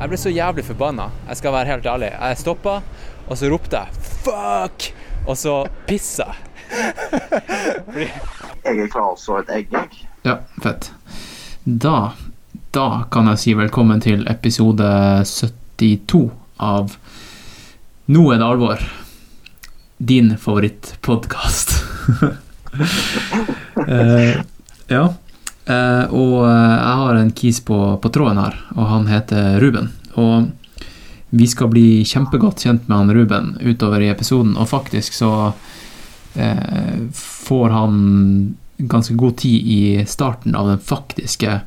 Jeg ble så jævlig forbanna, jeg skal være helt ærlig. Jeg stoppa, og så ropte jeg 'fuck', og så pissa jeg. Jeg er klar så et egg, jeg. Ja, fett. Da, da kan jeg si velkommen til episode 72 av Nå er det alvor. Din favorittpodkast. eh, ja. Eh, og eh, jeg har en kis på, på tråden her, og han heter Ruben. Og vi skal bli kjempegodt kjent med han Ruben utover i episoden, og faktisk så uh, får han ganske god tid i starten av den faktiske,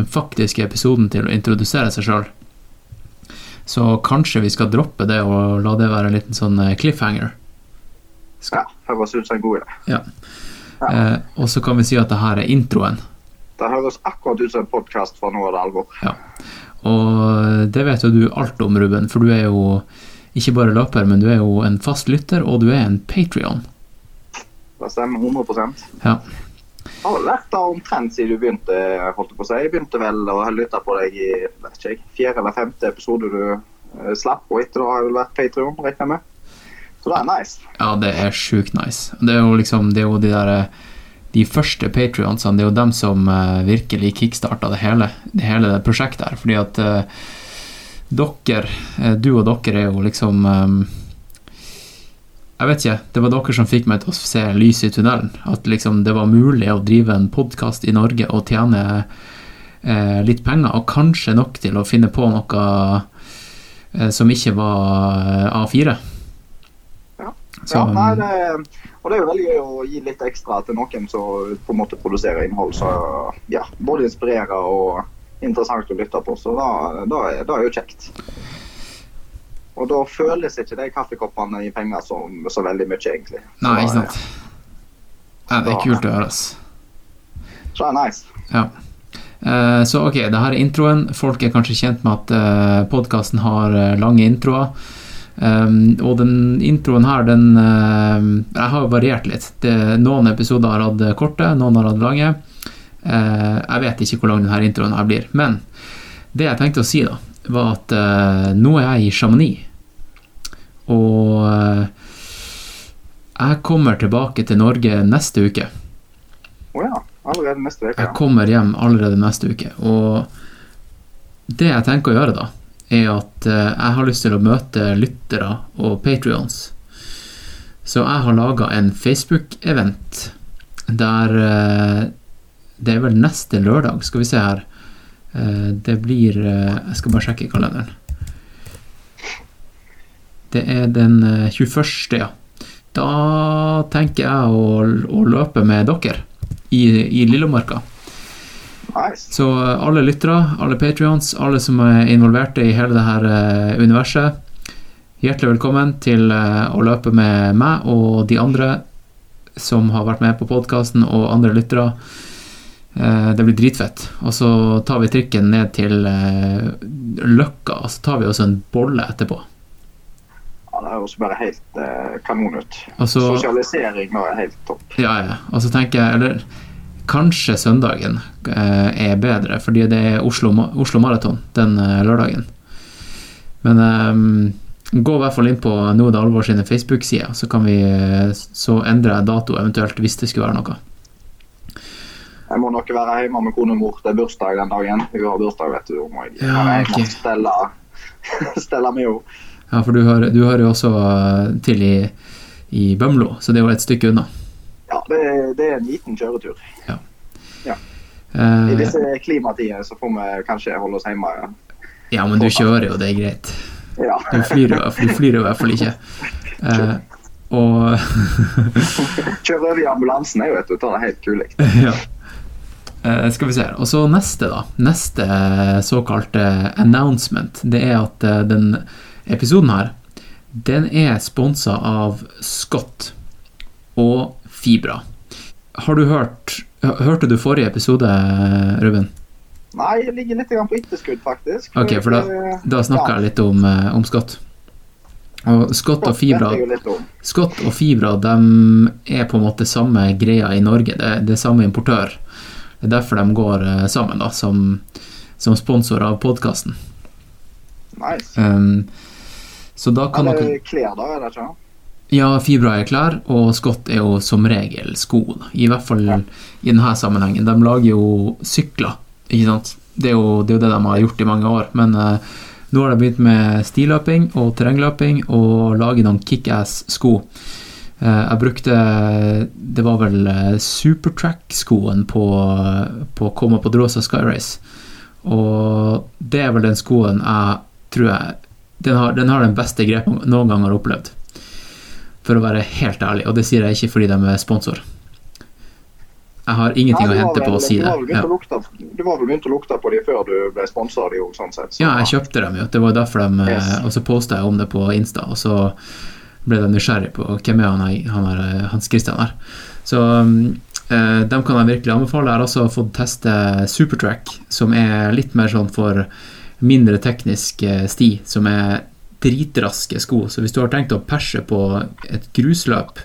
den faktiske episoden til å introdusere seg sjøl. Så kanskje vi skal droppe det og la det være en liten sånn cliffhanger. cliffhanger. Ja, høres ut som en god idé. Ja. Eh, og så kan vi si at det her er introen. Det høres akkurat ut som en podkast fra nå er det alvor. Ja. Og det vet jo du alt om, Ruben, for du er jo ikke bare løper, men du er jo en fast lytter, og du er en Patrion. Det stemmer 100% Ja. Jeg har lært det omtrent siden du begynte. holdt på å si. Jeg begynte vel å lytte på deg i vet ikke fjerde eller femte episode du eh, slapp, og etter da har jeg vel vært Patrion, regner jeg med. Så det er nice. Ja, det er sjukt nice. Det er jo liksom Det er jo de der De første patrionsene, det er jo dem som eh, virkelig kickstarta det hele, det hele det prosjektet her. Fordi at eh, dere, eh, du og dere, er jo liksom Jeg vet ikke. Det var dere som fikk meg til å se lyset i tunnelen. At liksom det var mulig å drive en podkast i Norge og tjene eh, litt penger, og kanskje nok til å finne på noe eh, som ikke var eh, A4. Ja. Så, ja, nei, det, og det er jo veldig gøy å gi litt ekstra til noen som på en måte produserer innhold som ja, både inspirerer og interessant å lytte på. Så da, da, er, da er jo kjekt. Og da føles ikke de kaffekoppene i penger som så veldig mye, egentlig. Så Nei, ikke sant. Ja, det er kult å høre, ass. Så det er nice. Ja. Uh, Så ok, det her er introen. Folk er kanskje kjent med at uh, podkasten har eh, lange introer. Um, og den introen her, den uh, Jeg har jo variert litt. Det, noen episoder har hatt korte, noen har hatt lange. Uh, jeg vet ikke hvor lang denne introen her blir. Men det jeg tenkte å si, da, var at uh, nå er jeg i Chamonix. Og eh, jeg kommer tilbake til Norge neste uke. Å ja. Allerede neste uke. Jeg kommer hjem allerede neste uke. Og det jeg tenker å gjøre da, er at eh, jeg har lyst til å møte lyttere og patrions. Så jeg har laga en Facebook-event der eh, Det er vel neste lørdag, skal vi se her. Eh, Det blir Jeg skal bare sjekke kalenderen. Det er den eh, 21., ja. Da tenker jeg å, å løpe med dere i, i Lillomarka. Nice. Så eh, alle lyttere, alle patrions, alle som er involverte i hele det her eh, universet, hjertelig velkommen til eh, å løpe med meg og de andre som har vært med på podkasten, og andre lyttere. Det blir dritfett. Og så tar vi trikken ned til Løkka, og så tar vi også en bolle etterpå. Ja, det høres bare helt eh, kanon ut. Og Sosialisering nå er helt topp. ja, ja. Og så tenker jeg, eller kanskje søndagen eh, er bedre, fordi det er Oslo, Oslo Maraton den eh, lørdagen. Men eh, gå i hvert fall inn på Nå er det alvor sine Facebook-sider, så kan vi så endre jeg dato eventuelt hvis det skulle være noe. Jeg må nok være hjemme med kone og mor. Det er bursdag den dagen. Hun har bursdag, vet du. Må jeg, Ja, jeg må stelle, stelle med henne. Ja, for du hører, du hører jo også til i, i Bømlo, så det jo et stykke unna. Ja, det, det er en liten kjøretur. Ja I Eh, disse klimatider så får vi kanskje holde oss hjemme. Ja. ja, men du kjører jo, det er greit. Ja. Du flyr jo, du flyr i hvert fall ikke. Uh, og Kjøre over i ambulansen er jo et av det helt kule. ja. Uh, skal vi se. Og så neste, da. Neste såkalte announcement, det er at uh, den episoden her, den er sponsa av Scott og Fibra. Har du hørt Hørte du forrige episode, Ruben? Nei, jeg ligger litt på etterskudd, faktisk. Ok, for da, da snakka jeg litt om, eh, om Scott. Og Scott og Fibra. Scott og Fibra de er på en måte samme greia i Norge. Det, det er samme importør. Det er derfor de går eh, sammen da, som, som sponsor av podkasten. Nice. Um, så da kan Eller dere klær, da, er det ikke? Ja, Fibra er klær, og skott er jo som regel sko. da. I hvert fall Ja. i denne sammenhengen. De lager jo sykler, ikke sant. Det er jo det, er jo det de har gjort i mange år. Men uh, nå har de begynt med stiløping og terrengløping og lager noen kickass-sko. Eh, jeg brukte Det var vel eh, Supertrack-skoen på, på Coma Podrosa Sky Race. Og det er vel den skoen jeg tror jeg Den har den, har den beste grepen noen gang har opplevd. For å være helt ærlig, og det sier jeg ikke fordi de er sponsor. Jeg har ingenting Nei, å hente vel, på å si det. Du var vel begynt å lukte på dem før du ble sponsa av dem sånn sett. Så, Ja, jeg kjøpte dem jo. Det var derfor de Yes. Og så posta jeg om det på Insta, og så ble de nysgjerrig på hvem er han, han er, Hans Christian her. Så um, eh, dem kan jeg virkelig anbefale. Jeg har også fått teste Supertrack, som er litt mer sånn for mindre teknisk eh, sti, som er dritraske sko. Så hvis du har tenkt å perse på et grusløp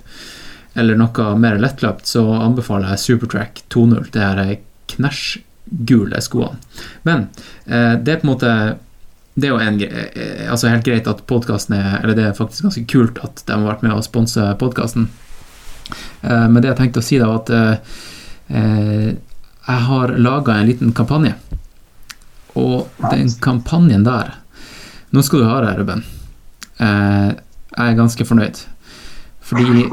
eller noe mer lettløpt, så anbefaler jeg Supertrack 2.0. Det er knæsjgule skoene. Men eh, det er på en måte det er jo en, eh, altså helt greit at podkasten er Eller det er faktisk ganske kult at de har vært med å sponse podkasten. Eh, men det jeg tenkte å si, da, var at eh, eh, jeg har laga en liten kampanje. Og den kampanjen der Nå skal du ha det, Ruben. Eh, jeg er ganske fornøyd. Fordi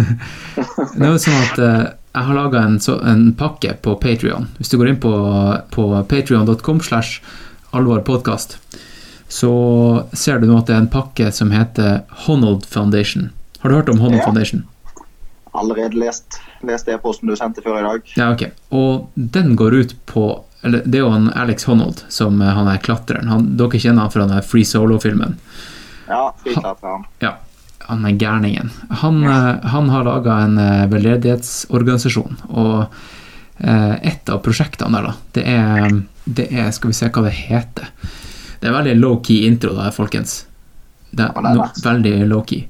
Det er jo sånn at eh, jeg har laga en, en pakke på Patrion. Hvis du går inn på, på patrion.com slash alvorpodkast, så ser du nå at det er en pakke som heter Honnold Foundation. Har du hørt om Honnold Ja. Foundation? Allerede lest, lest e-posten du sendte før i dag. Ja, ok. Og den går ut på eller Det er jo han Alex Honnold, som eh, han er klatreren. Han, dere kjenner han fra den Free Solo-filmen. Ja, friklatreren. Ja, han er gærningen. Han, eh, han har laga en eh, veldedighetsorganisasjon, og et av prosjektene der, da, det er, det er Skal vi se hva det heter. Det er veldig low-key intro, da, folkens. Det er, no, veldig low-key.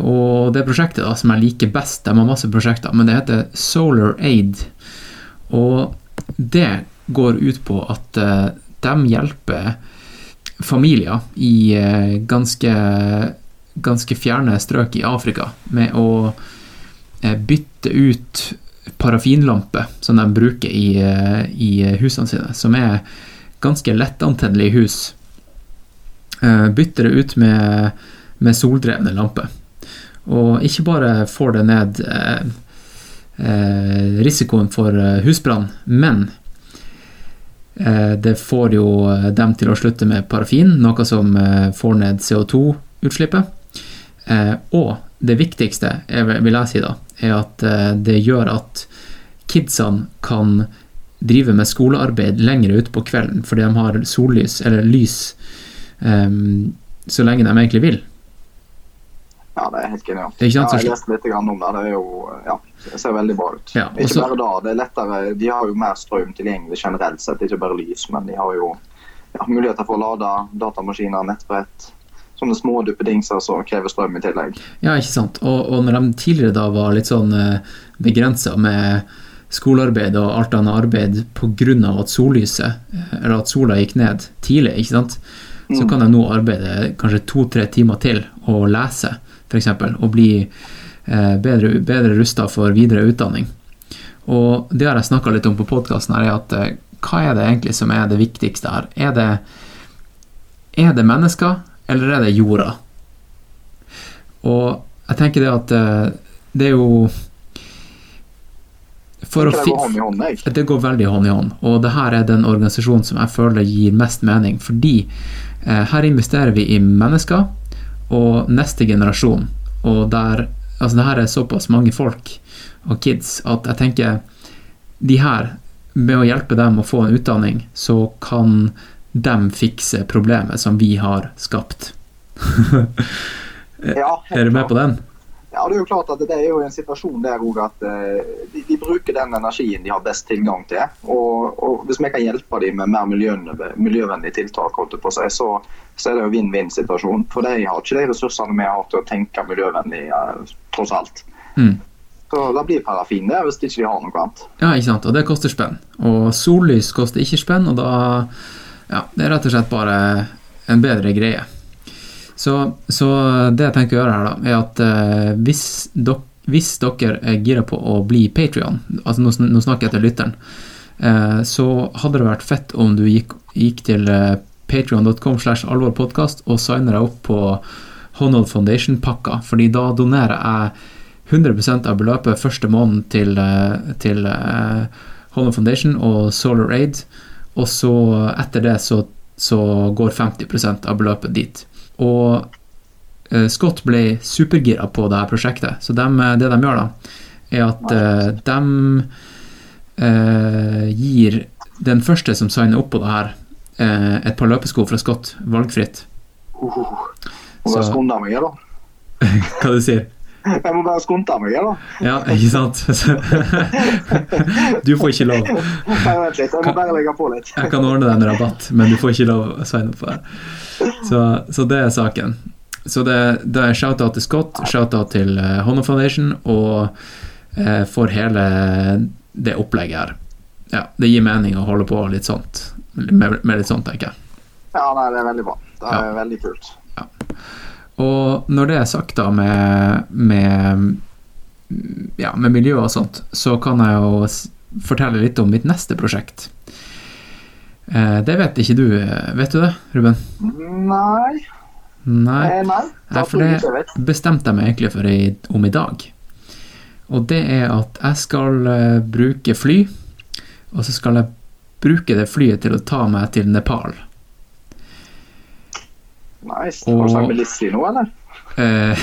Og det prosjektet da, som jeg liker best, de har masse prosjekter, men det heter Solar Aid. Og det går ut på at eh, de hjelper familier i eh, ganske, ganske fjerne strøk i Afrika med å eh, bytte ut parafinlamper som de bruker i, i husene sine, som er ganske lettantennelige hus. Bytter det ut med, med soldrevne lamper. Og ikke bare får det ned risikoen for husbrann, men det får jo eh, dem til å slutte med parafin, noe som eh, får ned CO2-utslippet. Eh, og det viktigste, vil jeg si da, er at eh, det gjør at kidsene kan drive med skolearbeid lenger ut på kvelden, fordi de har sollys, eller lys, eh, så lenge de egentlig vil. Ja, det er helt genialt. Sant, Ja, jeg leste litt om det. Det er jo, ja, det ser veldig bra ut. Ja, ikke bare da, det er lettere, De har jo mer strøm tilgjengelig generelt sett, ikke bare lys. Men de har jo muligheter for å lade datamaskiner, nettbrett. Sånne små duppedingser som krever strøm i tillegg. Ja, ikke sant. Og, og når de tidligere da var litt sånn eh, begrensa med skolearbeid og alt annet arbeid pga. at sollyset, eh, eller at sola gikk ned tidlig, ikke sant, så Mm. kan de nå arbeide kanskje to-tre timer til og lese, f.eks., og bli eh, bedre, bedre rusta for videre utdanning. Og det har jeg snakka litt om på podkasten, er at eh, hva er det egentlig som er det viktigste her? Er det, er det mennesker, eller er det jorda? Og jeg tenker det at eh, det er jo For å det går hånd i hånd, jeg. det går veldig hånd i hånd, og det her er den organisasjonen som jeg føler gir mest mening, fordi her investerer vi i mennesker og neste generasjon, og der Altså, det her er såpass mange folk og kids at jeg tenker de her, med å hjelpe dem å få en utdanning, så kan dem fikse problemet som vi har skapt. Ja, Er du med på den? Ja, det er jo klart at det er jo en situasjon der òg at eh, de, de bruker den energien de har best tilgang til. Og, og hvis vi kan hjelpe dem med mer miljø, miljøvennlige tiltak, holdt på seg, så, så er det jo vinn-vinn-situasjon. For de har ikke de ressursene vi har til å tenke miljøvennlig, eh, tross alt. Mm. Så da blir parafin det, hvis de ikke har noe annet. Ja, ikke sant, og det koster spenn. Og sollys koster ikke spenn, og da Ja, det er rett og slett bare en bedre greie. Så, så det jeg tenker å gjøre her, da, er at eh, hvis, dok, hvis dere er gira på å bli Patrion, altså nå, nå snakker jeg til lytteren, eh, så hadde det vært fett om du gikk, gikk til eh, patreon.com slash alvorpodkast og signer deg opp på Honnold Foundation-pakka, fordi da donerer jeg 100 av beløpet første måneden til, eh, til eh, Honnold Foundation og Solar Aid, og så etter det så, så går 50 av beløpet dit. Og eh, Scott ble supergira på det her prosjektet, så dem, eh, det de gjør da, er at eh, de gir den første som signer opp på det her, et par løpesko fra Scott, valgfritt. Uh, må bare Så- jeg meg, da. Hva du sier Jeg må bare skunde meg, da. Ja, ikke sant? du får ikke lov. Vent litt, jeg må bare legge på litt. Jeg kan ordne deg en rabatt, men du får ikke lov å signe opp for det. Så, så det er saken. Så det, det er shout-out til Scott, shout-out til uh, Honor Foundation og eh, for hele det opplegget her. Ja, det gir mening å holde på litt sånt, med, med litt sånt, tenker jeg. Ja, nei, det er veldig bra. Det er Ja. veldig kult. Og når det er sagt da med, med, ja, med miljø og sånt, så kan jeg jo fortelle litt om mitt neste prosjekt. Eh, det vet ikke du, eh, vet du det, Ruben? Nei, Nei, eh, nei. Nei, for det- bestemte jeg meg egentlig for i, om i dag. Og det er at jeg skal bruke fly, og så skal jeg bruke det flyet til å ta meg til Nepal. Nice. Har du Og- snakket med Lizzie nå, eller? Eh,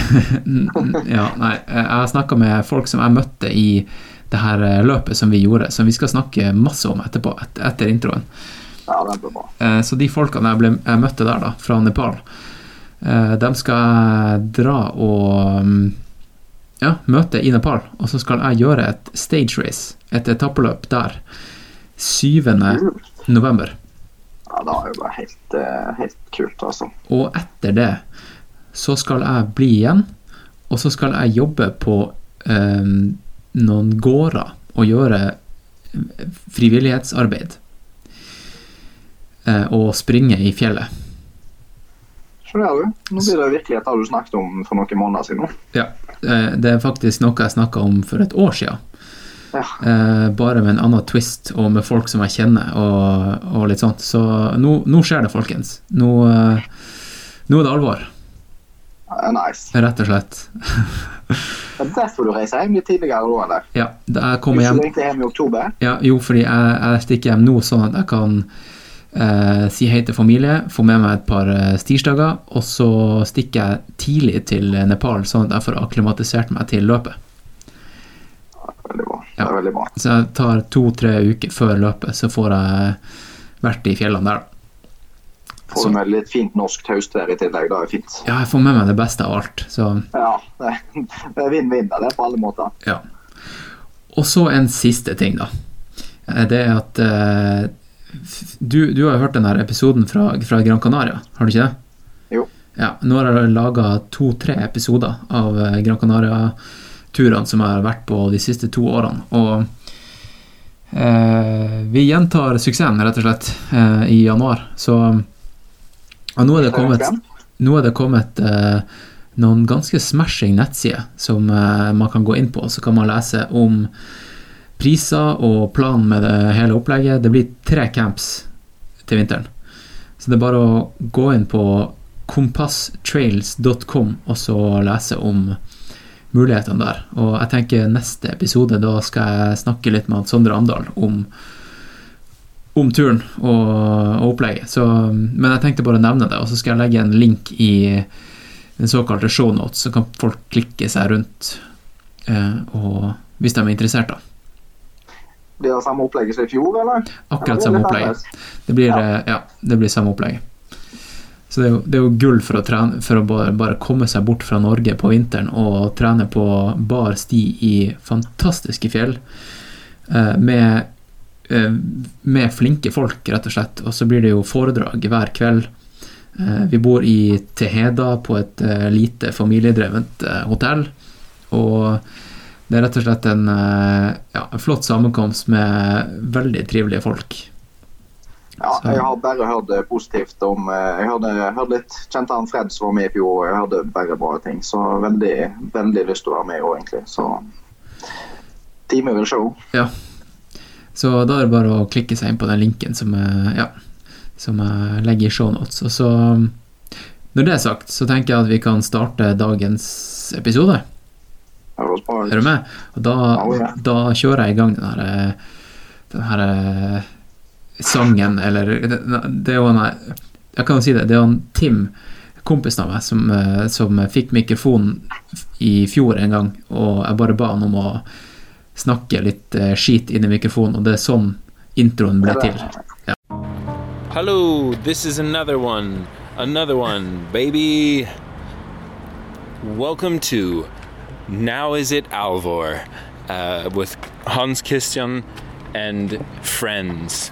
ja, nei, jeg har snakka med folk som jeg møtte i det her eh, løpet som vi gjorde, som vi skal snakke masse om etterpå, et, etter introen. Ja, det blir bra. Eh, så de folkene jeg, ble, jeg møtte der, da, fra Nepal, de skal dra og mm, ja, møte i Nepal. Og så skal jeg gjøre et stage race, et etappeløp der, 7. november. Ja, det er jo bare helt, eh, helt kult, altså. Og etter det så skal jeg bli igjen, og så skal jeg jobbe på eh, noen gårder og gjøre eh, frivillighetsarbeid. Eh, og springe i fjellet. Skjønner du? Nå blir det virkelighet det du snakket om for noen måneder siden. Ja, eh, det er faktisk noe jeg snakka om for et år siden. Ja. Eh, bare med en annen twist og med folk som jeg kjenner og, og litt sånt. Så nå, nå skjer det, folkens. Nå, eh, nå er det alvor, Nice. rett og slett. Det er derfor du reiser hjem litt tidligere nå, eller? Ja, jeg kommer hjem egentlig hjem i oktober. Ja, jo, fordi jeg, jeg stikker hjem nå sånn at jeg kan eh, si hei til familie, få med meg et par eh, stirsdager, og så stikker jeg tidlig til Nepal, sånn at jeg får akklimatisert meg til løpet. Veldig bra. Det er veldig bra. Så jeg tar to-tre uker før løpet, så får jeg vært i fjellene der. Får Så- du med litt fint norsk taustvær i tillegg, da er fint. Ja, jeg får med meg det beste av alt, så Ja, det det er vinn-vinn, det er på alle måter. ja. Og så en siste ting, da. Eh, Det er at eh, du, du har jo hørt den her episoden fra, fra Gran Canaria, har du ikke det? Jo. Ja, nå har jeg laga to-tre episoder av Gran Gran Canaria-turene som jeg har vært på de siste to årene. Og eh, vi gjentar suksessen, rett og slett, eh, i januar. Så nå er det kommet, er det kommet eh, noen ganske smashing nettsider som eh, man kan gå inn på. Så kan man lese om priser og planen med det hele opplegget. Det blir tre camps til vinteren. Så det er bare å gå inn på kompasstrails.com og så lese om mulighetene der. Og jeg tenker neste episode, da skal jeg snakke litt med Sondre Amdal om, om turen og, og opplegget. Så, men jeg tenkte bare å nevne det, og så skal jeg legge en link i den såkalte shownotes, så kan folk klikke seg rundt eh, og, hvis de er interessert. da. Blir det samme opplegget som i fjor, eller? Akkurat samme opplegget. Det blir, Ja. eh, ja, det blir samme opplegget. Så det er, jo, det er jo gull for å, trene, for å bare, bare komme seg bort fra Norge på vinteren og trene på bar sti i fantastiske fjell eh, med, eh, med flinke folk, rett og slett. Og så blir det jo foredrag hver kveld. Eh, vi bor i Teheda på et lite familiedrevent hotell. Og det er rett og slett en, ja, flott sammenkomst med veldig trivelige folk. Ja, Så- jeg har bare hørt positivt om eh, Jeg hørte, hørte litt Kjente han Fred som var med i fjor, og jeg hørte bare bra ting. Så veldig, veldig lyst til å være med år, egentlig. Så teamet vil show. Ja. Så da er det bare å klikke seg inn på den linken som, jeg- ja, som jeg legger i shownotes. Og så, når det er sagt, så tenker jeg at vi kan starte dagens episode. Er du med? Og da, da kjører jeg i gang den her, eh, den her eh, sangen, eller det, det er jo en Jeg kan jo si det, det er han Tim, kompisen av meg, som, eh, som fikk mikrofonen i fjor en gang, og jeg bare ba han om å snakke litt eh, skit inn i mikrofonen, og det er sånn introen ble til. Hello, this is another one. Another one, baby. Welcome to Now Is It Alvor uh, with Hans Christian and friends.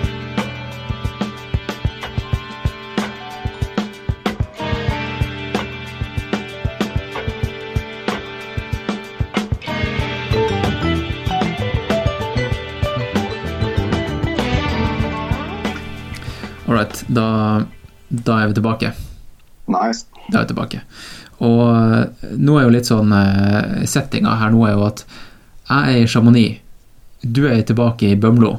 Right, da, da er vi tilbake. Nice. Da er vi tilbake. Og eh, nå er jo litt sånn eh, Settinga her nå er jo at jeg er i Chamonix, du er tilbake i Bømlo.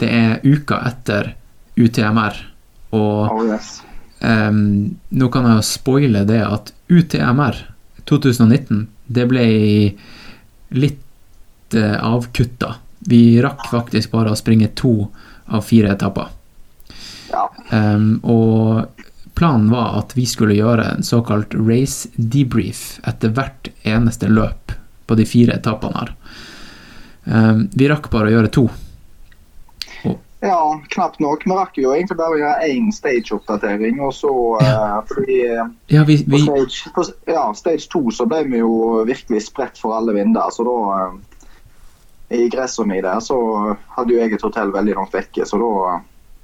Det er uka etter UTMR, og Oh yes. um, nå kan jeg jo spoile det at UTMR 2019 det ble litt uh, avkutta. Vi rakk faktisk bare å springe to av fire etapper. Ja. Ehm, og planen var at vi skulle gjøre en såkalt race debrief etter hvert eneste løp på de fire etappene her. Um, vi rakk bare å gjøre to. Ja, knapt nok. Vi rakk jo egentlig bare å gjøre én stage-oppdatering, og så eh, fordi eh, Ja, vi, på stage, på, ja, stage 2 så ble vi jo virkelig spredt for alle vinder, så da uh, I Gressony der så hadde jo jeg et hotell veldig langt vekke, så da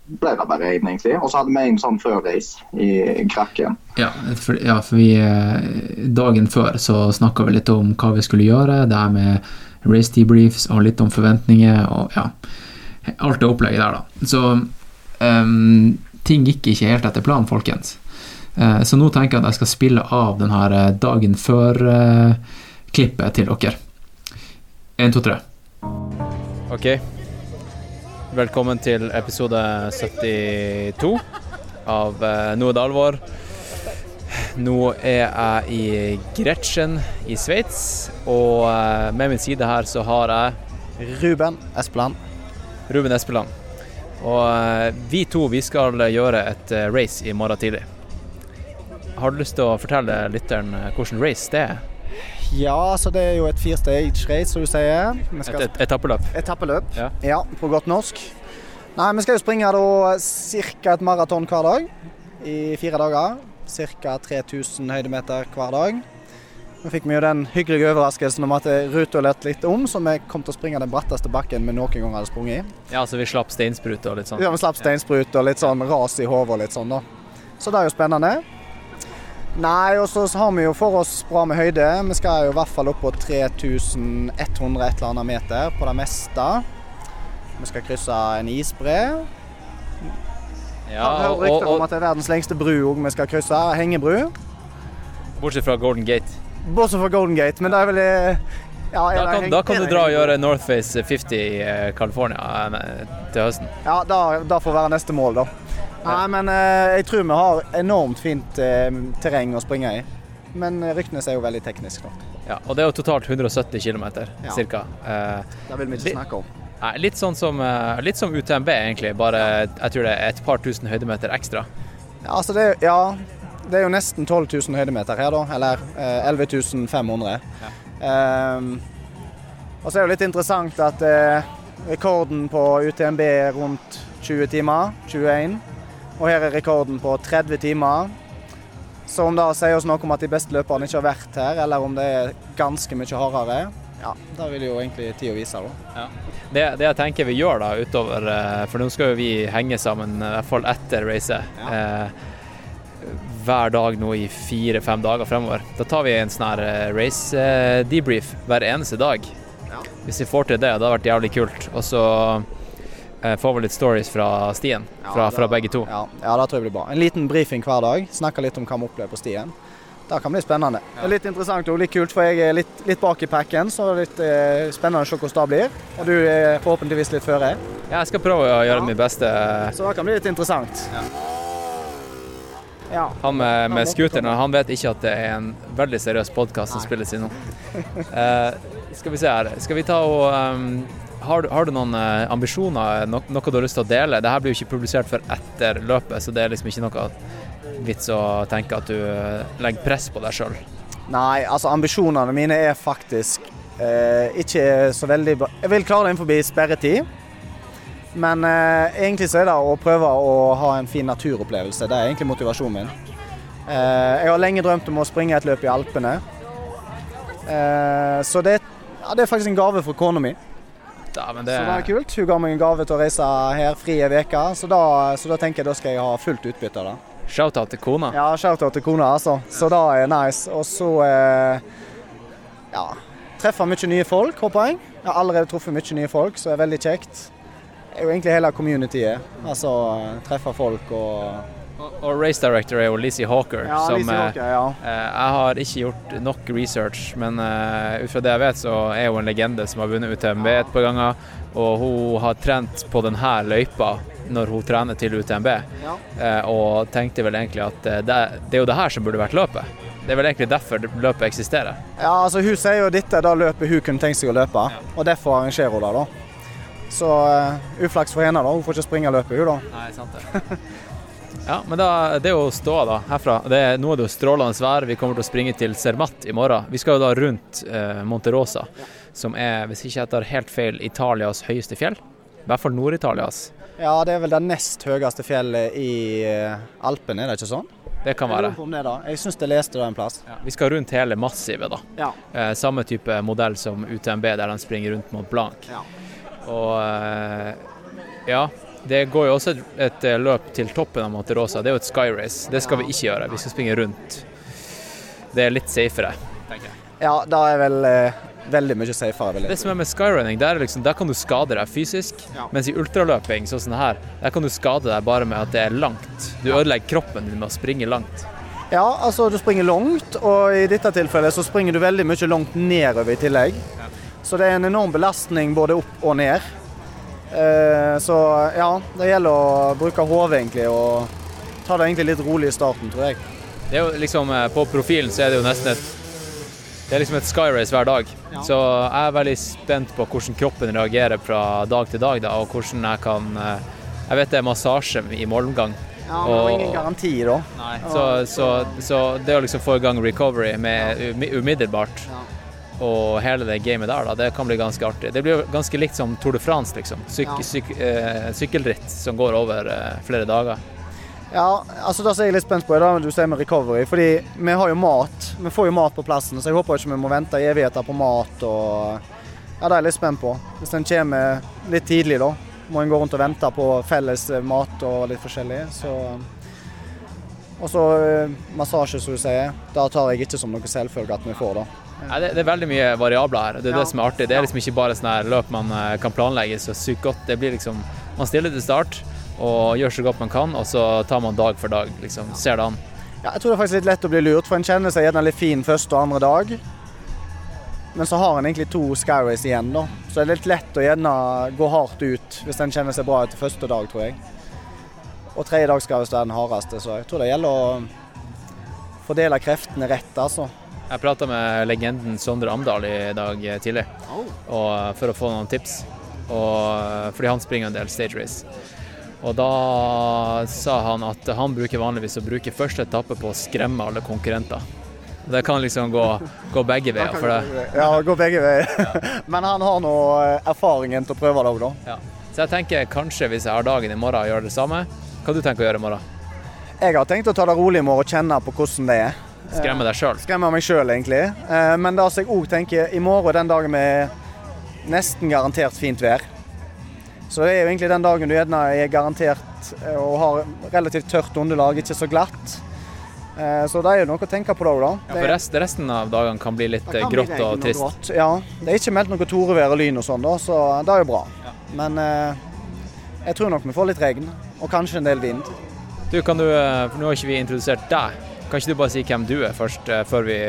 ble det bare én, egentlig. Og så hadde vi en sånn før-race i Krakken. Ja, for, ja, for vi eh, Dagen før så snakka vi litt om hva vi skulle gjøre. Det her med race debriefs og litt om forventninger og ja. Alt det opplegget der, da. Så um, ting gikk ikke helt etter planen, folkens. Eh, så nå tenker jeg at jeg skal spille av den her eh, dagen før-klippet til dere. Én, to, tre. OK. Velkommen til episode 72 av eh, Nå er det alvor. Nå er jeg i Gretchen i Sveits, og eh, med min side her så har jeg Ruben Espeland. Ruben Espeland. Og eh, vi to vi skal gjøre et race i morgen tidlig. Har du lyst til å fortelle lytteren hvordan race det er? Ja, så det er jo et firstage race, som du sier. Et, skal et etappeløp. Etappeløp. Ja. på godt norsk. Nei, vi skal jo springe da ca. et maraton hver dag i fire dager. Ca. 3000 høydemeter hver dag. Nå fikk vi jo den hyggelige overraskelsen om at ruta lette litt om, så vi kom til å springe den bratteste bakken vi noen gang hadde sprunget i. Ja, så vi slapp steinsprut og litt sånn. Ja, Vi slapp steinsprut og litt sånn ras i hodet og litt sånn, da. Så det er jo spennende. Nei, og så har vi jo for oss bra med høyde. Vi skal jo i hvert fall opp på 3100 et eller annet meter på det meste. Vi skal krysse en isbre. Ja, og, rykter og, om at det er verdens lengste bru òg vi skal krysse. Hengebru. bortsett fra Golden Gate. Bortsett fra Golden Gate, men det er vel eh, ja, Da kan, da kan du dra og gjøre Northface 50 i eh, California eh, til høsten. Ja, da, da får være neste mål, da. Nei, men eh, jeg tror vi har enormt fint eh, terreng å springe i. Men eh, Ryknes er jo veldig teknisk, da. Ja, og det er jo totalt 170 km, Ja. cirka. Eh, Det vil vi ikke snakke om. nei, litt sånn som, eh, litt som UTMB, egentlig. Bare jeg tror det er et par tusen høydemeter ekstra. Ja, altså det, ja, det er jo nesten 12 000 høydemeter her, da. Eller eh, 11 500. Ehm, og så er det jo litt interessant at eh, rekorden på UTMB er rundt 20 timer. 21. Og her er rekorden på 30 timer. Så om det sier oss noe om at de beste løperne ikke har vært her, eller om det er ganske mye hardere, ja, det vil jo egentlig tida vise. da. Det, det jeg tenker vi gjør da utover eh, For nå skal jo vi henge sammen, i hvert fall etter racet. Eh, hver dag nå i fire-fem dager fremover. Da tar vi en sånn her eh, race eh, debrief hver eneste dag. Hvis vi får til det, det hadde vært jævlig kult. Og så eh, får vi litt stories fra stien, fra, fra begge to. Ja, ja, det tror jeg blir bra. En liten brifing hver dag. Snakke litt om hva vi opplever på stien. Det kan bli spennende. Det er litt interessant og litt kult, for jeg er litt, litt bak i packen, så det er litt eh, spennende å se hvordan det blir. Og du er forhåpentligvis litt føre. Ja, jeg skal prøve å gjøre Ja. mitt beste. Så det kan bli litt interessant. Ja. Han med, med scooteren han vet ikke at det er en veldig seriøs podkast som spilles inn nå. Eh, skal vi se her. Skal vi ta og ehm, har, har du noen eh, ambisjoner, no, noe du har lyst til å dele? Dette blir jo ikke publisert før etter løpet, så det er liksom ikke noe vits å tenke at du eh, legger press på deg sjøl. Nei, altså ambisjonene mine er faktisk eh, ikke så veldig bra. Jeg vil klare det innenfor sperretid. Men eh, egentlig så er det å prøve å ha en fin naturopplevelse. Det er egentlig motivasjonen min. Eh, jeg har lenge drømt om å springe et løp i Alpene. Eh, så det, ja, det er faktisk en gave fra kona mi. Ja, men Så det er kult. Hun ga meg en gave til å reise her fri uker, uke, så, så da tenker jeg da skal jeg ha fullt utbytte av det. Shout-out til kona. Ja, shout-out til kona, altså. Så det er nice. Og så eh, ja, treffe mye nye folk, håper jeg. Jeg har allerede truffet mye nye folk, så det er veldig kjekt. Det er jo egentlig hele communityet. Altså treffe folk og Og, race director er jo Lizzie Hawker. Ja, som, Lizzie Hawker, ja. Eh, Jeg har ikke gjort nok research, men eh, ut fra det jeg vet, så er hun en legende som har vunnet UTMB et par ganger. Og hun har trent på denne løypa når hun trener til UTMB, Ja. eh, og tenkte vel egentlig at eh, det, det er jo det her som burde vært løpet. Det er vel egentlig derfor løpet eksisterer. Ja, altså Hun sier jo dette da løpet hun kunne tenkt seg å løpe, og derfor arrangerer hun det. da. Så uh, uflaks for henne, da. Hun får ikke springe løpet, hun da. Nei, sant det. Ja, men da, det er jo ståa da, herfra. Det nå er det jo strålende vær. Vi kommer til å springe til Cermat i morgen. Vi skal jo da rundt eh, Monterosa, som er, hvis ikke jeg tar helt feil, Italias høyeste fjell. I hvert fall Nord-Italias. Ja, det er vel det nest høyeste fjellet i Alpen, Alpene, er det ikke sånn? Det kan være. Jeg syns jeg leste det en plass. Ja, vi skal rundt hele massivet, da. Ja. Eh, samme type modell som UTMB, der de springer rundt Mont Blanc. Ja. Og eh, ja, det går jo også et, et eh, løp til toppen av Monterosa. Det er jo et sky race. Det skal vi ikke gjøre. Vi skal springe rundt. Det er litt safere. Ja, da er vel eh, veldig mye safere, Det som er med skyrunning, der, er liksom, der kan du skade deg fysisk. Ja. Mens i ultraløping, sånn som her, der kan du skade deg bare med at det er langt. Du ødelegger kroppen din med å springe langt. Ja, altså du springer langt, og i dette tilfellet så springer du veldig mye langt nedover i tillegg. Så det er en enorm belastning både opp og ned. Eh, så ja, det gjelder å bruke hodet egentlig og ta det egentlig litt rolig i starten, tror jeg. Det er jo liksom, eh, På profilen så er det jo nesten et det er liksom et sky race hver dag. Ja. Så jeg er veldig spent på hvordan kroppen reagerer fra dag til dag, da, og hvordan jeg kan eh, Jeg vet det er massasje i målomgang. Ja, men det var Og- ingen garanti, da. Så, så, så det å liksom få i gang recovery med umi- umiddelbart Ja. Og hele det gamet der, da, det kan bli ganske artig. Det blir jo ganske likt som Tour de France, liksom. Syk, Ja. syk, eh, sykkelritt som går over eh, flere dager. Ja, altså det er jeg litt spent på, det du sier med recovery. Fordi vi har jo mat. Vi får jo mat på plassen, så jeg håper ikke vi må vente i evigheter på mat. og Ja, det er jeg litt spent på. Hvis den kommer litt tidlig, da, må en gå rundt og vente på felles eh, mat og litt forskjellig. Så Og så eh, massasje, som du sier. Det tar jeg ikke som noe selvfølge at vi får, da. Nei, det, det er veldig mye variabler her. Det er Ja. det som er artig. Det er liksom ikke bare sånn her løp man eh, kan planlegge så sykt godt. Det blir liksom Man stiller til start og gjør så godt man kan, og så tar man dag for dag, liksom. Ser det an. Ja, jeg tror det er faktisk litt lett å bli lurt, for en kjenner seg gjerne litt fin første og andre dag. Men så har en egentlig to skyrace igjen, da. Så det er litt lett å gjerne gå hardt ut hvis en kjenner seg bra etter første dag, tror jeg. Og tredje dag skal visst være den hardeste, så jeg tror det gjelder å fordele kreftene rett, altså. Jeg prata med legenden Sondre Amdal i dag tidlig for å få noen tips. Og, fordi han springer en del stage race. Og da sa han at han bruker vanligvis å bruke første etappe på å skremme alle konkurrenter. Det kan liksom gå, gå begge veier. For det. Ja, gå begge veier. Men han har nå eh, erfaringen til å prøve det òg, da. Ja. Så jeg tenker kanskje hvis jeg har dagen i morgen og gjør det samme. Hva du tenker å gjøre i morgen? Jeg har tenkt å ta det rolig i morgen og kjenne på hvordan det er. Skremme deg sjøl. Skremmer meg sjøl, egentlig. Eh, Men det som jeg òg tenker, i morgen den dagen med nesten garantert fint vær. Så det er jo egentlig den dagen du gjerne er garantert eh, og har relativt tørt underlag, ikke så glatt. Eh, Så det er jo noe å tenke på da da. Ja, for rest, resten av dagene kan bli litt eh, kan grått bli og trist. grått, Ja. Det er ikke meldt noe torevær og lyn og sånn, da, så det er jo bra. Men eh, jeg tror nok vi får litt regn, og kanskje en del vind. Du, kan du, eh, for Nå har ikke vi introdusert deg. Kan ikke du bare si hvem du er først, eh, før vi,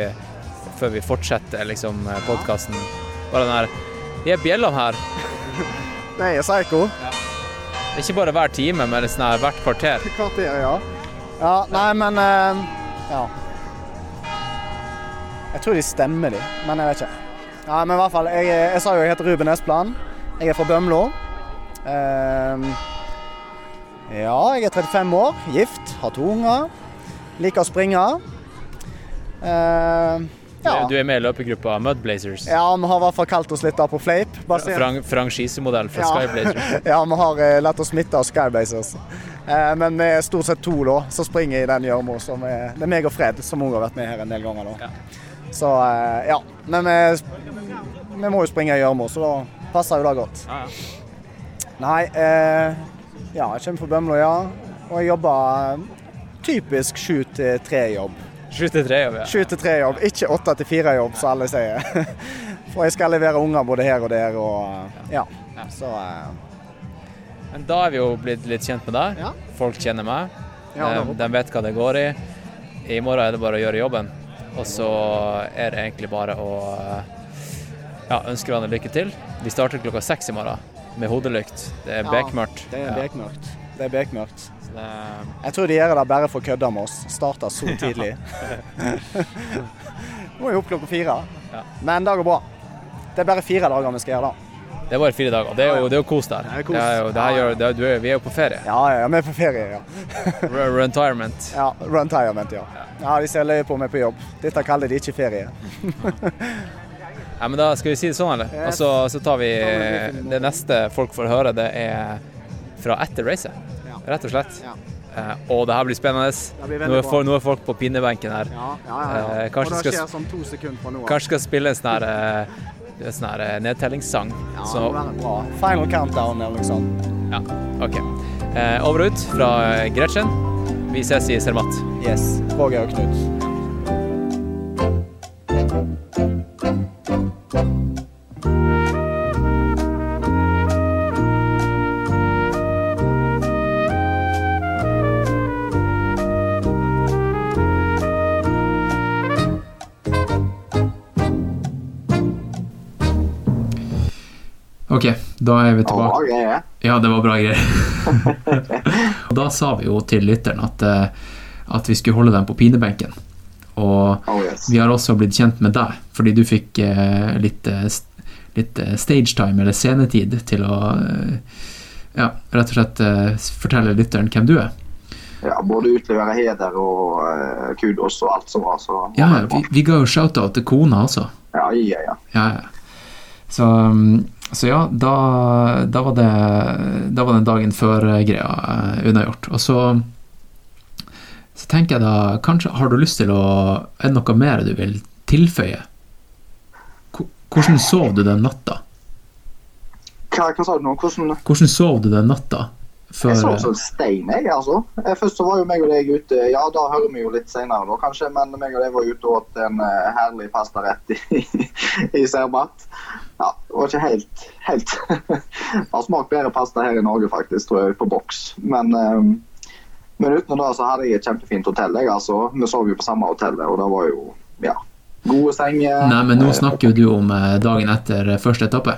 før vi fortsetter liksom, podkasten? Bare den her vi er bjellene her. Nei, jeg er Psycho. Det er ikke bare hver time, men det er sånn her hvert kvarter. Kvarter, ja. Ja, nei, men eh, Ja. Jeg tror de stemmer, de, men jeg vet ikke. Ja, men i hvert fall, jeg, jeg sa jo jeg heter Ruben Espland. Jeg er fra Bømlo. Uh, ja, jeg er 35 år, gift, har to unger. Liker å springe. Uh, ja. Du er med i løpegruppa Mud Blazers. ja, vi har i hvert fall kalt oss litt da på fleip. Frang, franchisemodell fra Ja. Skyblazer. Ja, vi har uh, latt oss smitte av Skyblazers. Uh, men vi er stort sett to da, som springer i den gjørma. som Det er meg og Fred, som òg har vært med her en del ganger. da. Så uh, ja. Men vi, vi må jo springe i gjørma, så da passer jo det godt. Ja, ja. Nei, eh, ja, jeg kommer fra Bømlo, ja. Og jeg jobber eh, typisk sju til tre-jobb. Sju til tre, ja. Sju til tre-jobb, ikke åtte til fire-jobb, som alle sier. For jeg skal levere unger både her og der, og ja. Så eh, Men da er vi jo blitt litt kjent med deg. Ja. Folk kjenner meg. Ja, de, de vet hva det går i. I morgen er det bare å gjøre jobben. Og så er det egentlig bare å ja, ønske hverandre lykke til. Vi starter klokka seks i morgen med hodelykt. Det er Ja. Det er bekmørkt. Det er bekmørkt. Det, Jeg tror de gjør det bare for å kødde med oss. Starter så tidlig. Må jo opp klokka fire. Ja. Men det går bra. Det er bare fire dager vi skal gjøre det. det er bare fire dager. Det er jo, det er jo kos der. Det er kos. Er jo, gjør, det er, du er, vi er jo på ferie. Ja, ja, vi er på ferie, ja. Re- Retirement. ja Runtirement, ja. Ja, De ser løye på meg på jobb. Dette kaller de ikke ferie. Ja, men da skal vi si det sånn, eller? Og så, så tar vi vi finne Det neste folk får høre, det er fra etter racet. Rett og slett. Ja. Eh, og det her blir spennende. blir Nå er, folk, nå er folk på pinnebenken her. Ja, ja, Eh, kanskje Og det skal- skjer sånn to sekunder fra nå av. Kanskje skal spille en sånn her eh, sånn her eh, nedtellingssang. Ja, det Så må være bra. Final countdown eller noe sånt. ja, OK. Eh, over og ut fra Gretchen. Vi ses i Cermat. Yes. Roger og Knut. Da er vi tilbake. bra greier. Ja, det var bra greier. Da sa vi jo til lytteren at, eh, at vi skulle holde dem på pinebenken. Og Oh yes. vi har også blitt kjent med deg, fordi du fikk eh, litt, eh, litt stagetime, eller scenetid, til å ja, rett og slett fortelle lytteren hvem du er. Ja, både utlevere heder og uh, kudos og alt som var, så Ja, vi, vi ga jo shout-out til kona også. ja, ja, ja. Ja, ja. Så, um, så ja, da, da, var det, da var den dagen før-greia eh, unnagjort. Og så, så tenker jeg da Kanskje har du lyst til å Er det noe mer du vil tilføye? Hvordan sov du den natta? Hva, hva sa du nå? Hvordan Hvordan sov du den natta? Før, Jeg så en stein, jeg, altså. Eh, Først så var jo meg og deg ute Ja, da hører vi jo litt senere, da, kanskje, men meg og deg var ute og åt en uh, herlig pastarett i, i Zermatt. Ja, det var ikke helt helt Har smakt bedre pasta her i Norge, faktisk, tror jeg, på boks. Men, um, men utenom det så hadde jeg et kjempefint hotell. Jeg, altså. Vi sov jo på samme hotellet, og det var jo ja, gode senger. Nei, men nå snakker jo du om dagen etter første etappe.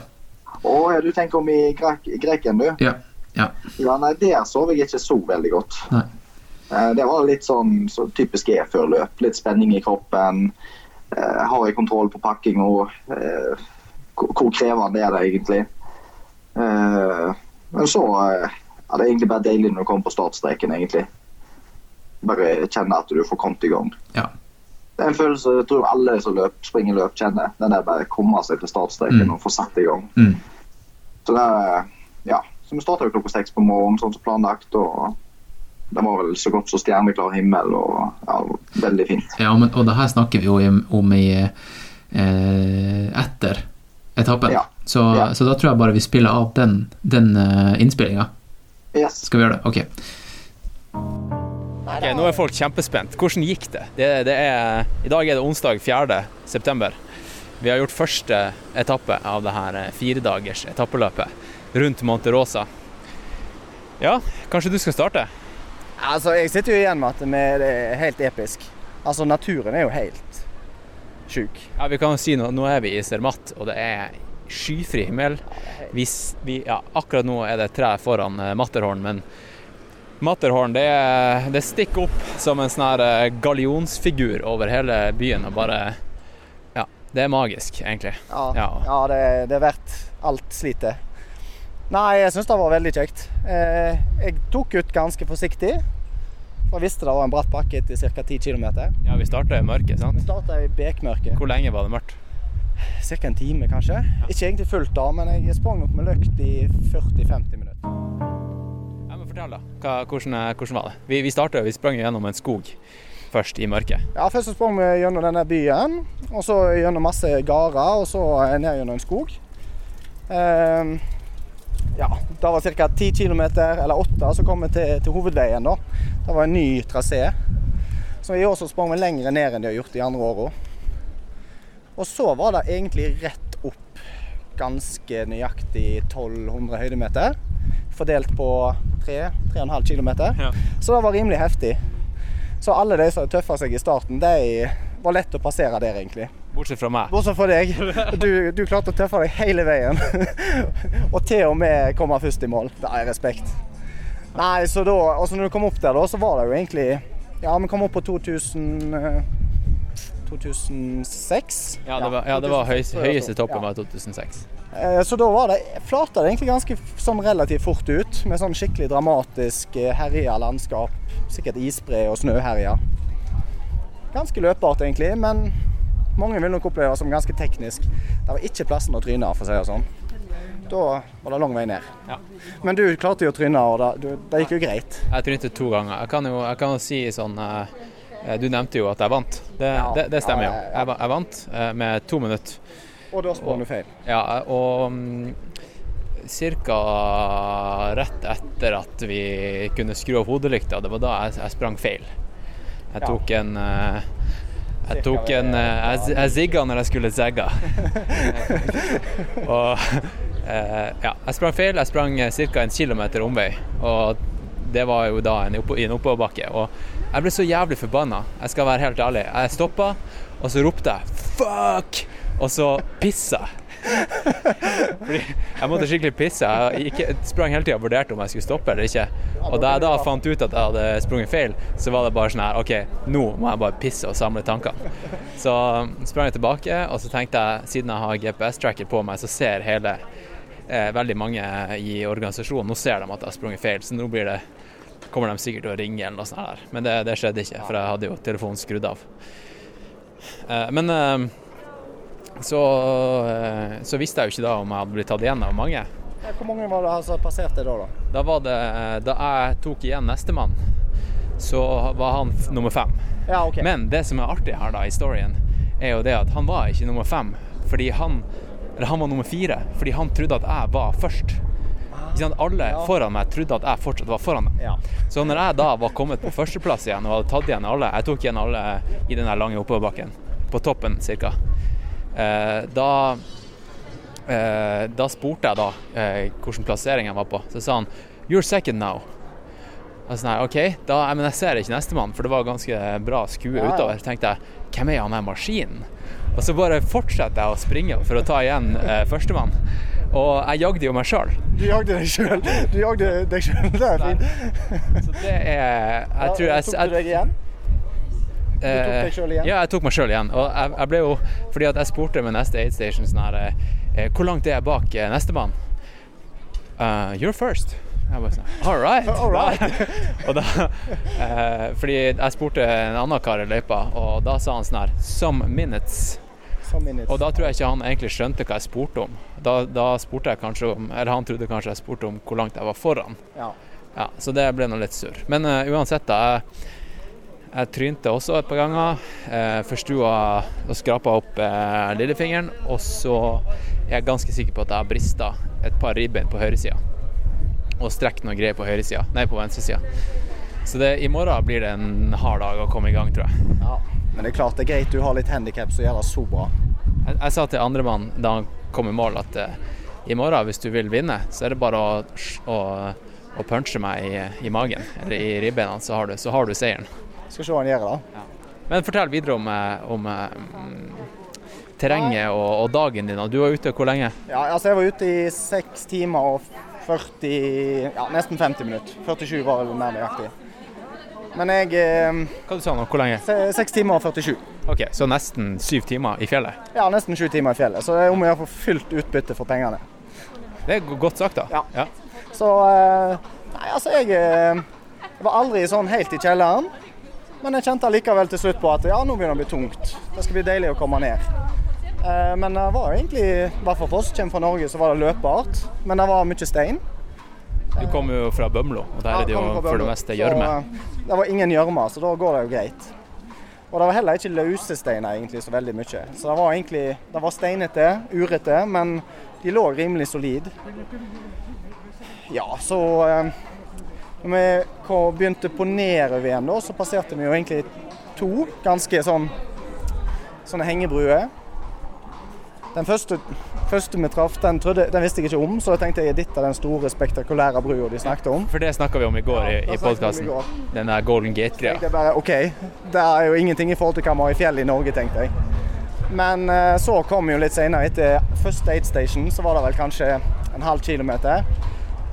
Å, ja, du tenker om i Greken, du? Ja. Ja. Ja, nei, der sov jeg ikke så veldig godt. Nei. Eh, Det var litt sånn så typisk E-før-løp Litt spenning i kroppen. Eh, har jeg kontroll på pakkinga? Eh, hvor krevende er det egentlig? Eh, men så ja, det er egentlig bare deilig når du kommer på startstreken, egentlig. Bare kjenne at du får kommet i gang. Ja. Det er en følelse jeg tror alle som løp, springer løp kjenner. Den der bare komme seg til startstreken Mm. og få satt i gang. Mm. Så det er, ja. Så vi starta klokka seks på morgenen, sånn som planlagt. Og det var vel så godt som stjerneklar himmel og ja, veldig fint. Ja, men, og det her snakker vi jo om, om i eh, etter etappen. Ja. Så, Ja. så da tror jeg bare vi spiller av den, den uh, innspillinga. Yes. Skal vi gjøre det? Ok. Ok, nå er folk kjempespent. Hvordan gikk det? det, det er, I dag er det onsdag 4. september. Vi har gjort første etappe av det her eh, firedagers etappeløpet rundt Monte Rosa. Ja, kanskje du skal starte? Altså, jeg sitter jo igjen med at det er helt episk. Altså, naturen er jo helt sjuk. Ja, vi kan jo si nå, nå er vi i Zermatt, og det er skyfri himmel. Vi, vi, ja, akkurat nå er det tre foran eh, Matterhorn, men Matterhorn det, det stikker opp som en sånn eh, gallionsfigur over hele byen og bare Ja, det er magisk, egentlig. Ja, Ja. ja. det, det er verdt alt slitet. Nei, jeg syns det var veldig kjekt. Eh, jeg tok ut ganske forsiktig. For jeg visste det var en bratt bakke etter ca. 10 km. Ja, vi starta i mørket, sant? Vi starta i bekmørket. Hvor lenge var det mørkt? Ca. en time, kanskje. Ikke egentlig fullt da, men jeg sprang nok med løkt i 40-50 minutter. Ja, men Fortell, da. Hva, hvordan, eh, hvordan var det? Vi, vi starta, vi sprang gjennom en skog først, i mørket. Ja, Først så sprang vi gjennom denne byen, og så gjennom masse gårder, og så ned gjennom en skog. Ehm, ja, det var ca. 10 km, eller 8, så kom vi til, til hovedveien. da. Det var en ny trasé. Så i år så sprang vi lenger ned enn de har gjort de andre åra. Og så var det egentlig rett opp ganske nøyaktig 1200 høydemeter. Fordelt på 3-3,5 km. Ja. Så det var rimelig heftig. Så alle de som tøffa seg i starten, de var lett å passere der, egentlig. Bortsett fra meg. Bortsett fra deg. Du, du klarte å tøffe deg hele veien. og til og med komme først i mål. Er respekt. Nei, så da altså når du kom opp der, da, så var det jo egentlig Ja, vi kom opp på 2000 eh, 2006. Ja, det var, ja, det var høy, 2006, tror jeg det høyeste toppen Ja. var 2006. Eh, Så da var det, flata det egentlig ganske sånn relativt fort ut, med sånn skikkelig dramatisk eh, herja landskap. Sikkert isbre og snøherja. Ganske løpbart egentlig, men mange vil nok oppleve det som ganske teknisk. Det var ikke plassen å tryne, for å si det sånn. Da var det lang vei ned. Ja. Men du klarte jo å tryne, og det, det gikk jo greit. Jeg trynte to ganger. Jeg kan jo, jeg kan jo si sånn eh, eh, Du nevnte jo at jeg vant. Det, Ja. det, det stemmer jo. Ja. Jeg, jeg vant eh, med to minutter. Og da sprang du feil. Ja, og mm, ca. rett etter at vi kunne skru av hodelykta, det var da jeg, jeg sprang feil. Jeg tok en eh, jeg tok en eh, Jeg, jeg zigga når jeg skulle zegga. og eh, ja, jeg sprang feil. Jeg sprang ca. en kilometer omvei. Og det var jo da en oppå, i en oppoverbakke. Og jeg ble så jævlig forbanna. Jeg skal være helt ærlig. Jeg stoppa, og så ropte jeg 'fuck', og så pissa jeg. Fordi jeg måtte skikkelig pisse. Jeg gikk, sprang hele tida og vurderte om jeg skulle stoppe eller ikke. Og da jeg da fant ut at jeg hadde sprunget feil, så var det bare sånn her OK, nå må jeg bare pisse og samle tankene. Så sprang jeg tilbake, og så tenkte jeg, siden jeg har GPS-tracker på meg, så ser hele eh, veldig mange i organisasjonen Nå ser de at jeg har sprunget feil, så nå blir det kommer de sikkert til å ringe eller noe sånt her. Men det, det skjedde ikke, for jeg hadde jo telefonen skrudd av. Eh, men eh, så, eh, så visste jeg jo ikke da om jeg hadde blitt tatt igjen av mange. Hvor mange var det som passerte da, da? Da var det Da jeg tok igjen nestemann, så var han nummer fem. Ja, okay. Men det som er artig her da i storyen, er jo det at han var ikke nummer fem fordi han Eller han var nummer fire fordi han trodde at jeg var først. Sånn? Alle Ja. foran meg trodde at jeg fortsatt var foran dem. Ja. Så når jeg da var kommet på førsteplass igjen og hadde tatt igjen alle Jeg tok igjen alle i den lange oppoverbakken, på toppen ca. Eh, da eh, Da spurte jeg da eh, hvilken plassering jeg var på. Så sa han 'You're second now'. Og sånn her, OK, da, men jeg ser ikke nestemann, for det var ganske bra skue Ja, ja. utover. Tenkte jeg 'Hvem er han der maskinen?' Og så bare fortsetter jeg å springe for å ta igjen eh, førstemann. Og jeg jagde jo meg sjøl. Du jagde deg sjøl. Du jagde deg sjøl. Det er fint. Så det er Jeg tror jeg, Tok jeg du? Eh, tok deg selv igjen? Ja, jeg tok meg sjøl igjen. Og jeg, jeg ble jo Fordi at jeg spurte med neste aid station sånn her eh, Hvor langt er jeg bak eh, nestemann? Uh, you're first. Jeg bare sånn All right. All right. og da eh, Fordi jeg spurte en annen kar i løypa, og da sa han sånn her Some minutes. Some minutes. Og da tror jeg ikke han egentlig skjønte hva jeg spurte om. Da, da spurte jeg kanskje om Eller han trodde kanskje jeg spurte om hvor langt jeg var foran. Ja. Ja, så det ble nå litt surr. Men uh, uansett, da. Jeg, jeg trynte også et par ganger. Uh, Forstua og skrapa opp eh, lillefingeren. Og så er jeg ganske sikker på at jeg har brista et par ribbein på høyresida. Og strekt noe greier på høyresida. Nei, på venstresida. Så det, i morgen blir det en hard dag å komme i gang, tror jeg. Ja. Men det er klart det er greit du har litt handikap som gjør det så bra. Jeg, jeg sa til andremann da han kom i mål, at eh, i morgen, hvis du vil vinne, så er det bare å, å, å punche meg i, i magen, eller i ribbeina, så, har du- så har du seieren. Skal se hva han gjør da. Men fortell videre om, eh, om eh, terrenget og, og dagen din. Du var ute hvor lenge? Ja, altså jeg var ute i 6 timer og 40, ja nesten 50 minutter. 47 var vel mer nøyaktig. Men jeg, eh, Hva du sa nå? Hvor lenge? 6 timer og 47. Ok, Så nesten syv timer i fjellet? Ja, nesten 7 timer i fjellet. Så det er om å gjøre å få fullt utbytte for pengene. Det er godt sagt, da. Ja. Så eh, Nei, altså jeg, eh, var aldri sånn helt i kjelleren. Men jeg kjente allikevel til slutt på at ja, nå begynner det å bli tungt. Det skal bli deilig å komme ned. Eh, Men det var egentlig, i hvert fall for oss som kommer fra Norge, så var det løpbart. Men det var mye stein. Du kommer jo fra Bømlo, og der er det jo for det meste gjørme. eh, Det var ingen gjørme, så da går det jo greit. Og det var heller ikke løse steiner egentlig så veldig mye. Så det var egentlig det var steinete, urete, men de lå rimelig solid. Ja, så eh, Når vi begynte på nedover igjen, da, så passerte vi jo egentlig to ganske sånn sånne hengebruer. Den første, første vi traff, den, den visste jeg ikke om, så jeg tenkte jeg dette er den store, spektakulære brua de snakket om. For det snakka vi om i går i, Ja, i vi i podkasten. Den der Golden Gate-greia. bare OK, det er jo ingenting i forhold til hva vi har i fjellet i Norge, tenkte jeg. Men eh, så kom vi jo litt senere, etter første aid station, så var det vel kanskje en halv kilometer.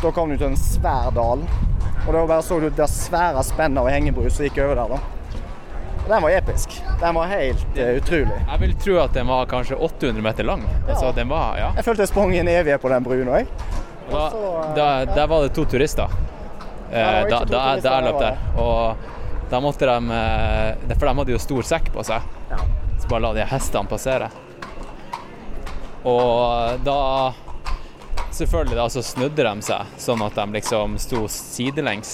Da kom du til en svær dal. Og da bare så du det svære spennet av hengebru som gikk over der, da. Og den var episk. Den var helt uh, utrolig. Jeg vil tro at den var kanskje 800 meter lang. Altså, den var, ja. Jeg følte jeg sprang i en evighet på den bruen òg. Da, så, eh, da, der var det to turister. Ja, Eh, det da, da, da jeg løp der. Og da måtte de For de hadde jo stor sekk på seg. Ja. Så bare la de hestene passere. Og da Selvfølgelig da så snudde de seg, sånn at de liksom sto sidelengs.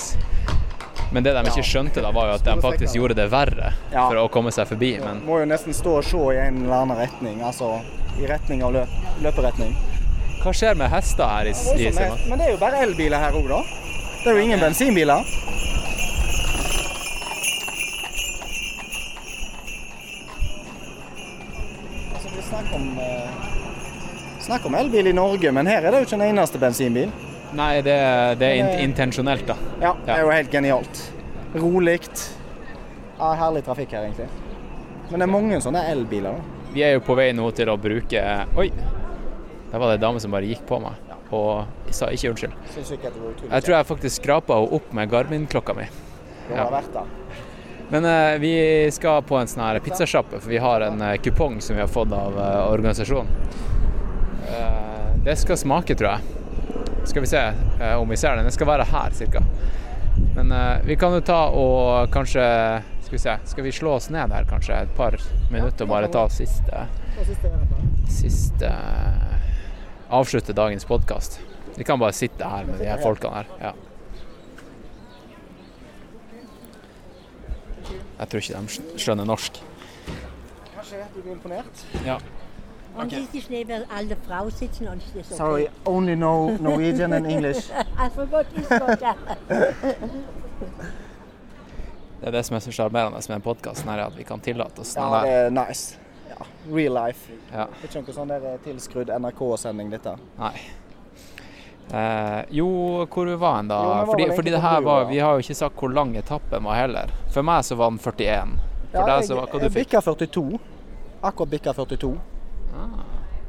Men det de ikke skjønte, da var jo at de faktisk gjorde det verre for å komme seg forbi. Men Må jo nesten stå og se i en eller annen retning, altså i retning av løp, løperetning. hva skjer med hester her i, i Men det er jo bare elbiler her òg, da. Det er jo ingen bensinbiler. Altså, vi snakker om, eh, snakker om elbil i Norge, men her er det jo ikke den eneste bensinbil. Nei, det, det er in eh, intensjonelt, da. Ja, det er jo helt genialt. Rolig. Ja, herlig trafikk her, egentlig. Men det er mange sånne elbiler. da. Vi er jo på vei nå til å bruke Oi! Der var det ei dame som bare gikk på meg og sa ikke unnskyld. Jeg tror jeg faktisk skrapa henne opp med Garmin-klokka mi. ja. Men uh, vi skal på en sånn her pizzasjappe, for vi har en uh, kupong som vi har fått av uh, organisasjonen. Eh, det skal smake, tror jeg. Skal vi se eh, om vi ser den. Den skal være her, cirka. Men eh, vi kan jo ta og kanskje Skal vi se, skal vi slå oss ned her kanskje et par minutter og bare ta siste Siste Avslutte dagens podkast. Vi kan bare sitte her med de her folkene her. Ja. Jeg tror ikke de skjønner norsk. Kanskje du blir imponert? Ja. Und okay. ist neben alle Frau sitzen und ist das okay. Sorry, only know Norwegian and English. I forgot Gott, ja. Det er det som er så sjarmerende med den podkasten, at vi kan tillate oss den Ja, det er nice. Ja, real life. Ja. Det er ikke noe sånn der tilskrudd NRK-sending, dette. Nei. Eh, jo, hvor vi var hen da? Jo, fordi fordi det her var. Vi har jo ikke sagt hvor lang etappen var heller. For meg så var den 41. For Ja, deg jeg, så var Hva du jeg fikk bikka 42. Akkurat bikka 42.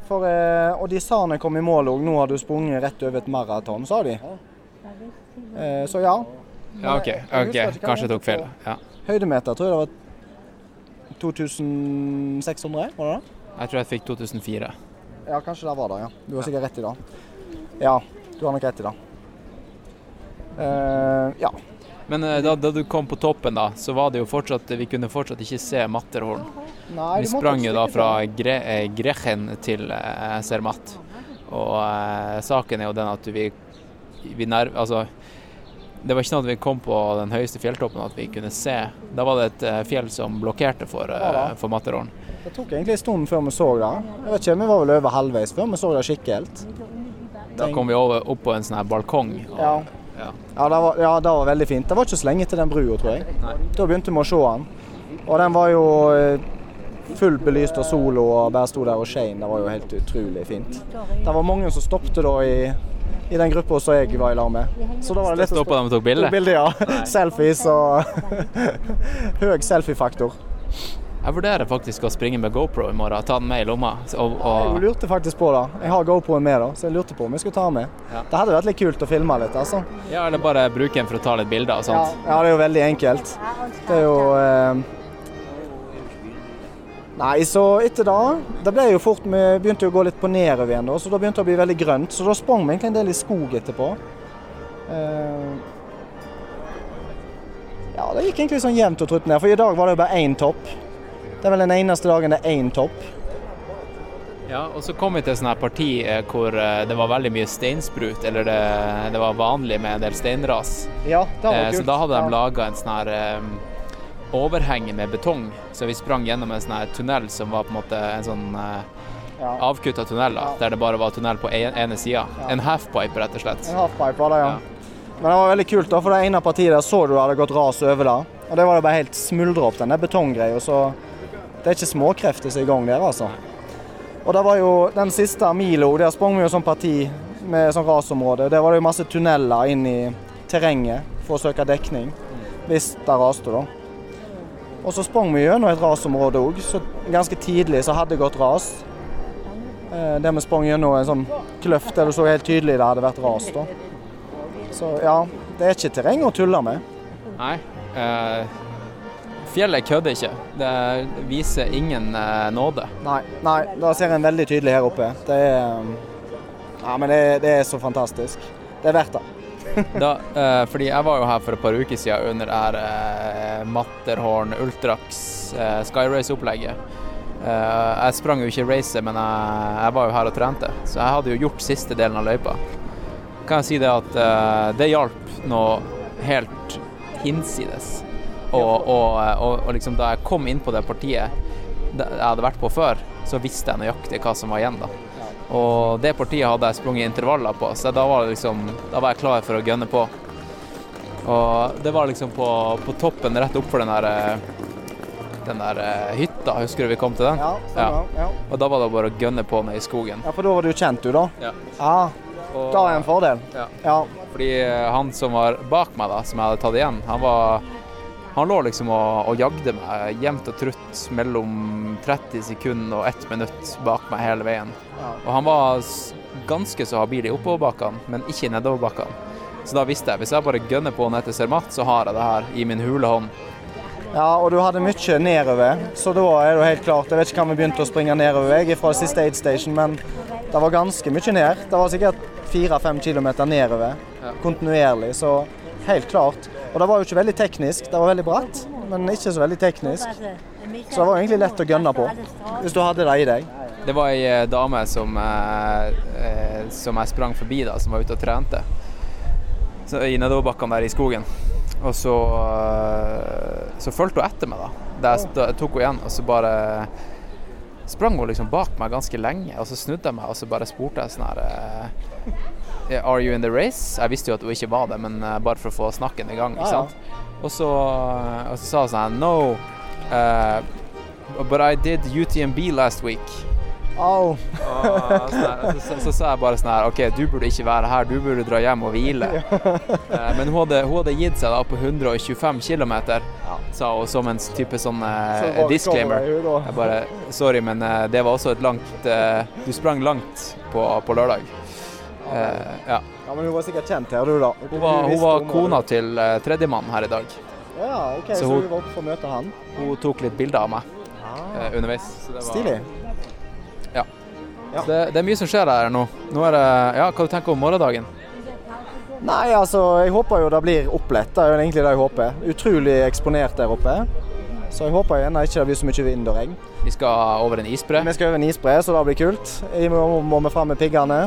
For, eh, og de sa når jeg kom i mål òg, nå har du sprunget rett over et maraton, sa de. Eh, så ja. Ja, OK. jeg ok, Kanskje jeg tok feil. Ja. Høydemeter tror jeg det var 2600, var det det? Jeg tror jeg fikk 2004. Ja, kanskje det var det, ja. Du har sikkert rett i det. Ja, du har nok rett i det. Eh, ja. Men eh, da, da du kom på toppen, da, så var det jo fortsatt Vi kunne fortsatt ikke se Matterhorn. Vi sprang jo da fra. Gre eh, Grechen til eh, Zermatt. Og eh, saken er jo den at vi, vi nær, Altså, det var ikke sånn at vi kom på den høyeste fjelltoppen at vi kunne se. Da var det et eh, fjell som blokkerte for, eh, for Matterhorn. Det tok egentlig en stund før vi så det. Jeg vet ikke, Vi var vel over halvveis før vi så det skikkelig. Da kom vi over, opp på en sånn her balkong. Og, Ja. Ja. Ja, det var, ja, det var veldig fint. Det var ikke så lenge til den brua, tror jeg. Da begynte vi å se den. Og den var jo eh, fullt belyst av sol og bare sto der og skein. Det var jo helt utrolig fint. Det var mange som stoppet da i, i den gruppa som jeg var i lag med. Så da var det lett å Stoppa dem og? Tok bilde, ja. Selfies og høy selfiefaktor. Jeg vurderer faktisk å springe med GoPro i morgen. Ta den med i lomma. Og, Jeg lurte faktisk på det. Jeg har GoProen med, da, så jeg lurte på om jeg skulle ta den med. Ja. Det hadde vært litt kult å filme litt, altså. ja, eller bare bruke den for å ta litt bilder og sånt. ja, det er jo veldig enkelt. Det er jo eh... Nei, så etter da Det ble jo fort Vi begynte jo å gå litt på nedover igjen, da, så da begynte det å bli veldig grønt. Så da sprang vi egentlig en del i skog etterpå. Eh... Ja, det gikk egentlig sånn jevnt og trutt ned. For i dag var det jo bare én topp. Det er vel den eneste dagen det er én topp. Ja, og så kom vi til sånn her parti eh, hvor eh, det var veldig mye steinsprut, eller det, det var vanlig med en del steinras. Ja, det var Eh, kult. så da hadde de Ja. laga en sånn her overheng med betong, så vi sprang gjennom en sånn her tunnel som var på en måte en sånn Ja. avkutta tunnel, da, der det bare var tunnel på ene sida. En halfpipe, rett og slett. En halfpipe var det, ja. Ja. Men det var veldig kult, da, for det ene partiet der så du hadde gått ras over det. Og det var det bare helt smuldra opp, den der betonggreia. Så det er ikke småkrefter som er i gang der, altså. Og det var jo den siste milo, der sprang vi jo sånn parti med sånn rasområde. Der var det jo masse tunneler inn i terrenget for å søke dekning, hvis det raste, da. Og så sprang vi gjennom et rasområde òg, så ganske tidlig så hadde det gått ras. Eh, Der vi sprang gjennom en sånn kløft der du så helt tydelig det hadde vært ras. da. Så ja, det er ikke terreng å tulle med. Nei. Eh, fjellet kødder ikke. Det viser ingen eh, nåde. Nei, nei, da ser en veldig tydelig her oppe. Det er um, Ja, men det, det er så fantastisk. Det er verdt det. Da, eh, fordi jeg var jo her for et par uker siden under det her eh, Matterhorn Ultrax eh, Skyrace-opplegget. Eh, jeg sprang jo ikke racet, men jeg, jeg var jo her og trente, så jeg hadde jo gjort siste delen av løypa. Kan jeg si det at eh, det hjalp noe helt hinsides. Og, og, og, og liksom da jeg kom inn på det partiet jeg hadde vært på før, så visste jeg nøyaktig hva som var igjen da. Og det partiet hadde jeg sprunget intervaller på, så da var, det liksom, da var jeg klar for å gønne på. Og det var liksom på, på toppen rett opp for den der, eh, den der eh, hytta, husker du vi kom til den? Ja, stemmer. Ja. Og da var det bare å gønne på ned i skogen. ja, for da var du kjent, du, da? Ja. Ah, da er en fordel. Ja. Ja. Fordi eh, han som var bak meg, da, som jeg hadde tatt igjen, han var han lå liksom og, og jagde meg jevnt og trutt mellom 30 sekunder og 1 minutt bak meg hele veien. Og han var ganske så habil i oppoverbakkene, men ikke i nedoverbakkene. Så da visste jeg hvis jeg bare gønner på ned til Cermat, så har jeg det her i min hule hånd. ja, og du hadde mye nedover, så da er det helt klart Jeg vet ikke hva vi begynte å springe nedover, jeg fra siste aid station, men det var ganske mye ned. Det var sikkert fire-fem kilometer nedover kontinuerlig, så helt klart. Og det var jo ikke veldig teknisk, det var veldig bratt, men ikke så veldig teknisk. Så det var egentlig lett å gønne på, hvis du hadde det i deg. Det var ei eh, dame som, eh, eh, som jeg sprang forbi, da, som var ute og trente. Så, I nedoverbakkene der i skogen. Og så, eh, så fulgte hun etter meg, da. Da jeg, tok henne igjen, og så bare sprang hun liksom bak meg ganske lenge. Og så snudde jeg meg, og så bare spurte jeg sånn her Are you in the race? Jeg visste jo at hun ikke var det, men eh, bare for å få snakken i gang. Ikke ja. Og så, og så sa hun sånn No. uh, but I did UTMB last week. Au. Og sånn så, så, så sa jeg bare sånn her OK, du burde ikke være her, du burde dra hjem og hvile. Eh, Men hun hadde, hun hadde gitt seg da på 125 km, sa hun som en type sånn Så eh, disclaimer. Jeg bare Sorry, men eh, det var også et langt eh, Du sprang langt på, på lørdag. Eh, ja. Ja, men hun var sikkert kjent her, du da. Hun var, hun var kona til uh, tredjemann her i dag. Ja, ok, Så så, hun- var oppe for å møte han. Hun tok litt bilder av meg eh, underveis. Så det var, Stilig. Ja. Ja. Det, det er mye som skjer der nå. Nå er det Ja, hva du tenker du om morgendagen? Nei, altså, jeg håper jo det blir opplett. Det er jo egentlig det jeg håper. Utrolig eksponert der oppe. Så jeg håper gjerne ikke det blir så mye vind og regn. Vi skal over en isbre. Vi skal over en isbre, så det blir kult. I morgen må vi fram med piggene.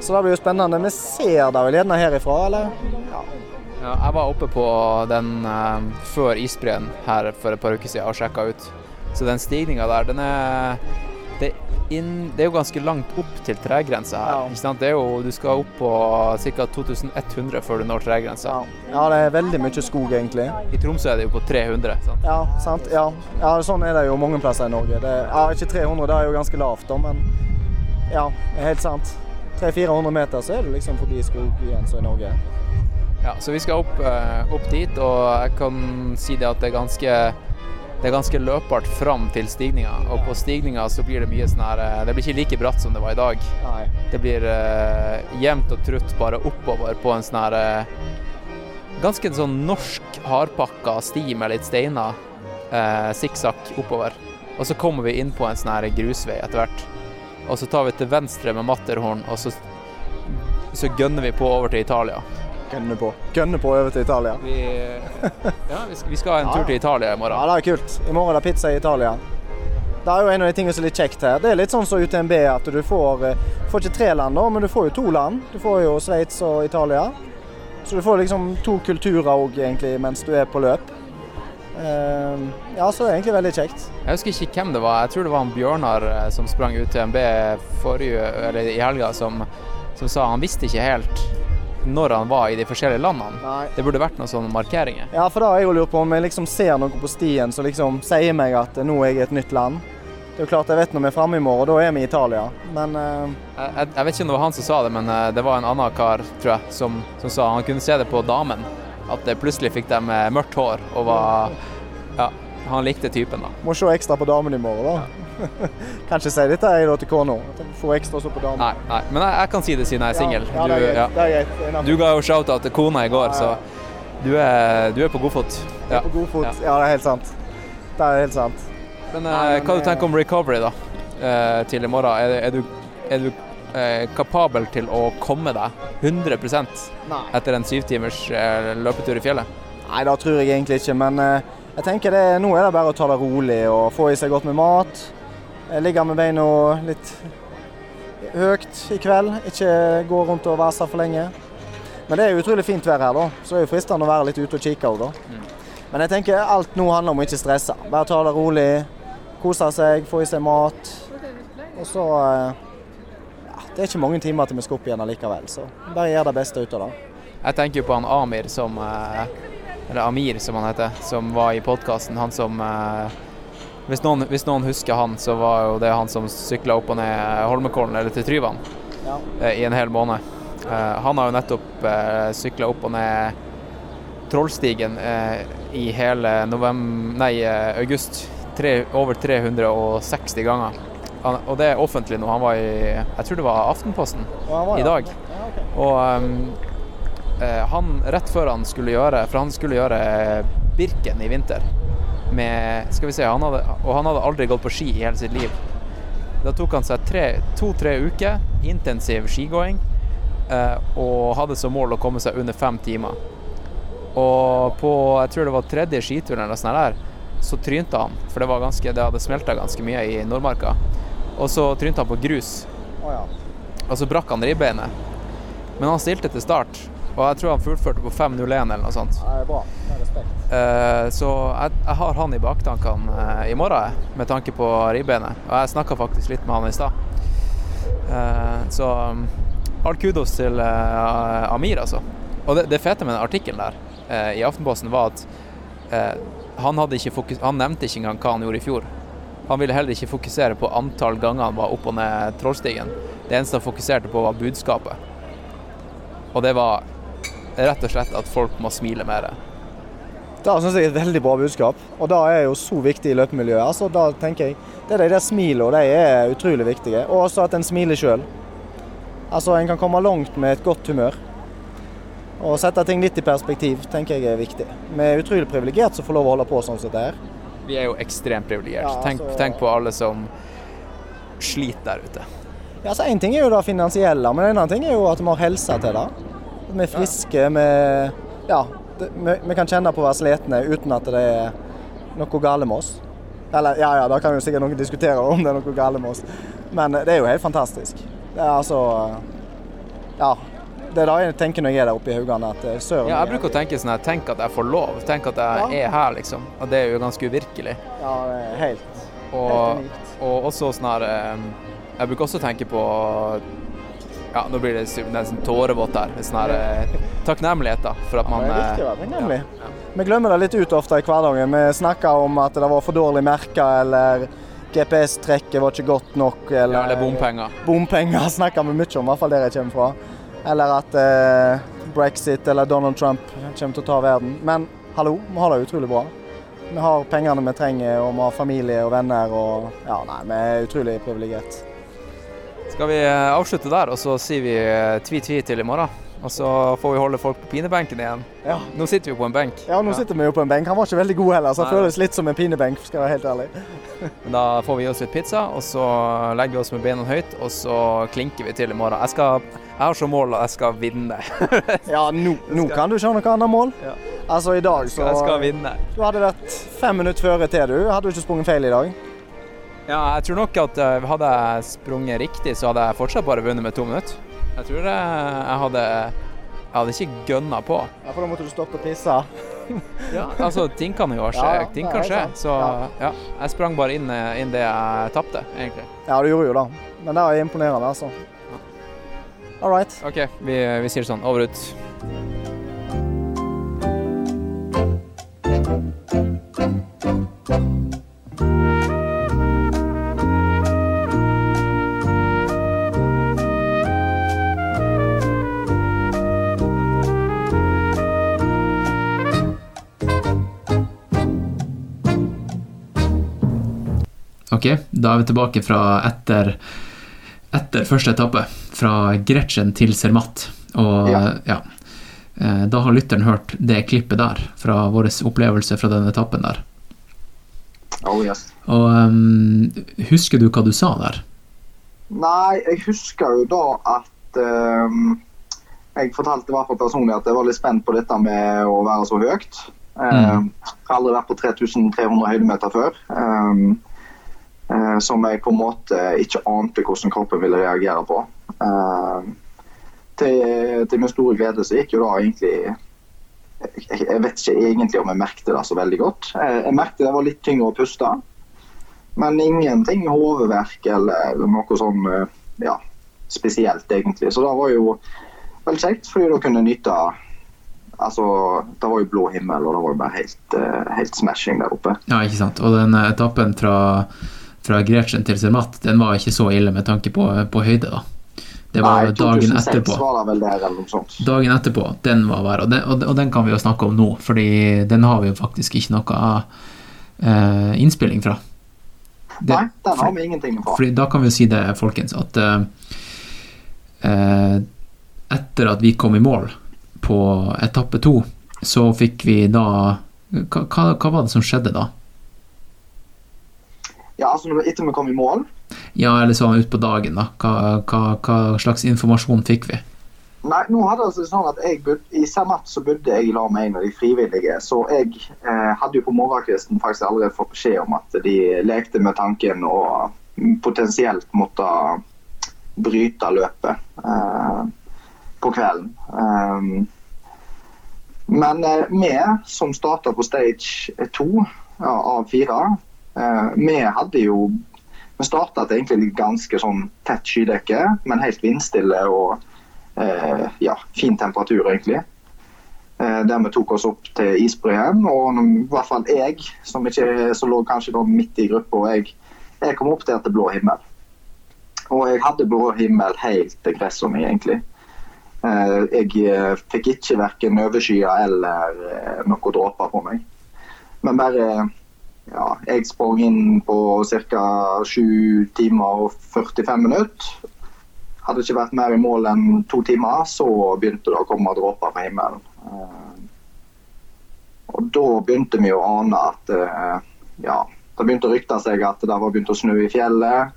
Så det blir jo spennende. Vi ser da vel gjerne herifra, eller? Ja. Ja, jeg var oppe på den eh, før isbreen her for et par uker siden og sjekka ut. Så den stigninga der, den er det, inn, det er jo ganske langt opp til tregrensa her. Ja. Det er jo, du skal opp på ca. 2100 før du når tregrensa. Ja. ja, det er veldig mye skog, egentlig. I Tromsø er det jo på 300. Sant? Ja, sant. Ja. ja, sånn er det jo mange plasser i Norge. Det, ja, ikke 300, det er jo ganske lavt, da, men ja, helt sant. 300-400 meter så er du liksom forbi skoggrensa i Norge. Ja, så vi skal opp, eh, opp dit, og jeg kan si det at det er ganske det er ganske løpbart fram til stigninga, og på stigninga så blir det mye sånn her eh, Det blir ikke like bratt som det var i dag. Nei. Det blir uh, jevnt og trutt bare oppover på en sånn her uh, Ganske sånn norsk hardpakka sti med litt steiner. Eh, Sikksakk oppover. Og så kommer vi inn på en sånn her grusvei etter hvert. Og så tar vi til venstre med Matterhorn, og så, så gønner vi på over til Italia. Gønne på. Gønne på over til Italia. Vi, ja, vi skal, ha en tur til Italia i morgen. Ja, det er kult. I morgen er det pizza i Italia. Det er jo en av de tingene som er litt kjekt her. Det er litt sånn som UTMB at du får, eh, får ikke tre land, men du får jo to land. Du får jo Sveits og Italia. Så du får liksom to kulturer òg, egentlig, mens du er på løp. Eh, ja, så det er egentlig veldig kjekt. Jeg husker ikke hvem det var. Jeg tror det var han Bjørnar eh, som sprang UTMB forrige, eller i helga, som, som sa han visste ikke helt når han var i de forskjellige landene. Nei. Det burde vært noen sånne markeringer. Ja, for da har jeg jo lurt på om jeg liksom ser noe på stien som liksom sier meg at nå er jeg i et nytt land. Det er jo klart jeg vet når vi er framme i morgen, da er vi i Italia. Men uh... Jeg, jeg, jeg vet ikke om det var han som sa det, men eh, det var en annen kar, tror jeg, som, som sa han kunne se det på damen. At det plutselig fikk de eh, mørkt hår og var Ja, han likte typen, da. må se ekstra på damen i morgen, da. kan ikke si dette jeg da til kona. Få ekstra så på damen. Nei, nei. Men jeg, jeg kan si det siden jeg er singel. Ja, ja, det greit. Du, ja. Det er greit. Du ga jo shout-out til kona i går, Ja, ja. så du er, du er på god fot. Ja. På god fot. Ja. Ja. det er helt sant. Det er helt sant. Men Nei, eh, men, hva du tenker du om recovery da, eh, til i morgen? Er, er du, er du eh, kapabel til å komme deg 100 Nei. etter en syv timers eh, løpetur i fjellet? Nei, det tror jeg egentlig ikke, men eh, jeg tenker det, nå er det bare å ta det rolig og få i seg godt med mat. Ligge med beina litt høyt i kveld, ikke gå rundt og vase for lenge. Men det er utrolig fint vær her, da, så det er jo fristende å være litt ute og kikke òg, da. Men jeg tenker alt nå handler om å ikke stresse. Bare ta det rolig, kose seg, få i seg mat. Og så eh, Det er ikke mange timer til vi skal opp igjen allikevel, så bare gjør det beste ut av det. Jeg tenker jo på han Amir som eh, Eller Amir, som han heter, som var i podkasten. Han som eh, hvis noen, hvis noen husker han, så var jo det han som sykla opp og ned Holmenkollen, eller til Tryvann, Ja. eh, i en hel måned. Han har jo nettopp sykla opp og ned Trollstigen i hele november, nei, august. Tre, over 360 ganger. Han, og det er offentlig nå. Han var i Jeg tror det var Aftenposten var i dag. Ja. Og um, eh, han, rett før han skulle gjøre For han skulle gjøre eh, Birken i vinter. Med Skal vi se han hadde, Og han hadde aldri gått på ski i hele sitt liv. Da tok han seg to-tre uker intensiv skigåing eh, og hadde som mål å komme seg under fem timer. Og på jeg tror det var tredje skituren eller sånn der, så trynte han. For det, var ganske, det hadde smelta ganske mye i Nordmarka. Og så trynte han på grus. Oh, ja. Og så brakk han ribbeinet. Men han stilte til start, og jeg tror han fullførte på 5.01 eller noe sånt. Ja, det er bra. Med respekt. Eh, så jeg, jeg har han i baktankene eh, i morgen, med tanke på ribbeinet. Og jeg snakka faktisk litt med han i stad. Eh, så um, all kudos til Amir, altså. Og det, det fete med den artikkelen der i Aftenposten var at eh, han, hadde ikke fokus han nevnte ikke engang hva han gjorde i fjor. Han ville heller ikke fokusere på antall ganger han var opp og ned Trollstigen. Det eneste han fokuserte på, var budskapet. Og det var rett og slett at folk må smile mer. Det syns jeg er et veldig bra budskap, og det er jo så viktig i løpemiljøet. Altså, da tenker jeg, det er de der smilene, de er utrolig viktige. Og også at en smiler sjøl. Altså, en kan komme langt med et godt humør. Og sette ting litt i perspektiv tenker jeg er viktig. Vi er utrolig privilegert som får lov å holde på sånn som dette her. Vi er jo ekstremt privilegert. Ja, tenk, så... tenk på alle som sliter der ute. Ja, så Én ting er jo det finansielle, men en annen ting er jo at vi har helse til det. Vi er friske. Vi, ja, det, vi, vi kan kjenne på å være slitne uten at det er noe galt med oss. Eller ja, ja, da kan jo sikkert noen diskutere om det er noe galt med oss. Men det er jo helt fantastisk. Det er altså Ja. Det er da jeg tenker når jeg er der oppe i Haugane, at eh, søren Ja, jeg bruker å tenke sånn her, tenk at jeg får lov. Tenk at jeg Ja. er her, liksom. Og det er jo ganske uvirkelig. Ja, det er helt, helt Og, unikt. og også sånn her eh, Jeg bruker også å tenke på Ja, nå blir det nesten tårevått her. Sånn her eh, takknemlighet, da, for at Ja, man det er viktig å eh, være takknemlig. Vi glemmer det litt ut ofte i hverdagen. Vi snakker om at det var for dårlig merka, eller GPS-trekket var ikke godt nok, eller, ja, eller bompenger. Bompenger snakker vi mye om, i hvert fall der jeg kommer fra. Eller at eh, brexit eller Donald Trump kommer til å ta verden. Men hallo, vi har det utrolig bra. Vi har pengene vi trenger, og vi har familie og venner. og ja, nei, Vi er utrolig privilegert. Skal vi eh, avslutte der, og så sier vi eh, tvi-tvi til i morgen? Og så får vi holde folk på pinebenken igjen. Ja. Nå sitter vi på en benk. Ja, nå sitter vi jo på en benk. Han var ikke veldig god heller, så det føles litt som en pinebenk, skal jeg være helt ærlig. Men Da får vi gi oss litt pizza, og så legger vi oss med beina høyt, og så klinker vi til i morgen. Jeg, skal, jeg har som mål at jeg skal vinne. Ja, nå, nå kan du ikke ha noe annet mål. Ja. Altså, i dag så Jeg skal vinne. Du hadde vært fem minutter føre til, du. Hadde du ikke sprunget feil i dag? Ja, jeg tror nok at eh, hadde jeg sprunget riktig, så hadde jeg fortsatt bare vunnet med to minutter. Jeg tror jeg, jeg hadde Jeg hadde ikke gønna på. Ja, For da måtte du stoppe og pisse. Ja, altså, ting kan jo skje. Ja, ting kan skje. Så Ja. ja, jeg sprang bare inn, eh, inn det jeg tapte, egentlig. Ja, du gjorde jo det. Men det er imponerende, altså. All right. OK, vi, vi sier sånn. Over ut. Ok, da er vi tilbake fra etter, etter første etappe. Fra Gretchen til Zermatt. Og Ja. ja. eh, Da har lytteren hørt det klippet der, fra vår opplevelse fra den etappen der. Oh, yes. Og um, husker du hva du sa der? Nei, jeg husker jo da at um, Jeg fortalte i hvert fall personlig at jeg var litt spent på dette med å være så høyt. Ehm, Jeg har aldri vært på 3300 høydemeter før. ehm, eh, som jeg på en måte ikke ante hvordan kroppen ville reagere på. Eh, til, til min store glede så gikk jo da egentlig jeg, jeg vet ikke egentlig om jeg merkte det så veldig godt. Jeg, jeg merkte det var litt tyngre å puste. Men ingenting hodeverk eller noe sånn eh, ja, spesielt, egentlig. Så det var jo veldig kjekt, fordi da kunne nyte Altså, det var jo blå himmel, og det var jo bare helt, eh, helt smashing der oppe. Ja, ikke sant. Og den eh, etappen fra, fra Gretchen til Zermatt, den var ikke så ille med tanke på, på høyde, da. Det var Nei, dagen etterpå. var det vel der, eller noe sånt. Dagen etterpå, den var verre. Og og og den kan vi jo snakke om nå, fordi den har vi jo faktisk ikke noe uh, innspilling fra. Det- Nei, den har vi ingenting fra. Fordi da kan vi jo si det, folkens, at uh, etter at vi kom i mål på etappe to, så fikk vi da hva, hva, hva var det som skjedde da? Ja, altså Etter vi kom i mål Ja, eller sånn ut på dagen, da. Hva, hva, hva slags informasjon fikk vi? Nei, nå hadde det altså sånn at jeg bodde, I Zermatt så bodde jeg i lag med en av de frivillige. Så jeg eh, hadde jo på morgenkvisten faktisk allerede fått beskjed om at de lekte med tanken å potensielt måtte bryte løpet eh, på kvelden. Um, men eh, vi som starta på stage to ja, av fire, vi hadde jo Vi starta egentlig ganske sånn tett skydekke, men helt vindstille og eh, ja, fin temperatur, egentlig. Eh, der vi tok oss opp til isbreen. Og i hvert fall jeg, som ikke som lå kanskje midt i gruppa, jeg, jeg kom opp der til blå himmel. Og jeg hadde blå himmel helt til gresset mitt, egentlig. Eh, jeg eh, fikk ikke verken overskyer eller eh, noe dråper på meg. Men bare ja, jeg sprang inn på ca. 7 timer og 45 minutter. Hadde ikke vært mer i mål enn to timer, så begynte det å komme dråper fra himmelen. Eh, Og da begynte vi å ane at eh, ja, det begynte å rykte seg at det var begynt å snø i fjellet.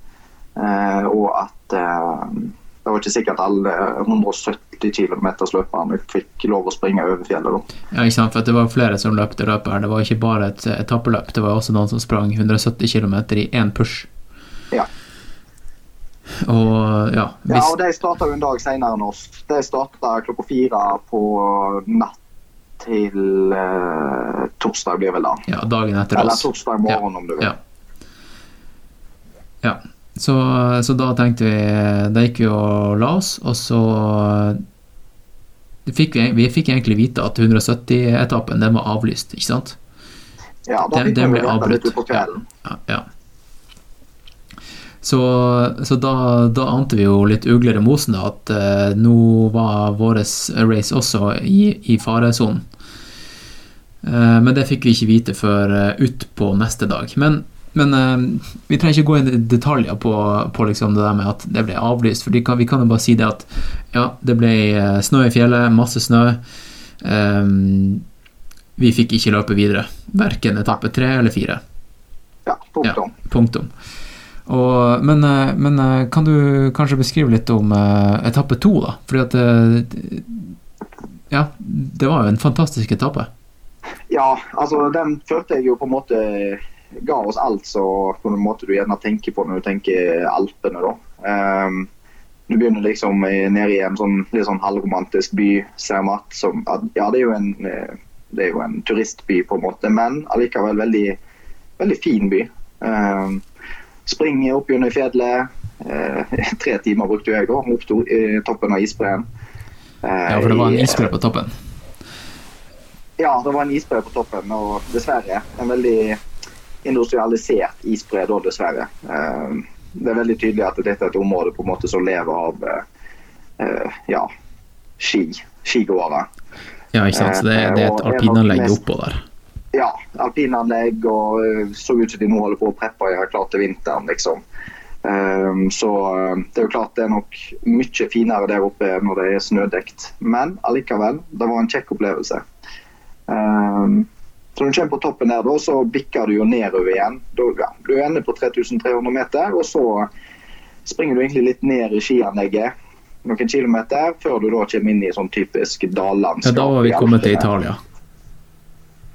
eh, Og at det var ikke sikkert alle 170 km-løperne fikk lov å springe over fjellet. da. Ja, ikke sant, for det var flere som løpte løpet her. Det var ikke bare et etappeløp, det var også noen som sprang 170 km i én push. Ja. Og ja, Ja, og de starta en dag senere enn oss. De starta klokka fire på natt til eh, torsdag, blir vel da. ja, dagen etter Eller oss. torsdag morgen, om du vil. Ja. Ja. Så, så da tenkte vi Da gikk vi og la oss, og så fikk vi, vi fikk egentlig vite at 170-etappen den var avlyst, ikke sant? Ja, da fikk den vi ble avbrutt. Ja. Ja. ja. Så, så da, da ante vi jo litt uglere mosen da, at uh, nå var vår race også i, i faresonen. Uh, men det fikk vi ikke vite før uh, utpå neste dag. Men, men uh, vi trenger ikke gå inn i detaljer på, på liksom det der med at det ble avlyst, for vi kan, vi kan jo bare si det at ja, det ble eh, snø i fjellet, masse snø. Um, vi fikk ikke løpe videre. Verken etappe tre eller fire. Ja, punktum. Punktum. Og, men, eh, men kan du kanskje beskrive litt om etappe to, da? Fordi at Ja, det var jo en fantastisk etappe. Ja, altså den følte jeg jo på en måte ga oss alt som på en måte du gjerne tenker på når du tenker Alpene, da. Um, du begynner liksom nede i en sånn litt sånn halvromantisk by, Zermatt. Som, ja, det er en eh, det er jo en turistby, på en måte, men allikevel veldig, veldig fin by. Um, springer opp gjennom fjellet. Uh, tre timer brukte jeg da, opp til i toppen av isbreen. Uh, Ja, for det var en isbre på toppen. ja, det var en isbre på toppen, og dessverre en veldig industrialisert isbre da, dessverre. Eh, Det er veldig tydelig at dette er et område på en måte som lever av eh, eh, ja, ski, skigåere. Ja, ikke sant. Så det, det er et og alpinanlegg oppå der. Ja, alpinanlegg og så ut som de nå holder på å preppe gjøre klart til vinteren, liksom. Så det er jo klart det er nok mye finere der oppe når det er snødekt. Men allikevel, det var en kjekk opplevelse. Så når du kommer på toppen her, så bikker du jo nedover igjen. Du ender på 3300 meter, og så springer du egentlig litt ned i skianlegget noen kilometer, før du da kommer inn i sånn typisk Ja, da var vi kommet til Italia.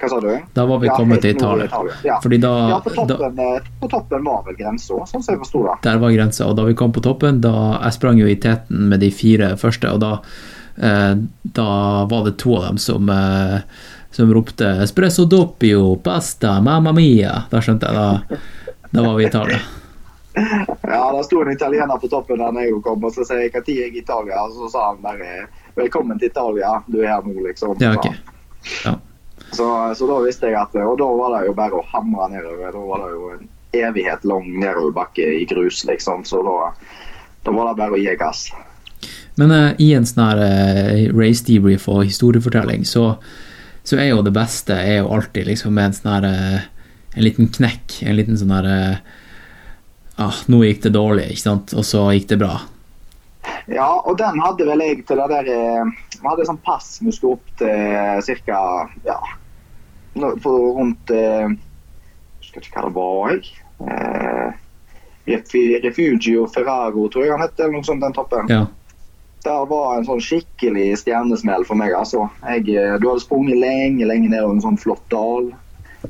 Hva sa du? Da var vi Ja, kommet til Italia. Italia. Ja. Fordi da, ja, på toppen, da, på toppen var vel grensa, sånn som jeg forsto det. Der var grensa, og da vi kom på toppen, da jeg sprang jo i teten med de fire første, og da, eh, da var det to av dem som, eh, som ropte 'espresso doppio, pasta, mamma mia'. Da skjønte jeg, da, da var vi i Italia. Ja, da sto en italiener på toppen når jeg kom, og så sa jeg når er jeg i Italia, og så sa han bare 'velkommen til Italia, du er her nå', liksom. Ja, okay. Ja. Så, så da visste jeg at Og da var det jo bare å hamre nedover. Da var det jo en evighet lang nedoverbakke i grus, liksom. Så da, da var det bare å gi gass. Men uh, i en sånn her eh, race debrief og historiefortelling, så, så er jo det beste er jo alltid liksom med en sånn her eh, En liten knekk, en liten sånn her eh, ah, Nå gikk det dårlig, ikke sant, og så gikk det bra. Ja, og den hadde vel jeg til det der eh, Vi hadde sånn pass vi skulle opp til ca. Ja, rundt Jeg husker ikke hva det var, jeg. Eh, Refugio Ferraro, tror jeg han het, eller noe sånt, den toppen. Ja. Det var en sånn skikkelig stjernesmell for meg, altså. Jeg, eh, du hadde sprunget lenge, lenge nedover en sånn flott dal.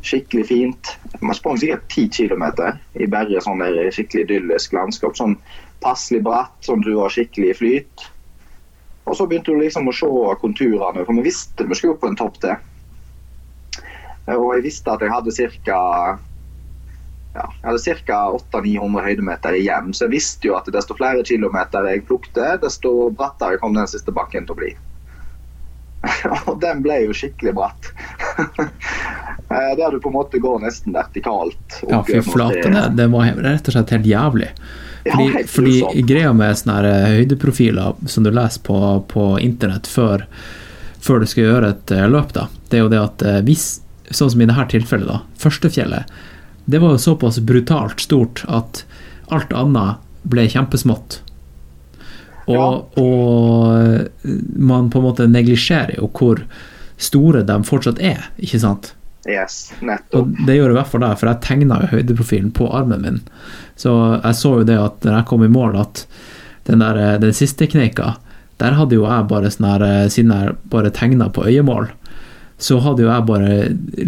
Skikkelig fint. Man sprang sikkert ti kilometer i bare sånn der skikkelig idyllisk landskap. Sånn passelig bratt, sånn at du var skikkelig flyt. Og så begynte du liksom å se konturene, for vi visste vi skulle opp på en topp til. Og jeg visste at jeg hadde ca. Ja, jeg hadde ca. 800-900 høydemeter igjen, så jeg visste jo at desto flere kilometer jeg plukte, desto brattere kom den siste bakken til å bli. Og den ble jo skikkelig bratt. Eh, Der du på en måte går nesten vertikalt. Ja, fy flate. det. Det, var rett og slett helt jævlig. Ja, Fordi, helt fordi greia med sånne her eh, høydeprofiler som du leser på, på internett før, før du skal gjøre et eh, løp, da, det er jo det at hvis, sånn som i dette tilfellet, da, førstefjellet, det var jo såpass brutalt stort at alt annet ble kjempesmått. Og, og eh, man på en måte neglisjerer jo hvor store de fortsatt er, ikke sant? Yes, nettopp. Og det gjorde i hvert fall det, for jeg tegna jo høydeprofilen på armen min. Så jeg så jo det at når jeg kom i mål, at den der eh, den siste kneika, der hadde jo jeg bare sånn her eh, Siden jeg bare tegna på øyemål, så hadde jo jeg bare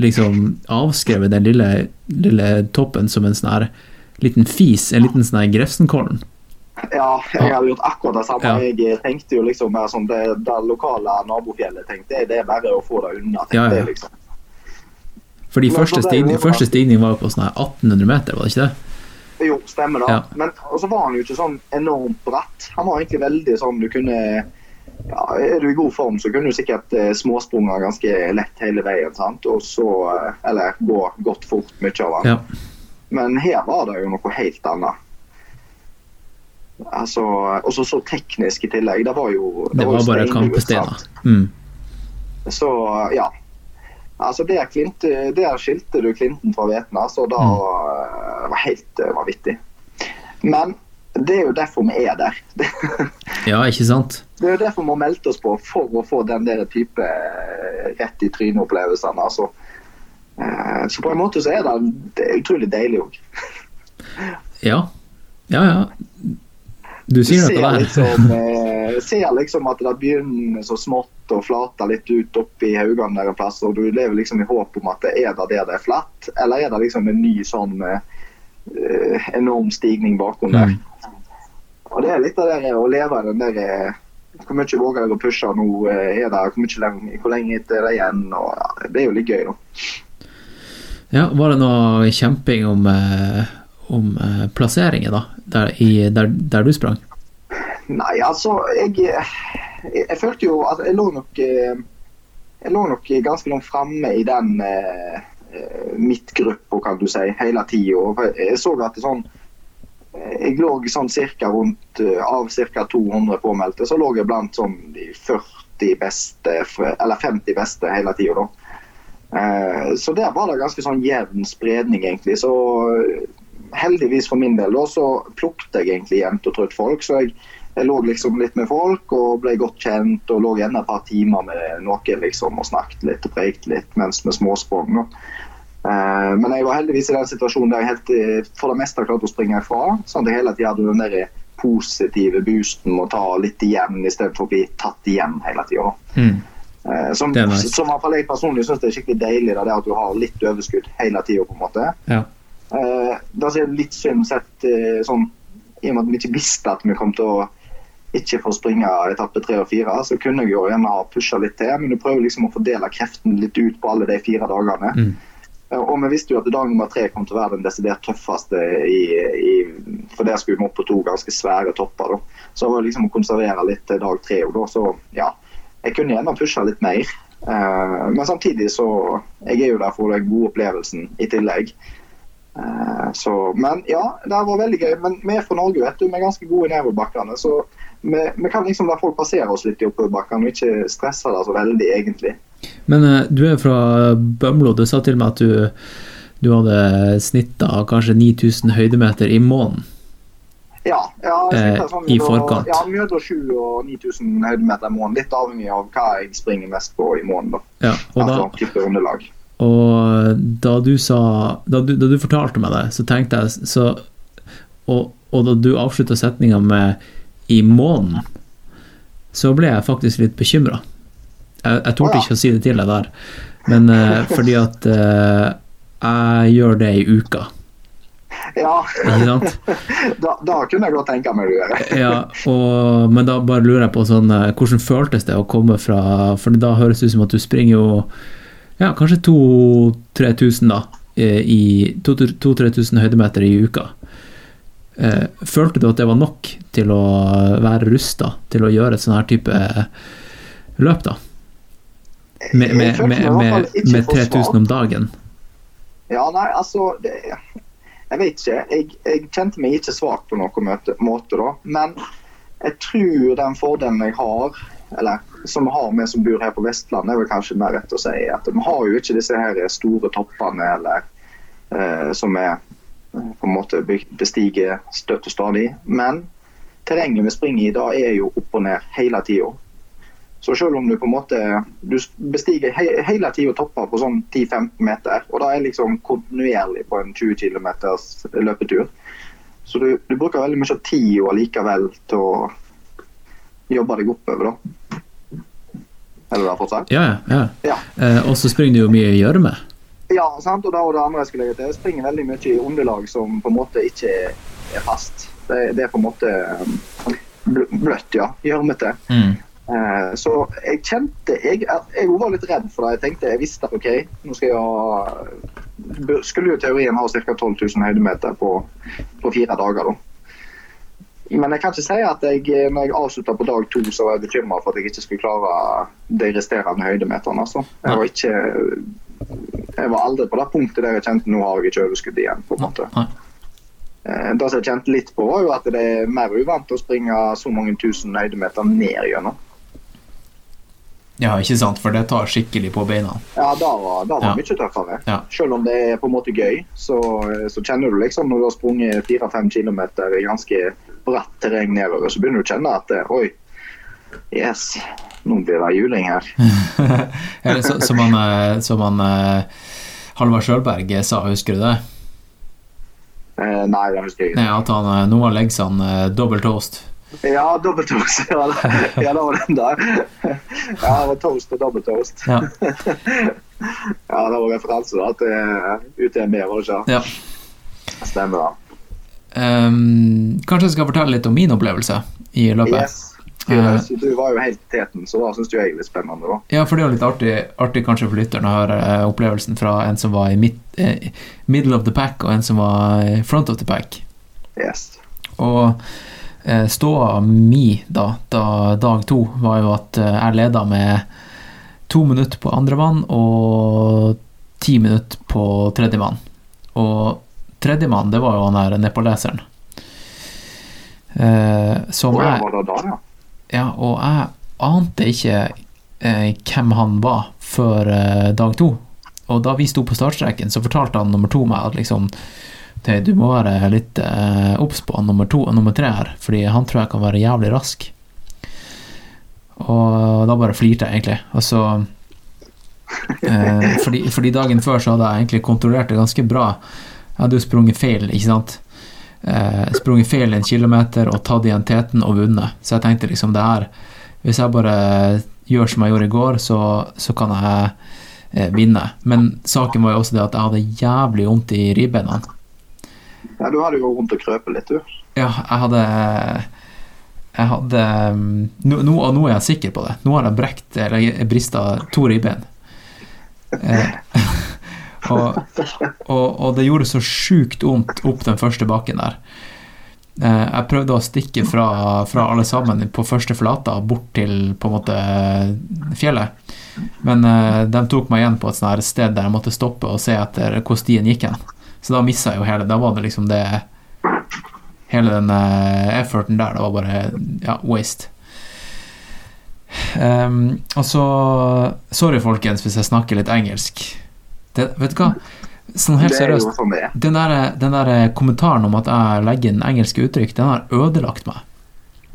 liksom avskrevet den lille, lille toppen som en sånn her liten fis, en liten sånn her Grefsenkollen. Ja, jeg har gjort akkurat det samme. Ja. Jeg tenkte jo liksom mer sånn det, det lokale nabofjellet. tenkte jeg, Det er bare å få det unna. tenkte Ja, ja. jeg liksom. For de Men første, så stigning, jo- første stigning var jo på sånn her 1800 meter, var det ikke det? Jo, stemmer det. Ja. Men så var han jo ikke sånn enormt bratt. Han var egentlig veldig sånn du kunne ja, Er du i god form, så kunne du sikkert eh, småsprunget ganske lett hele veien. sant? Og så, eh, Eller gå godt fort, mye av den. Ja. Men her var det jo noe helt annet. Altså, Og så så teknisk i tillegg. Det var jo Det det var bare steinhus, Mm. Så ja. Altså Der, klint, der skilte du Clinton fra Vetna, så da Mm. eh, var helt eh, vanvittig. Men det er jo derfor vi er der. Ja, ikke sant? Det er jo derfor vi har meldt oss på, for å få den der type eh, rett i trynet-opplevelsene. Altså. Eh, Så på en måte så er det, det er utrolig deilig òg. Ja. Ja, ja. Du sier ser der. liksom, ser liksom at det begynner så smått å flate litt ut oppi haugene der en plass, og du lever liksom i håp om at det er det der det er flatt, eller er det liksom en ny sånn enorm stigning bakom der. Mm. Og det er litt av det å leve i den der Hvor mye våger jeg å pushe nå? eh, Er det, hvor, lenge, hvor lenge er det igjen? Og, ja, det ble jo litt gøy, da. Ja, var det noe kjemping om, eh, om eh, plasseringer, da? Der, i, der, der du sprang? Nei, altså jeg, jeg, jeg følte jo at jeg lå nok Jeg lå nok ganske langt framme i den eh, midtgruppa, kan du si, hele tida. Jeg så at det sånn Jeg lå sånn cirka rundt eh, Av ca. 200 påmeldte, så lå jeg blant sånn de 40 beste, eller 50 beste hele tida, da. Eh, Så der var det ganske sånn jevn spredning, egentlig. Så eh, heldigvis for min del da, så plukket jeg egentlig jevnt og trutt folk. Så jeg, jeg lå liksom litt med folk og ble godt kjent og lå gjerne et par timer med noen liksom, og snakket litt og preiket litt mens vi småsprang. da. Eh, Men jeg var heldigvis i den situasjonen der jeg helt, eh, for det meste klarte å springe ifra. Sånn at jeg hele tida hadde den der positive boosten med å ta litt igjen istedenfor å bli tatt igjen hele tida. Mm. Eh, Som, nice. som jeg personlig syns er skikkelig deilig, det er at du har litt overskudd hele tida. Ja. Da det er litt synd sett sånn I og med at vi ikke visste at vi kom til å ikke få springe etappe tre og fire, så kunne jeg jo gjerne ha pusha litt til. Men du prøver liksom å fordele kreften litt ut på alle de fire dagene. Mm. Eh, Og vi visste jo at dag nummer tre kom til å være den desidert tøffeste, i, i, for der skulle vi opp på to ganske svære topper. Da. Så det var liksom å konservere litt til dag tre. Og da, så ja, jeg kunne gjerne pusha litt mer. Eh, men samtidig så Jeg er jo der for den gode opplevelsen i tillegg. Eh, så, men ja, det var veldig gøy. Men vi er fra Norge, vet du. Vi er ganske gode i nedoverbakkene. Så vi, vi kan liksom la folk passere oss litt i oppoverbakkene og ikke stresse det så veldig, egentlig. Men eh, du er fra Bømlo. Du sa til meg at du, du hadde snitta kanskje 9000 høydemeter i måneden. Ja, ja jeg har sitter sånn i forkant. Ja, mellom 7 og 9000 høydemeter i måneden. Litt avhengig av hva jeg springer mest på i måneden. da. Ja, og da, Altså type underlag. Og da du sa Da du, da du fortalte meg det, så tenkte jeg så, og, og da du avslutta setninga med 'i måneden', så ble jeg faktisk litt bekymra. Jeg, jeg torde ikke å si det til deg der, men uh, fordi at uh, jeg gjør det i uka, Ja, da, da kunne jeg godt tenke meg å gjøre. Ja, og, men da bare lurer jeg på sånn eh, Hvordan føltes det å komme fra For da høres det ut som at du springer jo ja, kanskje 2000-3000 da i 2000-3000 høydemeter i uka. Følte du at det var nok til å være rusta til å gjøre et sånn her type løp, da? Med, med, med, med, med 3000 om dagen? Ja, nei, altså det, Jeg vet ikke. Jeg, jeg kjente meg ikke svak på noen måte, måte, da. Men jeg tror den fordelen jeg har, eller som har vi som bor her på Vestlandet, er vel kanskje mer rett å si at vi har jo ikke disse her store toppene eller eh, som er eh, på en måte bestiger støtt og stadig. Men terrenget vi springer i da er jo opp og ned hele tida. Så selv om du på en måte du bestiger he hele tida topper på sånn 10-15 meter, og da er liksom kontinuerlig på en 20 km løpetur, så du, du bruker veldig mye tid og likevel til å jobbe deg oppover, da. Er det det fortsatt? Ja, ja. ja. Ja. Eh, og så springer du jo mye i gjørme. Ja, sant? og da og det andre jeg skulle legge til. Jeg springer veldig mye i underlag som på en måte ikke er fast. Det, det er på en måte um, bløtt, ja. Gjørmete. Mm. Eh, Så jeg kjente Jeg, jeg var litt redd for det. Jeg tenkte jeg visste at OK, nå skal jeg ha Skulle jo teorien ha ca. 12 000 høydemeter på, på fire dager, da. Men jeg kan ikke si at jeg, når jeg avslutta på dag to, så var jeg bekymra for at jeg ikke skulle klare de resterende høydemeterne. Altså. Jeg var ikke Jeg var aldri på det punktet der jeg kjente nå har jeg ikke overskudd igjen. på en måte. Eh, Det som jeg kjente litt på, var jo at det er mer uvant å springe så mange tusen høydemeter ned gjennom. Ja, ikke sant, for det tar skikkelig på beina. Ja, da var det var Ja. mye tøffere. Ja. Selv om det er på en måte gøy, så, så kjenner du liksom når du har sprunget 4-5 km i ganske bratt terreng nedover, så begynner du å kjenne at oi, yes, nå blir det juling her. Eller så, som han, eh, som han eh, Halvard Sjølberg sa, husker du det? Eh, nei, det husker jeg ikke. Nei, at han, eh, nå har seg uh, double toast. Ja, dobbeltoast. toast. Ja, ja, det var den der. Ja, det var toast og dobbeltoast. toast. Ja. Ja, det var referanse da, til eh, UTMB, var det ikke? ja. Stemmer det. Um, kanskje jeg skal fortelle litt om min opplevelse i løpet? Yes. Du var jo helt teten, så da syns jeg det er litt spennende. da. Ja, for det er jo litt artig, artig kanskje for lytteren å høre eh, opplevelsen fra en som var i midt, eh, middle of the pack, og en som var front of the pack. Yes. Og eh, ståa mi da, da dag to, var jo at eh, jeg leda med to minutter på andremann og ti minutter på tredjemann. Og tredjemann, det var jo han der nepaleseren. Eh, som jeg? Ja, og jeg ante ikke eh, hvem han var før eh, dag to. Og da vi sto på startstreken, så fortalte han nummer to meg at liksom «Tøy, Du må være litt eh, obs på nummer to og nummer tre her, fordi han tror jeg kan være jævlig rask. Og da bare flirte jeg egentlig. Og så eh, fordi, fordi dagen før så hadde jeg egentlig kontrollert det ganske bra. Jeg hadde jo sprunget feil, ikke sant. Eh, sprunget feil en kilometer og tatt igjen teten og vunnet. Så jeg tenkte liksom det her Hvis jeg bare gjør som jeg gjorde i går, så, så kan jeg eh, vinne. Men saken var jo også det at jeg hadde jævlig vondt i ribbeina. Ja? Du hadde jo vondt å krøpe litt, du. Ja, jeg hadde Jeg hadde mm, nå, nå, nå er jeg sikker på det. Nå har jeg brekt eller brista to ribben. Eh, og, og, og det gjorde så sjukt vondt opp den første bakken der. Eh, jeg prøvde å stikke fra, fra alle sammen på første flata bort til på en måte fjellet. Men eh, de tok meg igjen på et sted der jeg måtte stoppe og se etter hvor stien gikk hen. Så da missa jeg jo hele. Da var det liksom det Hele den eh, efforten der, det var bare ja, waste. Um, og så Sorry, folkens, hvis jeg snakker litt engelsk. Det, vet du hva? Sånn helt er seriøst. sånn. Den der, den der kommentaren om at jeg legger inn engelske uttrykk, den har ødelagt meg.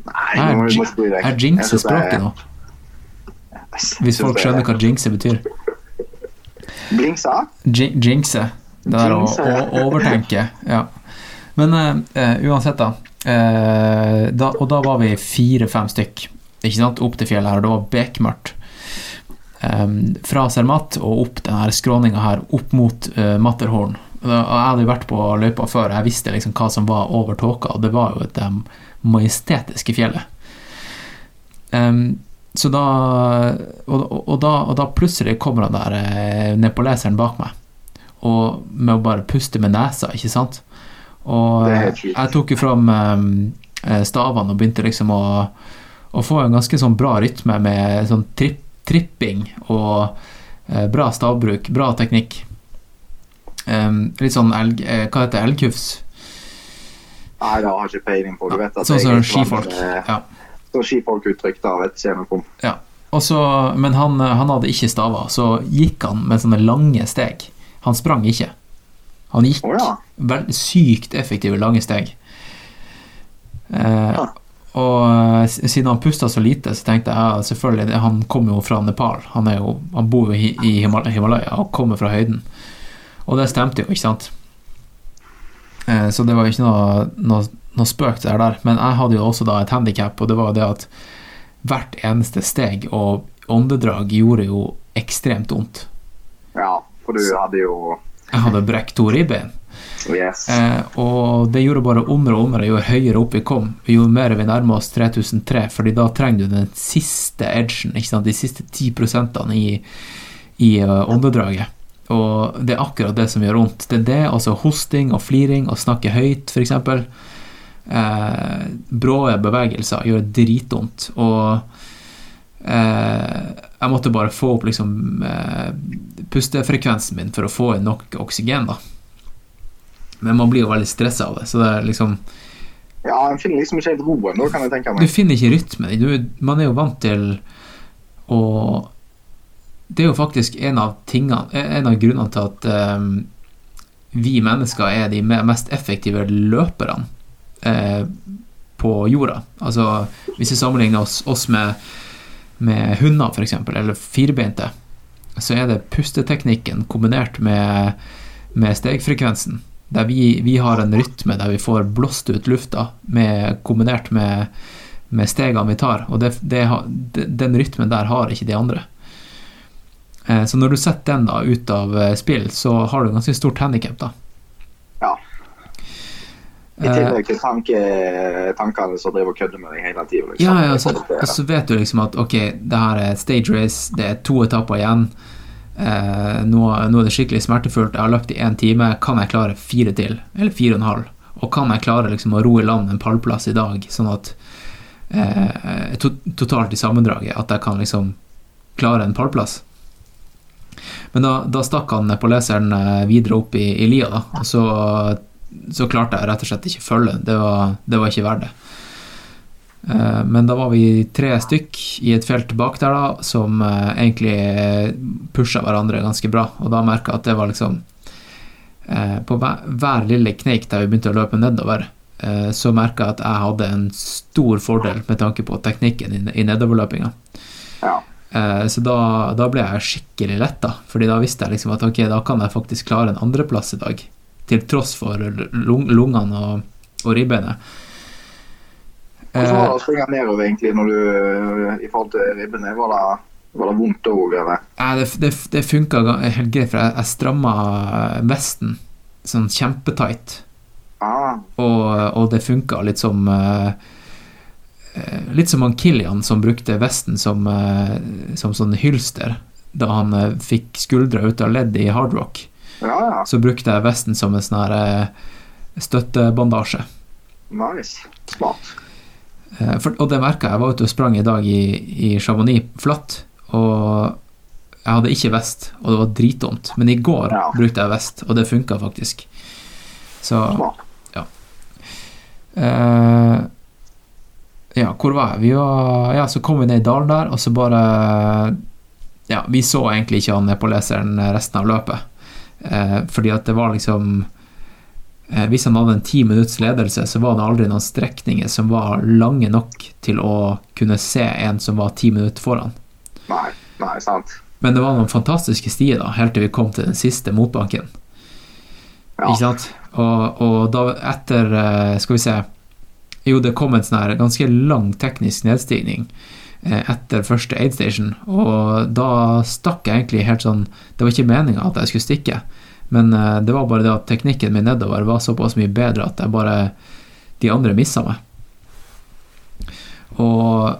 Nei, Jeg, jeg jinxer er- språket nå, hvis folk er- skjønner hva jinxe betyr. Blingsa? Jin- Jinxe. Det der å, å overtenke. Ja. Men uh, uansett, da, Uh, da. Og da var vi fire-fem stykk ikke sant, opp til fjellet her, og det var bekmørkt. Um, fra Zermatt og opp denne skråninga her, opp mot uh, Matterhorn. Og jeg hadde jo vært på løypa før, jeg visste liksom hva som var over tåka, og det var jo det majestetiske fjellet. Um, så da og, og, og da og da plutselig kommer han der nepoleseren bak meg, og med å bare puste med nesa, ikke sant? Og jeg tok jo fram eh, stavene og begynte liksom å, å få en ganske sånn bra rytme med sånn tripp, tripping og eh, bra stavbruk, bra teknikk. Litt sånn elg... Eh, hva heter det? Elgkufs? Nei, det har ikke peiling på. Du vet at Sånn som er skifolk. Ja. Sånn skifolkuttrykk, da av et jeg. Ja. Også, men han, han hadde ikke staver, så gikk han med sånne lange steg. Han sprang ikke. Han gikk Å ja. veldig sykt effektive lange steg. Eh, Ja. og eh, siden han pusta så lite, så tenkte jeg ja, selvfølgelig Han kommer jo fra Nepal. Han, jo, han bor jo i, i Himalaya og kommer fra høyden. Og det stemte jo, ikke sant? Eh, så det var jo ikke noe, noe, noe spøk der, der. Men jeg hadde jo også da et handikap, og det var jo det at hvert eneste steg og åndedrag gjorde jo ekstremt vondt. For du hadde jo Jeg hadde brekt to ribben. Yes. Eh, og det gjorde bare omre og omre jo høyere opp vi kom, jo mer vi nærmer oss 3003, fordi da trenger du den siste edgen, ikke sant? de siste 10% i, i uh, åndedraget. Og det er akkurat det som gjør vondt. Det er det, altså hosting og fliring og snakke høyt, f.eks. Eh, brå bevegelser gjør dritvondt. Og eh, jeg måtte bare få opp liksom eh, pustefrekvensen min for å få nok oksygen, da. Men man blir jo veldig stressa av det, så det er liksom Ja, en finner liksom ikke helt roen nå, kan jeg tenke Du finner ikke rytmen. Du, man er jo vant til å Det er jo faktisk en av tingene En av grunnene til at eh, vi mennesker er de mest effektive løperne eh, på jorda. Altså hvis vi sammenligner oss, oss med, med hunder, f.eks., eller firbeinte, så er det pusteteknikken kombinert med, med stegfrekvensen. Der vi, vi har en rytme der vi får blåst ut lufta med, kombinert med, med stegene vi tar. Og det, det, den rytmen der har ikke de andre. Eh, Så når du setter den da ut av eh, spill, så har du ganske stort handikap, da. I Eh, tillegg til tanke, tankene som driver og kødder med deg hele tida. Liksom. Ja, ja, så, og så vet du liksom at ok, det her er stage race, det er to etapper igjen. Eh, nå, nå er det skikkelig smertefullt. Jeg har løpt i én time. Kan jeg klare fire til? Eller fire og en halv? Og kan jeg klare liksom å ro i land en pallplass i dag, sånn at eh, to, totalt i sammendraget at jeg kan liksom klare en pallplass? Men da, da stakk han på leseren videre opp i, i lia, da. Og så, så klarte jeg rett og slett ikke følge. Det var, det var ikke verdt det. Eh, Men da var vi tre stykk i et felt bak der da, som eh, egentlig pusha hverandre ganske bra. Og da merka jeg at det var liksom eh, På hver, hver lille kneik der vi begynte å løpe nedover, så merka jeg at jeg hadde en stor fordel med tanke på teknikken i, nedoverløpinga. Ja. Så da, da ble jeg skikkelig letta, Fordi da visste jeg liksom at ok, da kan jeg faktisk klare en andreplass i dag. Til tross for lung, lungene og, og ribbeinet. Hvordan var Eh, det å springe nedover egentlig når du, i forhold til ribbene? Var det, var det vondt òg, eller? Nei, det, det, det funka helt greit, for jeg, jeg stramma vesten sånn kjempetight. Ah, Og, og det funka litt som eh, eh, Litt som han Killian som brukte vesten som, eh, som sånn hylster da han eh, fikk skuldra ut av ledd i hardrock. Ja, ja. Så brukte jeg vesten som en sånn eh, støttebandasje. Nice. Smart. Eh, For, og det merka jeg. Jeg var ute og sprang i dag i, i Chamonix flatt, og jeg hadde ikke vest, og det var dritdumt. Men i går Ja. brukte jeg vest, og det funka faktisk. Så Smart. eh, Ja, hvor var jeg? Vi var, ja, så kom vi ned i dalen der, og så bare Ja, vi så egentlig ikke han nepaleseren resten av løpet. Eh, fordi at det var liksom eh, Hvis han hadde en ti minutts ledelse, så var det aldri noen strekninger som var lange nok til å kunne se en som var ti minutter foran. Nei, nei, sant. Men det var noen fantastiske stier da, helt til vi kom til den siste motbanken. Ja. Ikke sant? Og, og da etter eh, Skal vi se Jo, det kom en sånn her ganske lang teknisk nedstigning etter første aid station, og da stakk jeg egentlig helt sånn Det var ikke meninga at jeg skulle stikke, men eh, det var bare det at teknikken min nedover var såpass mye bedre at jeg bare De andre missa meg. Og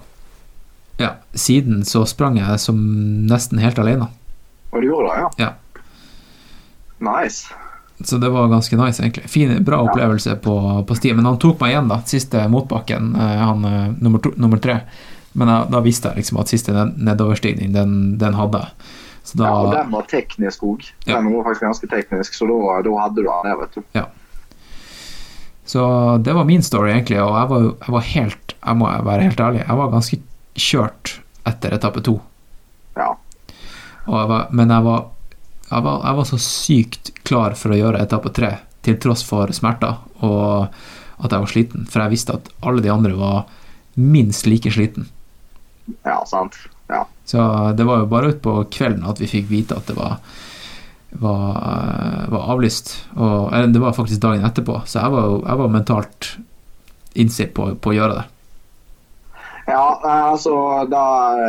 ja, siden så sprang jeg som nesten helt alene. Og du gjorde det, ja? Ja. Nice. Så det var ganske nice, egentlig. Fin, bra opplevelse på, på stien. Men han tok meg igjen, da. Siste motbakken, eh, han eh, nummer, to, nummer tre. Men da, da visste jeg liksom at siste nedoverstigning, den, den hadde jeg. Så da Ja, og den var teknisk òg. Ja. Den var faktisk ganske teknisk, så da, da hadde du den der, vet du. Så det var min story, egentlig. Og jeg var, jeg var helt Jeg må være helt ærlig, jeg var ganske kjørt etter etappe to. Ja. Jeg var, men jeg var, jeg, var, jeg var så sykt klar for å gjøre etappe tre, til tross for smerter og at jeg var sliten. For jeg visste at alle de andre var minst like sliten. Ja, sant. Ja. Så det var jo bare utpå kvelden at vi fikk vite at det var, var, var avlyst. Og, eller det var faktisk dagen etterpå, så jeg var, jeg var mentalt innstilt på, på å gjøre det. Ja, altså da,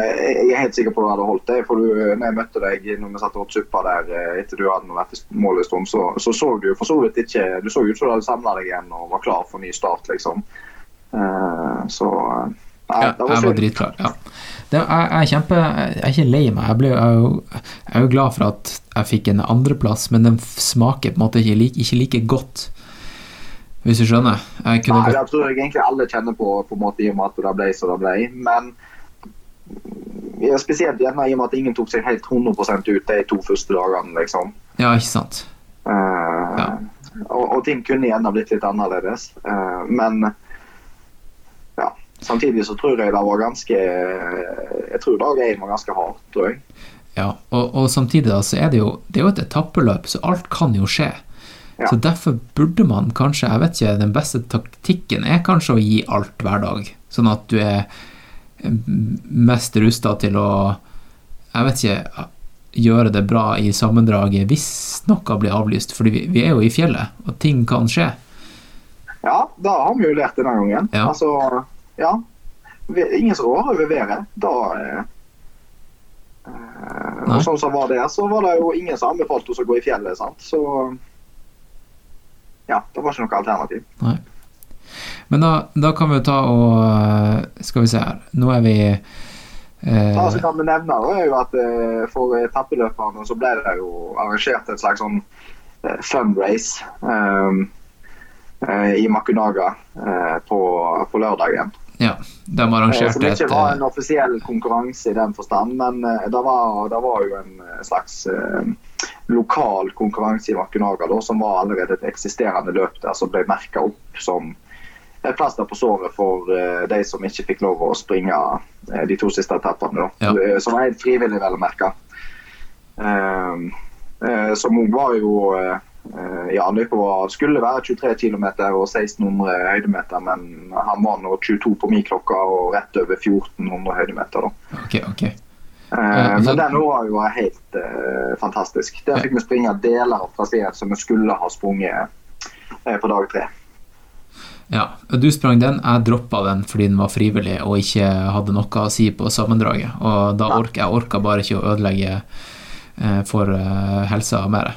Jeg er helt sikker på at du hadde holdt det. For du, når jeg møtte deg når vi satt og åt suppa der eh, etter du hadde vært i mål en stund, så, så så du for så vidt ikke Du så ut som du hadde samla deg igjen og var klar for ny start, liksom. Uh, Så Nei, Ja, jeg var dritklar. Ja. Det, jeg, jeg, er kjempe, jeg er ikke lei meg. Jeg, ble, jeg, er jo, glad for at jeg fikk en andreplass, men den smaker på en måte ikke like, ikke like godt. Hvis du skjønner? Jeg Nei, det tror jeg egentlig alle kjenner på, på en måte, i og med at det ble som det ble. Men ja, spesielt gjerne i og med at ingen tok seg helt 100% ut de to første dagene. liksom. Ja, ikke sant? Uh, Ja. og, og ting kunne gjerne blitt litt annerledes. Uh, men samtidig så tror jeg det var ganske Jeg tror dag én var ganske hard, tror jeg. Ja, og, og samtidig da, så er det jo det er jo et etappeløp, så alt kan jo skje. Ja. Så derfor burde man kanskje, jeg vet ikke, den beste taktikken er kanskje å gi alt hver dag. Sånn at du er mest rusta til å, jeg vet ikke, gjøre det bra i sammendraget hvis noe blir avlyst. Fordi vi, vi er jo i fjellet, og ting kan skje. Ja, da har vi jo lært denne gangen. Ja. Altså, ja. Ingen som rår over været. Da eh, Sånn som var det, så var det jo ingen som anbefalte oss å gå i fjellet. sant? Så ja, det var ikke noe alternativ. Nei. Men da, da kan vi jo ta og eh, Skal vi se her. Nå er vi eh, altså, kan vi nevne er jo at eh, For etappeløperne så ble det jo arrangert et slags sånn eh, fundraise eh, eh, i Makunaga eh, på, på lørdagen. Ja, de arrangerte et Som ikke var eh, en offisiell konkurranse i den forstand, men eh, det var, det var jo en eh, slags eh, lokal konkurranse i Vakunaga, da, som var allerede et eksisterende løp der, som ble merka opp som et plaster på såret for eh, de som ikke fikk lov å springe eh, de to siste etappene. Ja. Eh, Som var helt frivillig, vel å merke. Eh, eh, som òg var jo eh, eh, Ja, løypa var- skulle være 23 km og 1600 høydemeter, men han var nå 22 på min klokke og rett over 1400 høydemeter. da. Okay, okay. Uh, men den var jo helt uh, fantastisk. Der fikk vi springe deler av traseen som vi skulle ha sprunget uh, på dag tre. Ja, du sprang den, jeg droppa den fordi den var frivillig og ikke hadde noe å si på sammendraget. Og da Ja. ork, jeg orka bare ikke å ødelegge for helsa mer.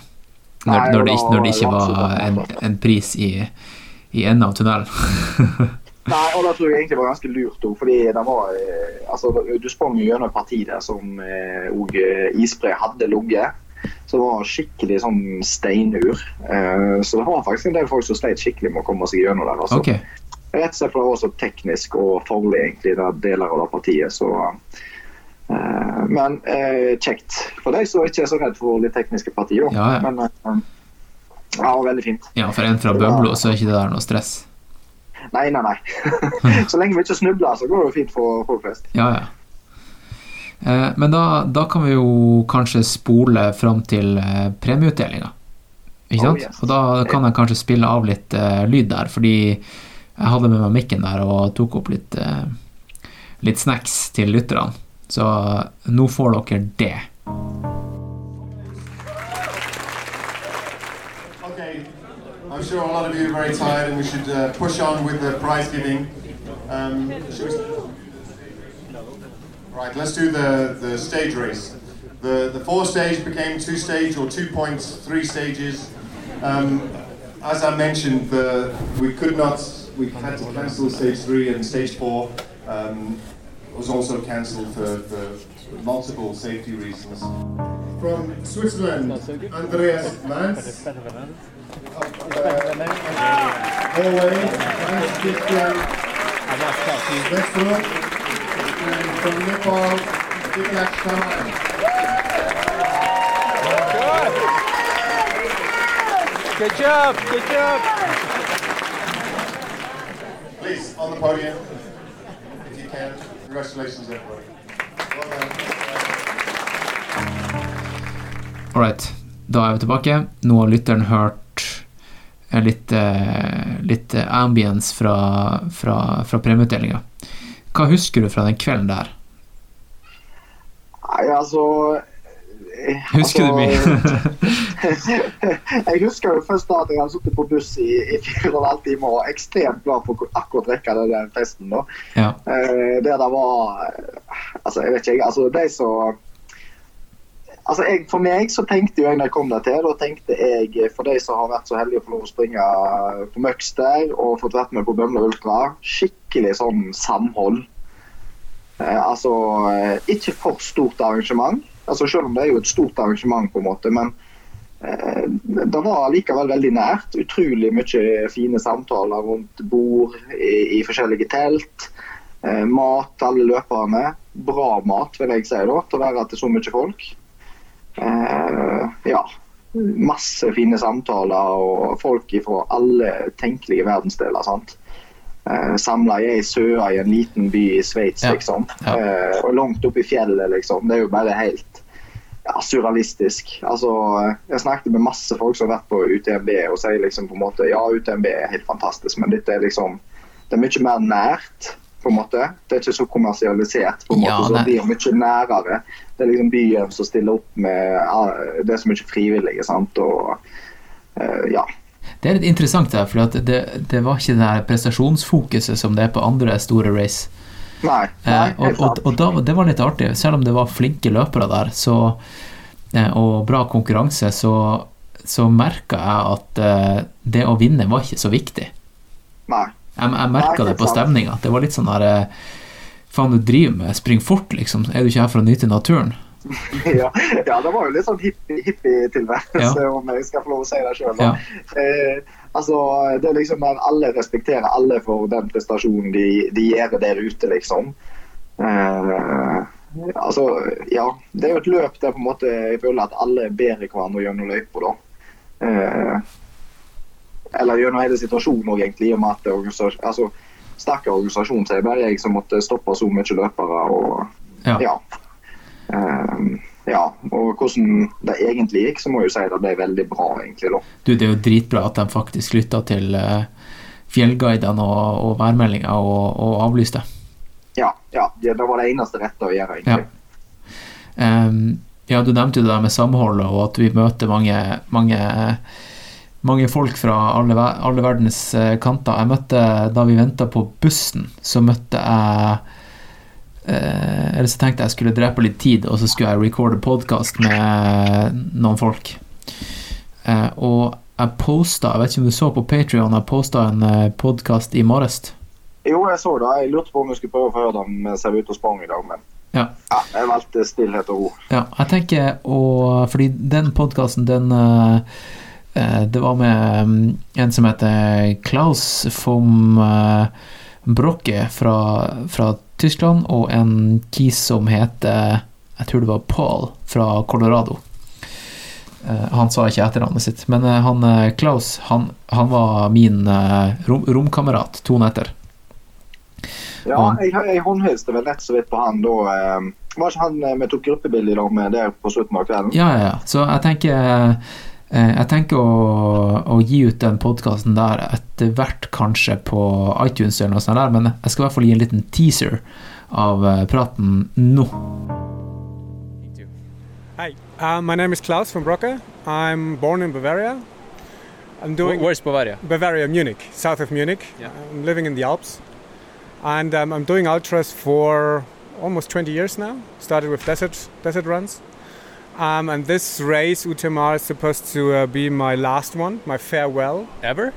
Når, når, det, når det ikke var en, en pris i, i enden av tunnelen. Nei, og det tror jeg egentlig var ganske lurt òg, fordi det var eh, altså, Du sprang gjennom et parti der som òg eh, isbre hadde ligget. Som var skikkelig sånn steinur. Eh, så det var faktisk en del folk som sleit skikkelig med å komme seg gjennom der. Altså. Okay. Rett og slett for det var så teknisk og farlig egentlig, det deler av det partiet. Så, eh, men eh, kjekt for deg som ikke er så redd for litt tekniske partier. Ja, ja. Men eh, ja, veldig fint. ja, for en fra Bømlo så er ikke det der noe stress. Nei, nei, nei. så lenge vi ikke snubler, så går det jo fint for folk flest. Ja, ja. Eh, men da, da kan vi jo kanskje spole fram til eh, premieutdelinga. Ikke Oh, yes. Og da kan jeg kanskje spille av litt eh, lyd der, fordi jeg hadde med meg mikken der og tok opp litt, eh, litt snacks til lytterne. Så nå får dere det. Okay, I'm sure a lot of you are very tired and we should uh, push on with the prize giving. Um, should we- Right, let's do the, the stage race. The, the four stage became two stage or two points, three stages. Um, as I mentioned, the, we could not, we had to cancel stage three and stage four. Um, was also cancelled for, for multiple safety reasons. From Switzerland, Andreas Mans. Uh, Norway, Hans Christian Vestro. And from Nepal, Vikas Shaman. Good job! Good job! Please, on the podium, if you can. Congratulations, everybody. Well done. Alright, da er vi tilbake. Nå har lytteren hørt eh, litt, eh, litt eh, ambience fra, fra, fra premieutdelinga. Hva husker du fra den kvelden der? Nei, altså Husker du mye? jeg husker jo først da at jeg hadde sittet på buss i, i fire og en halv time og var ekstremt glad for å akkurat rekke den festen. da. Ja. Eh, der var eh, Altså, jeg vet ikke, jeg. Altså, de som Altså, jeg, For meg så tenkte jo jeg når jeg kom der til, da tenkte jeg for de som har vært så heldige å få lov å springe på Møgster og fått vært med på Bømlo Ultra, skikkelig sånn samhold. Uh, altså eh, ikke for stort arrangement, altså selv om det er jo et stort arrangement, på en måte, men eh, det var likevel veldig nært. Utrolig mye fine samtaler rundt bord i, i forskjellige telt. Eh, mat til alle løperne. Bra mat, vil jeg si, da, til å være til så mye folk. Eh, ja. Masse fine samtaler og folk fra alle tenkelige verdensdeler. sant? Samla i ei søa i en liten by i Sveits, liksom. Ja. Og langt oppe i fjellet, liksom. Det er jo bare helt ja, surrealistisk. Altså, jeg snakket med masse folk som har vært på UTMB og sier liksom på en måte ja, UTMB er helt fantastisk, men dette er liksom det er mye mer nært. på en måte. Det er ikke så kommersialisert, på en Ja, måte, så nei. det blir mye nærere. Det er liksom byen som stiller opp med ja, Det er så mye frivillige, sant. Og eh, ja. Det er litt interessant, der, for det, det var ikke det prestasjonsfokuset som det er på andre store race. Nei. Eh, nei og og, og da, det var litt artig. Selv om det var flinke løpere der, så, eh, og bra konkurranse, så, så merka jeg at eh, det å vinne var ikke så viktig. Nei. Jeg, jeg merka det på stemninga. Det var litt sånn der Faen, du driver med spring fort, liksom. Er du ikke her for å nyte naturen? ja, ja, det var jo litt sånn hippie- hippie-tilværelse, Ja. om jeg skal få lov å si det sjøl. Ja. Eh, altså, det er liksom at alle respekterer alle for den prestasjonen de, de gjør der ute, liksom. Eh, altså, ja. Det er jo et løp der på en måte jeg føler at alle bærer hverandre gjennom løypa, da. Eh, eller gjennom hele situasjonen òg, egentlig, i og med at er organisasjon, altså, sterk organisasjon, så er det bare jeg som måtte stoppe så mye løpere. og Ja. ja. Ehm, ja, og hvordan det egentlig gikk, så må jeg jo si det ble veldig bra, egentlig. da. Du, det er jo dritbra at de faktisk lytta til eh, fjellguidene og, og værmeldinga og, og avlyste. Ja, ja, det, var det eneste rette å gjøre, Ja. egentlig. Ehm, ja, du nevnte jo det der med samholdet, og at vi møter mange, mange, mange folk fra alle, alle verdens eh, kanter. Jeg møtte, Da vi venta på bussen, så møtte jeg eh, Eller så tenkte jeg jeg skulle drepe litt tid, og så skulle jeg recorde podkast med noen folk. Eh, og jeg posta, jeg vet ikke om du så på Patrion, jeg posta en uh, podkast i morges. Jo, jeg så det. Jeg lurte på om jeg skulle prøve å få høre dem mens jeg var ute og sprang i dag, men Ja. ja, jeg valgte stillhet og ro. Ja, jeg tenker å Fordi den podkasten, den eh, eh, Det var med mm, en som heter Klaus vom Brokke Brocke fra, fra Tyskland, og en kis som heter Jeg tror det var Paul fra Colorado. Eh, han sa ikke etternavnet sitt, men eh, han eh, Klaus, han, han var min rom, romkamerat to netter. Ja, jeg, jeg håndhilste vel nett så vidt på han da. Var ikke han vi tok gruppebilde i lag med der på slutten av kvelden? Ja, ja, ja. Så jeg tenker Jeg tenker å, å gi ut den podkasten der etter hvert, kanskje på iTunes eller noe sånt der, men jeg skal i hvert fall gi en liten teaser av eh, praten nå. Hi, uh, my name is Klaus from Brocke. I'm born in Bavaria. I'm doing Where's Bavaria? Bavaria, Munich, south of Munich. Yeah. I'm living in the Alps, and um, I'm doing ultras for almost 20 years now. Started with desert desert runs, um, and this race UTMR is supposed to uh, be my last one, my farewell. Ever?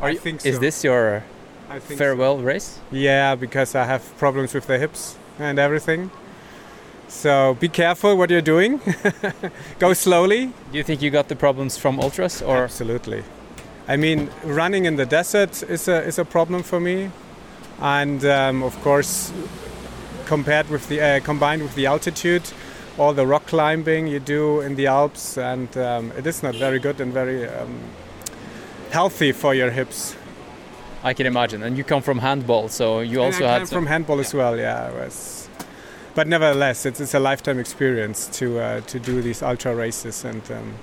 Are I you, think Is this your I think so. farewell race? Yeah, because I have problems with the hips and everything. So be careful what you're doing. Go slowly. Do you think you got the problems from ultras or Absolutely. I mean, running in the desert is a is a problem for me, and um, of course, compared with the uh, combined with the altitude, all the rock climbing you do in the Alps, and um, it is not very good and very um, healthy for your hips. I can imagine. And you come from handball, so you And also I had came some, from handball as well. Yeah, it was, but nevertheless, it's, it's a lifetime experience to uh, to do these ultra races and um,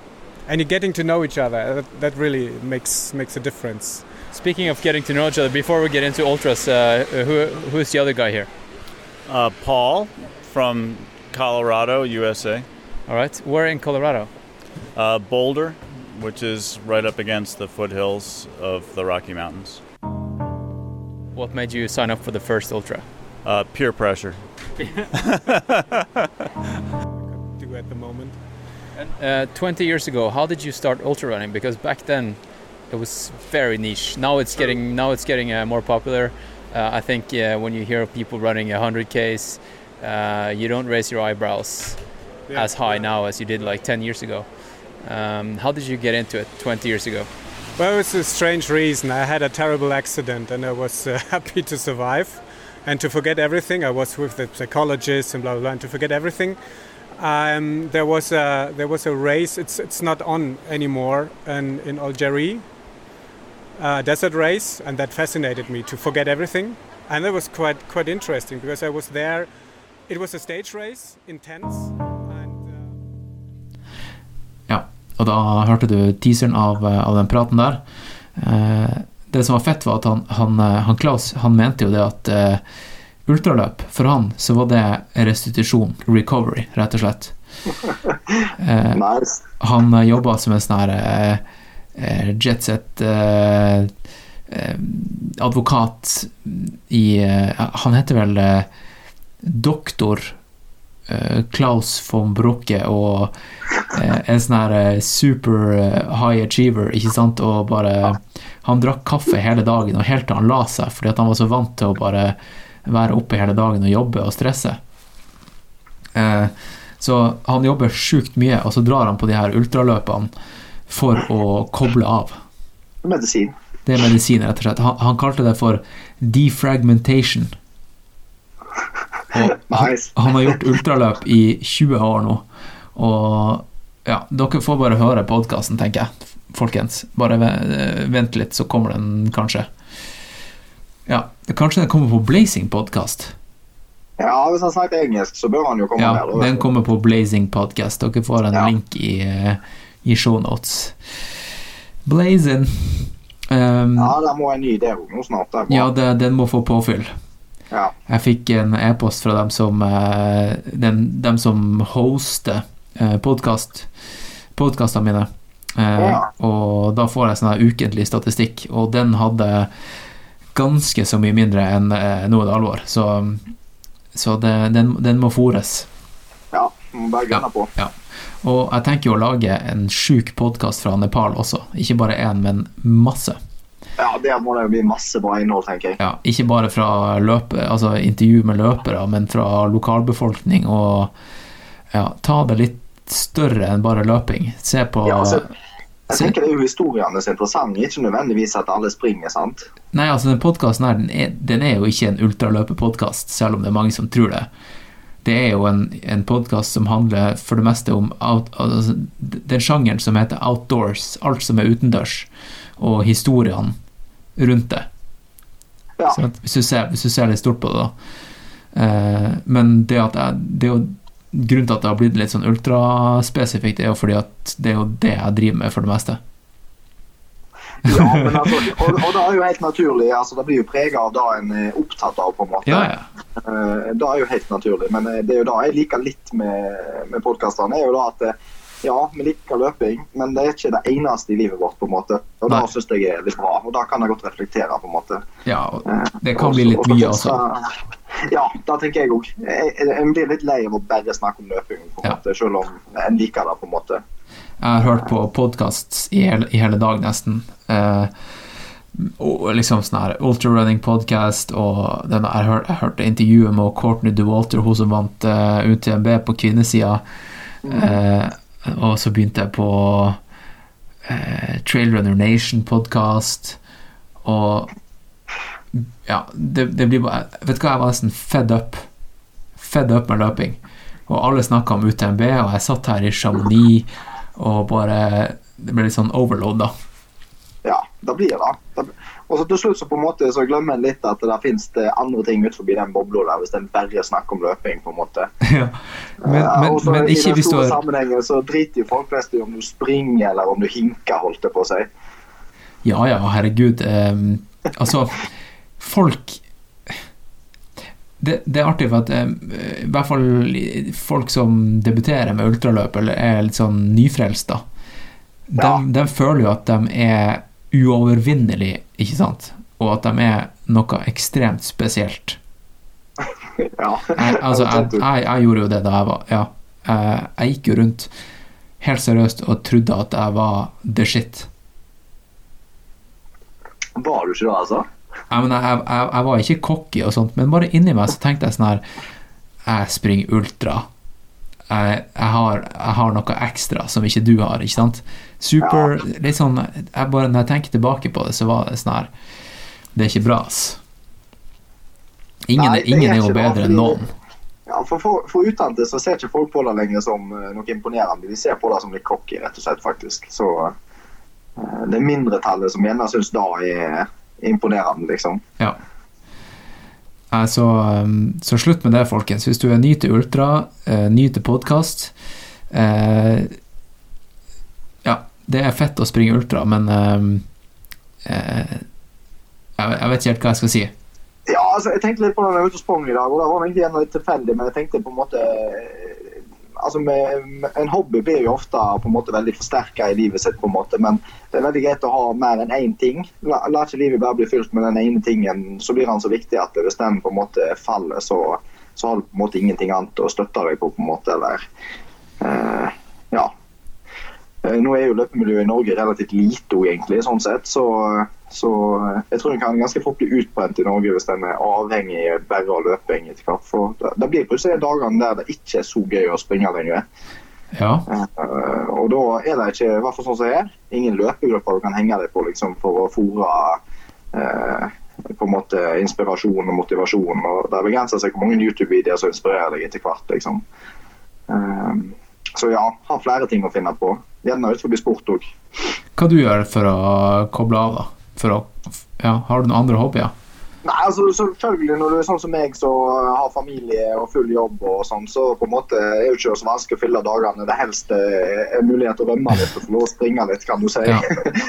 and you're getting to know each other. That, that really makes makes a difference. Speaking of getting to know each other, before we get into ultras, uh, who who's the other guy here? Uh, Paul from Colorado, USA. All right. Where in Colorado? Uh, Boulder, which is right up against the foothills of the Rocky Mountains. What made you sign up for the first ultra? Uh, peer pressure. do at the moment. Uh, 20 years ago, how did you start ultra running? Because back then, it was very niche. Now it's getting now it's getting uh, more popular. Uh, I think uh, when you hear of people running 100 k's, uh, you don't raise your eyebrows Yeah. as high now as you did like 10 years ago. Um, how did you get into it 20 years ago? Well, it's a strange reason. I had a terrible accident and I was uh, happy to survive and to forget everything. I was with the psychologist and blah blah blah. And to forget everything, um, there was a there was a race. It's it's not on anymore. And in Algeria, a desert race, and that fascinated me to forget everything. And that was quite quite interesting because I was there. It was a stage race, intense. And, uh, Ja, og da hørte du teaseren av, eh, av den praten der. Eh, det som var fett, var at han, han, eh, han Klaus han mente jo det at eh, ultraløp, for han så var det restitusjon, recovery, rett og slett. Eh, Nice. han uh, jobba som en sånn her eh, eh, jetset eh, eh, advokat i eh, Han heter vel eh, doktor eh, Klaus von Brocke og eh, en sånn her eh, super high achiever, ikke sant, og bare Han drakk kaffe hele dagen, og helt til han la seg, fordi at han var så vant til å bare være oppe hele dagen og jobbe og stresse. Så han jobber sjukt mye, og så drar han på de her ultraløpene for å koble av. Medisin. Det er medisin, rett og slett. Han, han kalte det for defragmentation. Nice. han har gjort ultraløp i 20 år nå. Og ja, dere får bare høre podkasten, tenker jeg, folkens. Bare vent litt, så kommer den kanskje. Ja, kanskje den kommer på Blazing Podcast. Ja, hvis han snakker engelsk, så bør han jo komme Ja, med. den kommer på Blazing Podcast. Dere får en Ja. link i, eh, i shownotes. Blazing. Um, Ja, der må en ny òg nå snart. Ja, det, den må få påfyll. Ja. Jeg fikk en e-post fra dem som, eh, den, dem som hoster eh, podkast, podkastene mine. Eh, Ja. Og da får jeg sånn ukentlig statistikk, og den hadde ganske så mye mindre enn Nå er det alvor. Så, så det, den, den må fôres. ja. Må bare gunne på. Og jeg tenker jo å lage en sjuk podkast fra Nepal også. Ikke bare én, men masse. Ja, Der må det jo bli masse bra innhold, tenker jeg. Ja, ikke bare fra løpe, altså intervju med løpere, men fra lokalbefolkning og ja, ta det litt større enn bare løping. Se på Ja, altså, jeg tenker Det er jo historiene som er interessante, ikke nødvendigvis at alle springer. sant? Nei, altså den podkasten her, den er, den er jo ikke en ultraløpepodkast, selv om det er mange som tror det. Det er jo en, en podkast som handler for det meste om out, altså, den sjangeren som heter outdoors, alt som er utendørs, og historiene rundt det. Ja. Så at hvis, du ser, hvis du ser litt stort på det, da. Eh, men det at jeg, det er jo Grunnen til at det har blitt litt sånn ultraspesifikt, er jo fordi at det er jo det jeg driver med for det meste. Ja, men altså, og, og det er jo helt naturlig. altså Det blir jo prega av det en er opptatt av. på en måte. Ja, ja. Eh, Det er jo helt naturlig. Men eh, det er jo det jeg liker litt med, med podkastene. er jo da at eh, ja, vi liker løping, men det er ikke det eneste i livet vårt. på en måte. Og Nei. det syns jeg er litt bra. Og da kan jeg godt reflektere. på en måte. ja Eh, det kan bli litt mye, altså. Ja, det tenker jeg òg. Jeg blir litt lei av å bare snakke om løping, på en Ja. måte, selv om en liker det. på en måte. Jeg har hørt på podkast i, i hele dag, nesten. Eh, og liksom sånn her ultrarunning podcast, og den, jeg, hør, jeg hørte intervjuet med Courtney DeWalter, hun som vant uh, UTMB på kvinnesida. Eh, og så begynte jeg på eh, Trailrunner Nation podcast, og ja, det, det blir bare Vet du hva, jeg var nesten fed up. Fed up med løping. Og alle snakka om UTMB, og jeg satt her i Chamonix og bare Det ble litt sånn overload, da. Ja, det blir det. det. Og så til slutt så på en måte så glemmer en litt at det det andre ting ut forbi den bobla der, hvis en bare snakker om løping. på en måte. Ja. Men, men, og så men I ikke den hvis du store sammenhengen så driter jo folk flest i om du springer eller om du hinker, holdt det på å si. Ja ja, herregud. Um, altså, folk det, det er artig, for at eh, i hvert fall folk som debuterer med ultraløp, eller er litt sånn nyfrelst, da, de, Ja. de føler jo at de er uovervinnelige, ikke sant? Og at de er noe ekstremt spesielt. Ja. Jeg, altså, jeg, jeg, jeg gjorde jo det da jeg var Ja. Jeg, jeg gikk jo rundt helt seriøst og trodde at jeg var the shit. Var du ikke det, altså? Jeg, jeg, jeg var ikke cocky og sånt, men bare inni meg så tenkte jeg sånn her Jeg springer ultra. Jeg, jeg, har, jeg har noe ekstra som ikke du har, ikke sant? Super Litt sånn jeg bare, Når jeg tenker tilbake på det, så var det sånn her Det er ikke bra, ass. Ingen, Nei, er ingen er jo bedre enn noen. Ja, for, for, for utdannede så ser ikke folk på det lenger som eh, noe imponerende. De ser på det som litt cocky, rett og slett, faktisk. Så eh, det er mindretallet som gjerne syns det er imponerende, liksom. Ja. Eh, Så, um, så slutt med det, folkens. Hvis du er ny til ultra, eh, ny til podkast Ja, det er fett å springe ultra, men um, eh, jeg, vet ikke helt hva jeg skal si. Ja, altså, jeg tenkte litt på når jeg var ute og sprang i dag, og det var egentlig litt tilfeldig, men jeg tenkte på en måte eh, Altså, En hobby blir jo ofte på en måte veldig forsterka i livet sitt, på en måte, men det er veldig greit å ha mer enn én ting. La, la ikke livet bare bli fylt med den ene tingen, så blir den så viktig at hvis den på en måte faller, så, så har du på en måte ingenting annet å støtte deg på, på en måte, eller uh, Ja. Eh, Nå er jo løpemiljøet i Norge relativt lite, egentlig, sånn sett, så, så eh, jeg tror en kan ganske fort bli utbrent i Norge hvis en er avhengig bare av løping etter hvert. For det, det blir plutselig dagene der det ikke er så gøy å springe lenger. Ja. Uh, og da er det ikke, i hvert fall sånn som her, ingen løpegrupper du kan henge deg på liksom, for å fòre uh, på en måte inspirasjon og motivasjon. og Det begrenser seg hvor mange YouTube-videoer som inspirerer deg etter hvert. liksom. Uh, så ja, har flere ting å finne på. Gjerne utenfor sport òg. Hva du gjør for å koble av, da? For å, ja, har du noen andre hobbyer? Nei, altså selvfølgelig Når du er sånn som meg som har familie og full jobb, og sånn, så på en måte er det jo ikke så vanskelig å fylle dagene. Det helst er mulighet til å rømme litt og få lov å springe litt, kan du si. Ja,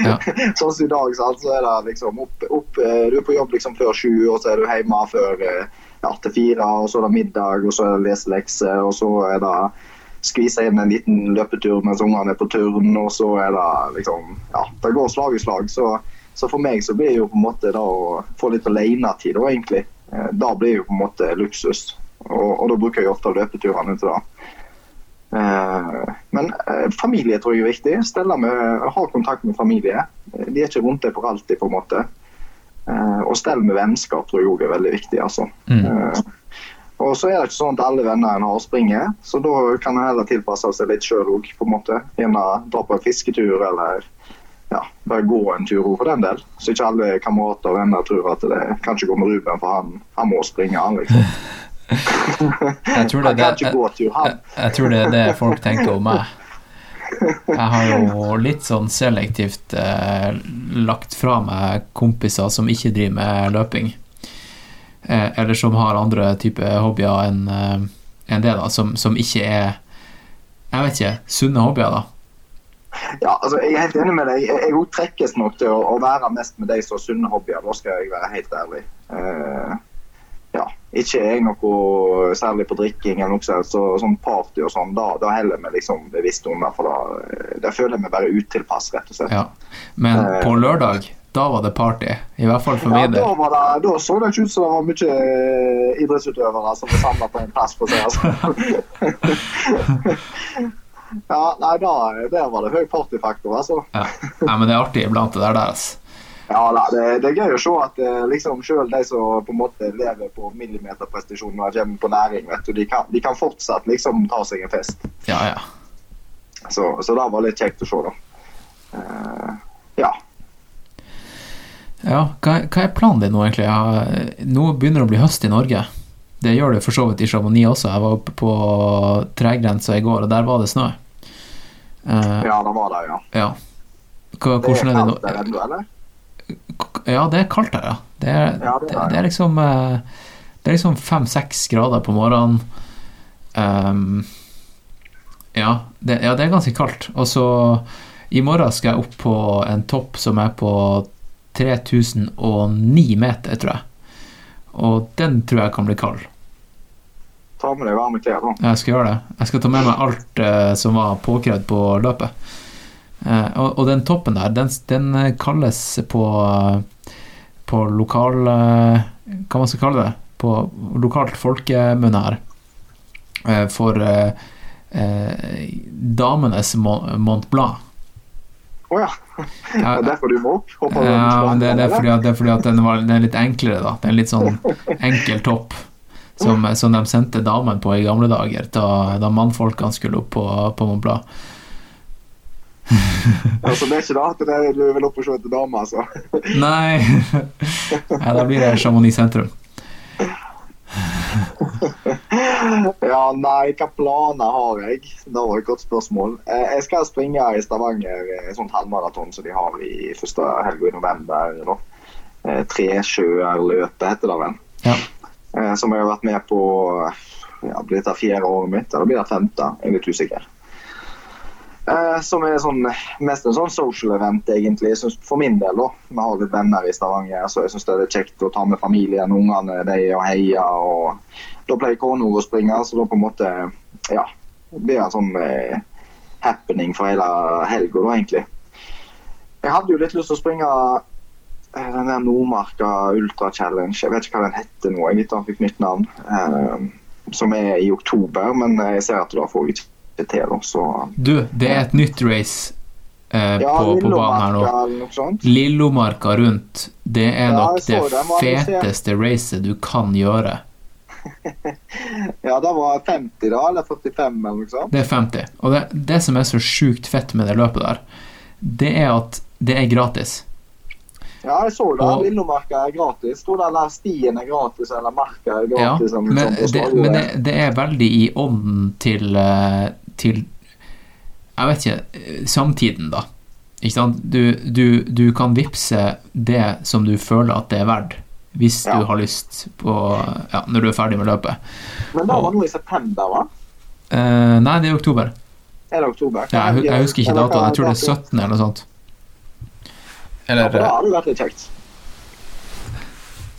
ja. sånn som i dag, så altså er det liksom opp, opp eh, Du er på jobb liksom før sju, og så er du hjemme før eh, ja, til fire, og så er det middag, og så er det leselekse, og så er det skvise inn en liten løpetur mens ungene er på turn, og så er det liksom Ja, det går slag i slag. Så, så for meg så blir det jo på en måte da å få litt alenetid, da egentlig. Eh, Da blir det jo på en måte luksus. Og, og da bruker jeg ofte løpeturene til det. Eh, Men eh, familie tror jeg er viktig. Stelle med, ha kontakt med familie. De er ikke rundt deg for alltid, på en måte. Og stell med vennskap tror jeg òg er veldig viktig. altså. Mm. Og så er det ikke sånn at alle venner en har springer, så da kan en heller tilpasse seg litt sjøl òg. Gjerne dra på en fisketur eller ja, bare gå en tur for den del. Så ikke alle kamerater og venner tror at det kan ikke gå med Ruben, for han, han må springe, han liksom. Jeg tror det, det, tur, jeg, jeg tror det er det folk tenker om meg. Jeg har jo litt sånn selektivt eh, lagt fra meg kompiser som ikke driver med løping. Eh, eller som har andre typer hobbyer enn en det, da. Som, som ikke er Jeg vet ikke. Sunne hobbyer, da. Ja, altså, Jeg er helt enig med deg. Jeg òg trekkes nok til å, å være mest med de som har sunne hobbyer. Da skal jeg være helt ærlig. Uh, ja, Ikke er jeg noe særlig på drikking eller noe sånt, så sånn party og sånn. Da, da heller vi liksom bevisst under, for da, da føler jeg meg bare utilpass, rett og slett. Ja. Men på lørdag, da var det party. I hvert fall for Ja, min da, del. var det, da så det ikke ut som det var mye eh, idrettsutøvere som var samla på en plass. for å si altså. ja, nei, da, Der var det høy partyfaktor, altså. Ja. Nei, men det er artig iblant, det der. der altså. Ja, nei, det, det er gøy å se at eh, liksom selv de som på en måte lever på millimeterprestisjon når de kommer på næring, vet du, de kan, de kan fortsatt liksom ta seg en fest. Ja, ja. Så, så det var litt kjekt å se, da. Uh, ja. Ja, hva, hva er planen din nå, egentlig? Ja, nå begynner det å bli høst i Norge. Det gjør det for så vidt i Chamonix også. Jeg var oppe på tregrensa i går, og der var det snø. Uh, ja, det var det, ja. ja. Hva, Det er kaldt er der ennå, eller? Ja, det er kaldt her, ja. Det er, Ja, det er det, det er liksom eh, Det er liksom fem-seks grader på morgenen. Um, ja, det, ja, det er ganske kaldt. Og så i morgen skal jeg opp på en topp som er på 3009 meter, tror jeg. Og den tror jeg kan bli kald. ta med deg varme klær. da. Jeg skal gjøre det. Jeg skal ta med meg alt eh, som var påkrevd på løpet. Eh, og, og den toppen der, den, den eh, kalles på på lokal eh, Hva man skal kalle det? På lokalt folkemunne her. eh, For eh, damenes Mont Blanc. Å ja. Det er derfor du må opp? Ja, det, det, er fordi at, det er fordi at den, var, den er litt enklere, da. Det er en litt sånn enkel topp. Som, som de sendte damene på i gamle dager, da, da mannfolkene skulle opp på, på Mont Blanc. Altså, det er ikke det at du vil opp og se etter dame, altså. Nei. Ja, da blir det Chamonix sentrum. Ja, nei, hva planer har jeg? Det var et godt spørsmål. Eh, Jeg skal springe i Stavanger et sånn halvmaraton som de har i første helga i november. da. Eh, Tresjøerløpet heter det vel. Ja. Eh, Som jeg har vært med på ja, blir dette fjerde året mitt, eller blir det femte? Jeg er litt usikker. Eh, som er sånn, mest en sånn social event, egentlig. For min del, også. Vi har litt venner i Stavanger, så jeg syns det er kjekt å ta med familien, ungene, de og heie. og Da pleier kona å springe, så da på en måte Ja. Det en sånn eh, happening for hele helga, egentlig. Jeg hadde jo litt lyst til å springe eh, den der Nordmarka Ultra Challenge. Jeg vet ikke hva den heter nå. Jeg vet den fikk nytt navn. Som er i oktober, men jeg ser at da får jeg ikke til, også. Så Du, det er et nytt race eh, ja, på, på banen her nå. Lillomarka rundt, det er Ja, nok det det, feteste racet du kan gjøre. Ja, det var 50 da, eller 45 eller noe sånt. Det er 50. Og det, det som er så sjukt fett med det løpet der, det er at det er gratis. Ja, jeg så det. Og- Lillomarka er gratis. Sto det der stien er gratis, eller marka er gratis. Ja, men, det, men det, det er veldig i ånden til, eh, til Jeg vet ikke eh, Samtiden, da. Ikke sant? Du, du, du kan vippse det som du føler at det er verdt, hvis Ja. du har lyst på Ja, når du er ferdig med løpet. Men da var det noe i september, hva? Uh, nei, det er oktober. Er det oktober? Ja, jeg, jeg husker ikke datoen. Jeg tror det er 17. eller noe sånt. Ja, Eller for det hadde vært litt kjekt.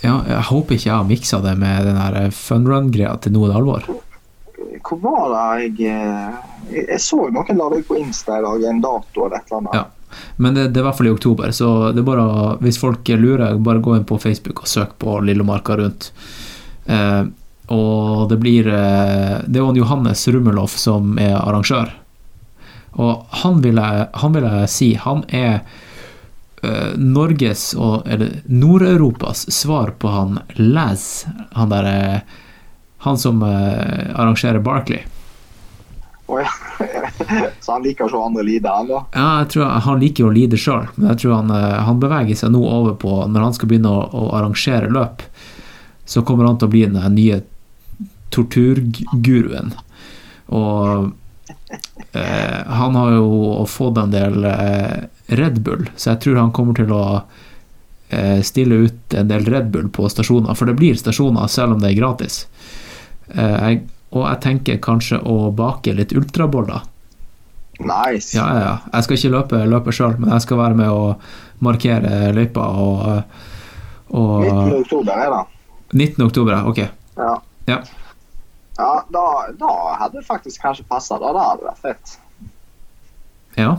Ja, jeg håper ikke jeg har miksa det med den her eh, funrun-greia til noe alvor. Hvor var det eh, Jeg, jeg så jo noen la det ut på Insta i dag, en dato eller et eller annet. Ja. Men det, det er i hvert fall i oktober, så det er bare hvis folk lurer, bare gå inn på Facebook og søk på Lillomarka rundt. Eh, og det blir eh, Det er jo Johannes Rummelhoff som er arrangør. Og han vil jeg, han vil jeg si han er eh, Norges og eller Nord-Europas svar på han Laz, han der eh, Han som eh, arrangerer Barkley. Oh, ja. Så han liker å se andre lide, han da. Ja, jeg tror Han liker å lide sjøl, men jeg tror han, eh, han beveger seg nå over på Når han skal begynne å, å arrangere løp, så kommer han til å bli den nye torturguruen. Og eh, han har jo fått en del eh, Red Bull, så jeg tror han kommer til å eh, stille ut en del Red Bull på stasjoner, for det blir stasjoner selv om det er gratis. Eh, jeg, og jeg tenker kanskje å bake litt ultraboller. Nice. Ja, ja, ja. Jeg skal ikke løpe løpet sjøl, men jeg skal være med å markere løypa og, og 19. oktober er det. 19. oktober, ok. Ja. Ja. Ja, da, da hadde det faktisk kanskje passa. Da, da hadde det vært fett. ja.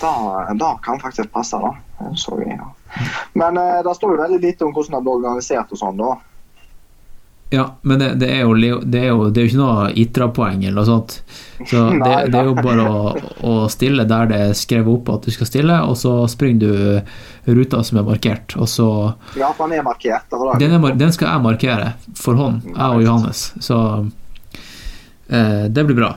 Da, da kan faktisk passe, da. Så, ja. Men eh, det står jo veldig lite om hvordan det blir organisert og sånn, da. Ja, men det, det, er jo, det, er jo, det er jo ikke noe ITRA-poeng eller noe sånt. Så det, det er jo bare å, å stille der det er skrevet opp at du skal stille, og så springer du ruta som er markert, og så Ja, for han er markert. Det. Den, er, den skal jeg markere for hånd, jeg og Johannes, så eh, det blir bra.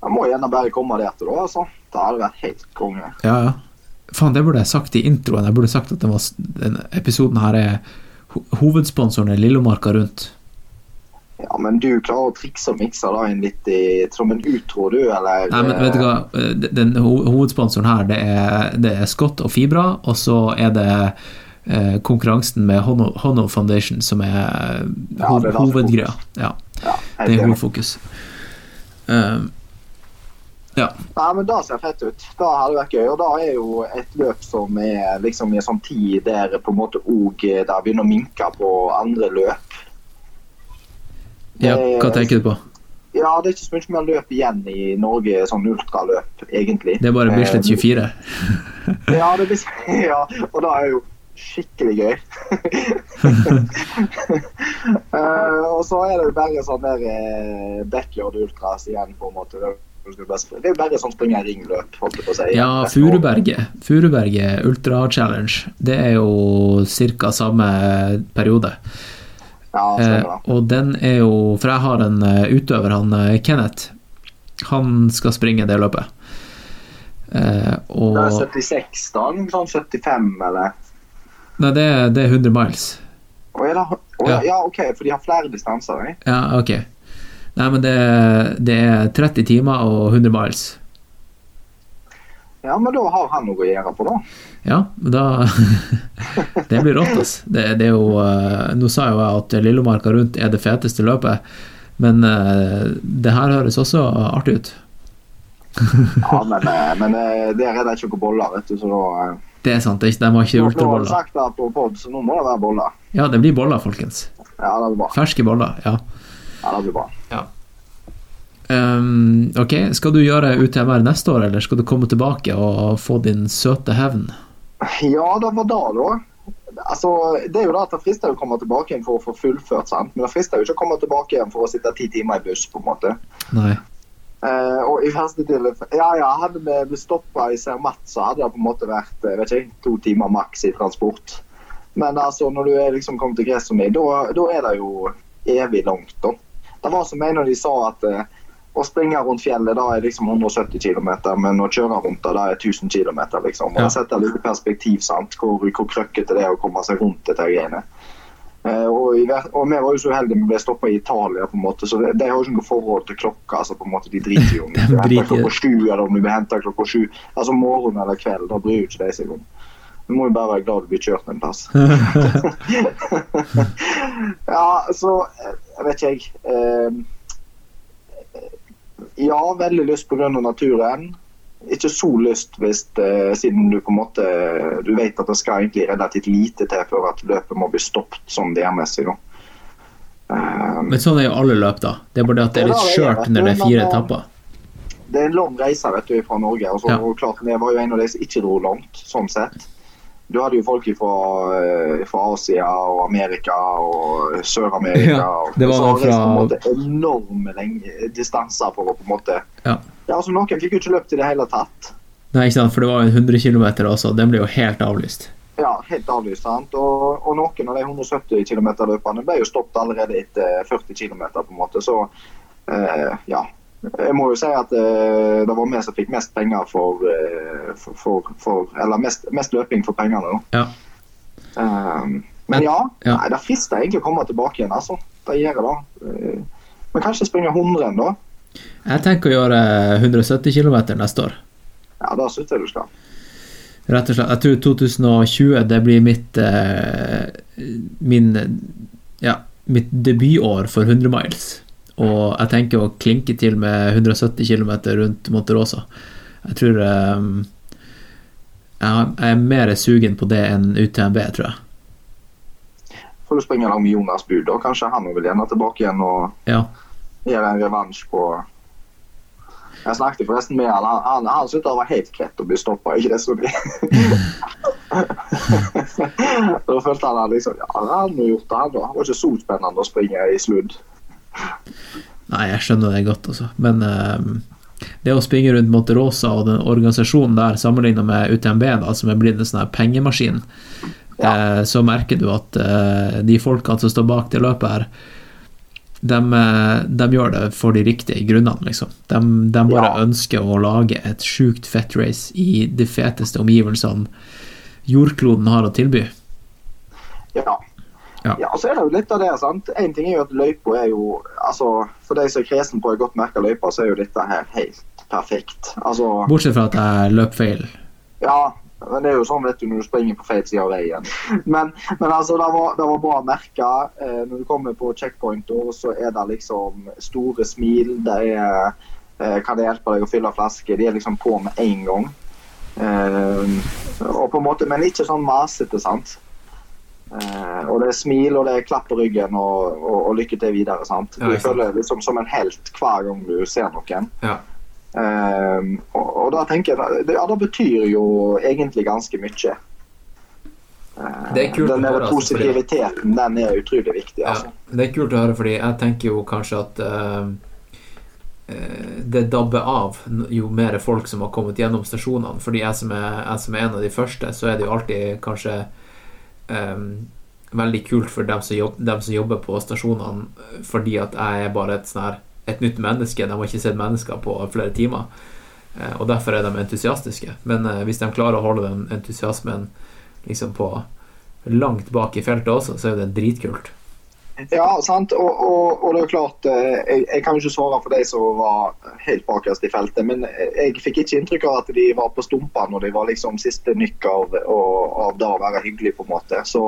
Jeg må gjerne bare komme der til, da. altså. Det hadde vært helt konge. Ja, ja. Faen, det burde jeg sagt i introen. Jeg burde sagt at den var, den episoden her er hovedsponsoren er Lillomarka rundt. Ja, men du klarer å trikse og mikse da inn litt i, som en utro, du, eller? Nei, men vet du hva? Den- Den hovedsponsoren her, det er, det er Scott og Fibra, og så er det eh, konkurransen med Hono, Hono Foundation som er Ja, ho det er hovedgreia. Ja, Ja, det er hovedfokus. Um, ja. Nei, men Det ser fett ut. Det hadde vært gøy. Og det er jo et løp som er liksom i en sånn tid der på en måte òg det begynner å minke på andre løp. Ja, hva tenker du på? Ja, det er ikke så mye mer løp igjen i Norge, sånn ultraløp, egentlig. Det er bare Bislett Eh, 24. Ja, det blir, ja, og det er jo skikkelig gøy. uh, og så er det jo bare sånn der backyard ultras igjen, på en måte. Det er jo bare sånn springe ringløp, holdt jeg på å si. Ja, Furuberget. Furuberget Ultra Challenge. Det er jo ca. samme periode. Ja, Eh, og den er jo For jeg har en eh, utøver, han eh, Kenneth. Han skal springe det løpet. Eh, og Det er 76, da? Sånn 75, eller? Nei, det er, det er 100 miles. Å, å, Ja. ja. OK, for de har flere distanser. Ikke? Ja, ok. Nei, men det, det er 30 timer og 100 miles. Ja, men da har han noe å gjøre på, da. Ja, men da Det blir rått, altså. Det, det er jo eh, Nå sa jo jeg at Lillomarka rundt er det feteste løpet, men eh, det her høres også artig ut. Ja, men, eh, men der er det ikke noen boller, vet du, så da Det er sant, de har ikke Nå har sagt det på pod, så nå må det være boller. Ja, det blir boller, folkens. Ja, det er bra. Ferske boller, ja. Ja, det blir bra. Um, ok, skal du gjøre UTMR neste år, eller skal du komme tilbake og få din søte hevn? Ja, det var da, da. Altså, det er jo da at det frister å komme tilbake igjen for å få fullført, sant? men det frister jo ikke å komme tilbake igjen for å sitte ti timer i buss, på en måte. Nei. Uh, og i verste tilfelle Ja, ja, hadde vi blitt stoppa i Cermat, så hadde det på en måte vært vet ikke, to timer maks i transport. Men altså, når du er liksom kommet til Gressomni, da da er det jo evig langt, da. Det var som en av de sa at eh, å springe rundt fjellet da er liksom 170 km, men å kjøre rundt det da er 1000 km. Liksom. Og Ja. setter litt perspektiv sant? hvor, hvor krøkkete det er å komme seg rundt dette greiene. Eh, og, i, og vi var jo så uheldige vi ble stoppa i Italia, på en måte, så det, det har jo ikke noe forhold til klokka. altså på en måte De driter jo om du blir henta klokka sju eller om du blir henta klokka sju. Altså morgen eller kveld, da bryr jo ikke de seg om. Du må jo bare være glad du blir kjørt en plass. ja, så eh, Jeg vet ikke, jeg. Eh, ja, veldig lyst pga. naturen. Ikke så lyst hvis, eh, siden du på en måte Du vet at det skal egentlig relativt lite til før at løpet må bli stoppet sånn DR-messig. da. Eh, Men sånn er jo alle løp, da. Det er bare det at det er litt det er det, skjørt når det er fire eh, etapper. det er en lang reise vet du, fra Norge. Og så, Ja. klart, Jeg var jo en av de som ikke dro langt, sånn sett. Du hadde jo folk fra, fra Asia og Amerika og Sør-Amerika. Ja, og- det var så noen på en fra- enorme lenge, distanser for å på en måte Ja. Ja, altså Noen fikk jo ikke løpt i det hele tatt. Nei, ikke sant, for det var jo 100 km også, den ble jo helt avlyst. Ja, helt avlyst. sant? Og, og noen av de 170 km-løperne ble jo stoppet allerede etter 40 km. på en måte, Så eh, ja. Jeg må jo si at uh, det var vi som fikk mest penger for, uh, for, for, for Eller mest, mest løping for pengene, da. Ja. Um, men ja, ja. Nei, det frister egentlig å komme tilbake igjen. altså. Det gjør det. Uh, Men kanskje springe 100 da? Jeg tenker å gjøre 170 km neste år. Ja, det syns jeg du skal. Rett og slett. Jeg tror 2020 det blir mitt eh, min ja, mitt debutår for 100 miles. Og jeg tenker å klinke til med 170 km rundt Monterosa. Jeg tror um, jeg er mer sugen på det enn UTMB, tror jeg. Får du springe lag med Jonas Bud, da. Kanskje han vil gjerne tilbake igjen og Ja. gjøre en revansj på Jeg snakket forresten med han. Han, han, han syntes det var helt greit å bli stoppa, ikke det som blir da følte han at liksom Ja, han hadde gjort det, han da. Det var ikke så spennende å springe i sludd. Nei, jeg skjønner det godt, altså. Men uh, det å springe rundt Monterosa og den organisasjonen der sammenlignet med UTMB, da, som er blitt en sånn pengemaskin, uh, så merker du at uh, de folkene som står bak det løpet her, de, de gjør det for de riktige grunnene, liksom. De, de bare Ja. ønsker å lage et sjukt fett race i de feteste omgivelsene jordkloden har å tilby. Ja. Ja. Ja, så er det jo litt av det. sant? En ting er jo at løypa er jo altså, For de som er kresen på ei godt merka løype, så er jo dette her helt perfekt. Altså, Bortsett fra at jeg løp feil. Ja, men det er jo sånn vet du når du springer på feil side av veien. Men, men altså, det var, det var bra merka. Eh, når du kommer på checkpointer, så er det liksom store smil. Det er eh, Kan det hjelpe deg å fylle flasker? De er liksom på med en gang. Eh, og på en måte, Men ikke sånn masete, sant. Eh, og det er smil og det er klapp på ryggen og, og, og lykke til videre. sant? Du ja, føler deg liksom som en helt hver gang du ser noen. Ja. Eh, og, og da tenker jeg det, ja, det betyr jo egentlig ganske mye. Eh, Det er kult den der altså, positiviteten den er utrolig viktig. Ja, altså. det er kult å høre, fordi jeg tenker jo kanskje at eh, det dabber av jo mer folk som har kommet gjennom stasjonene. Fordi jeg som er, jeg som er en av de første, så er det jo alltid kanskje veldig kult for dem som, jobb, dem som jobber på stasjonene, fordi at jeg er bare et, sånn her, et nytt menneske. De har ikke sett mennesker på flere timer. Eh, og derfor er de entusiastiske. Men eh, hvis de klarer å holde den entusiasmen liksom på langt bak i feltet også, så er det dritkult. Ja, sant. Og, og, og det er klart, eh, jeg, jeg kan jo ikke svare for de som var helt bakerst i feltet, men jeg fikk ikke inntrykk av at de var på stumpene når de var liksom siste nykk av, av det å være hyggelig, på en måte. Så,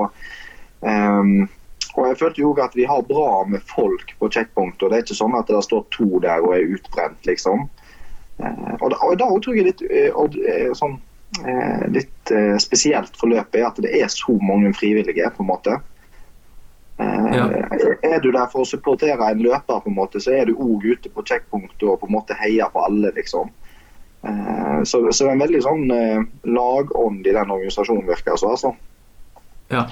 um, og jeg følte jo at vi har bra med folk på checkpoint, og det er ikke sånn at det står to der og er utbrent, liksom. Eh, og da, og da tror jeg litt, eh, og, sånn, litt spesielt for løpet er at det er så mange frivillige, på en måte. Eh, Ja. Er du der for å supportere en løper, på en måte, så er du òg ute på checkpunktet og på en måte heier på alle, liksom. Eh, Så, så det er en veldig sånn eh, lagånd i den organisasjonen, virker det som. Altså. Ja.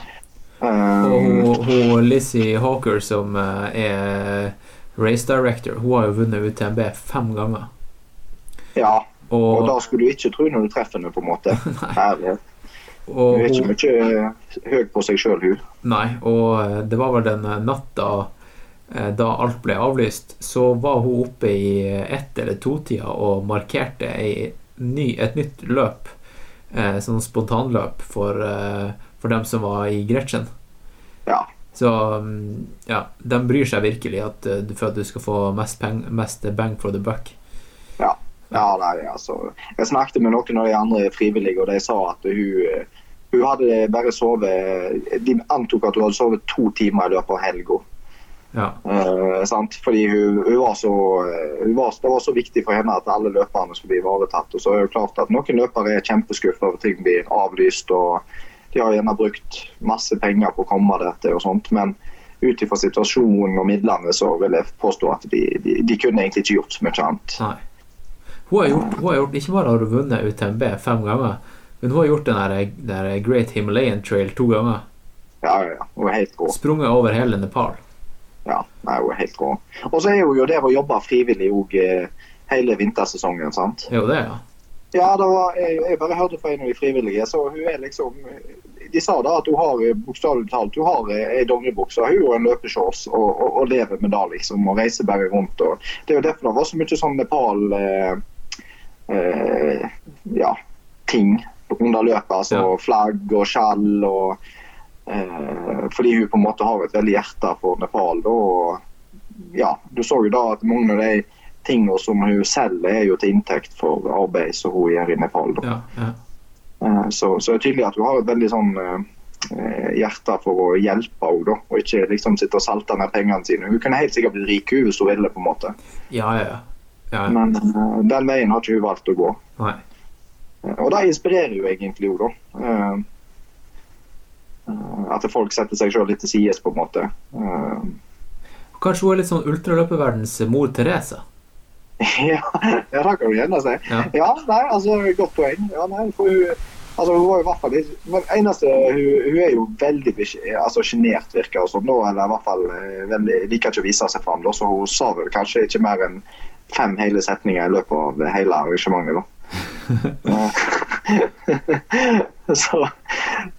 Og hun, hun Lizzie Hawker, som er race director, hun har jo vunnet UTMB fem ganger. ja, og Og, da skulle du ikke tro når du treffer henne, på en måte. Ærlig. Hun er ikke mye høy på seg sjøl, hun. nei, og eh, det var vel den eh, natta eh, da alt ble avlyst, så var hun oppe i ett- eller to-tida og markerte ny, et nytt løp. Eh, sånn spontanløp for, for dem som var i Gretchen. Ja. Så mm, ja, de bryr seg virkelig at, for at du skal få mest, peng, mest bang for the buck. Ja, nei, altså. Jeg snakket med noen av de andre frivillige, og de sa at hun, hun hadde bare sovet De antok at hun hadde sovet to timer i løpet av helga. Ja. Uh. Fordi hun, hun, var så, hun var, det var så viktig for henne at alle løperne skulle bli ivaretatt. Og så er det klart at Noen løpere er kjempeskuffa over ting blir avlyst. og De har gjerne brukt masse penger på å komme der til, og sånt, men ut ifra situasjonen og midlene så vil jeg påstå at de, de, de kunne egentlig ikke gjort så mye annet. Nei. Hun har gjort, hun har gjort Ikke bare har hun vunnet UTMB fem ganger, men hun har gjort den der, der Great Himalayan Trail to ganger. Ja, ja. Hun er helt god. Sprunget over hele Nepal. Ja, nei, hun er helt god. Og så er hun jo der å jobbe frivillig òg eh, hele vintersesongen. sant? Jo det, ja. Ja, det var, jeg, jeg bare hørte fra en av de frivillige, så hun er liksom De sa da at hun har eh, bokstavelig talt hun har eh, ei dongeribukse hun og en løpeshorts og, og, og lever med det, liksom. Og reiser bare rundt. og Det er jo derfor det var så mye sånn Nepal eh, eh, Ja, ting under løpet. Altså Ja. flagg og skjell og eh, Fordi hun på en måte har et veldig hjerte for Nepal. og ja, Du så jo da at mange av de tingene som hun selger, er jo til inntekt for arbeid som hun gjør i Nepal. da. ja, ja. Eh, Så, så det er tydelig at hun har et veldig sånn eh, hjerte for å hjelpe henne, og ikke liksom sitte og salte ned pengene sine. Hun kunne helt sikkert blitt rik hvis hun ville, på en måte. ja, ja, ja. ja. men eh, den veien har ikke hun valgt å gå. Nei. Og det inspirerer jo egentlig henne, da. Eh, At folk setter seg sjøl litt til sides, på en måte. Eh, Kanskje hun er litt sånn ultraløperverdens mor Teresa? Ja, det kan du gjerne si. Ja. Ja, nei, altså, godt poeng. Ja, nei, for hun, altså, hun var jo i hvert fall litt Men eneste, hun, hun er jo veldig altså, sjenert, virker det som. Eller i hvert fall eh, veldig, liker ikke å vise seg fram. Da, så hun sa vel kanskje ikke mer enn fem hele setninger i løpet av hele arrangementet. da. så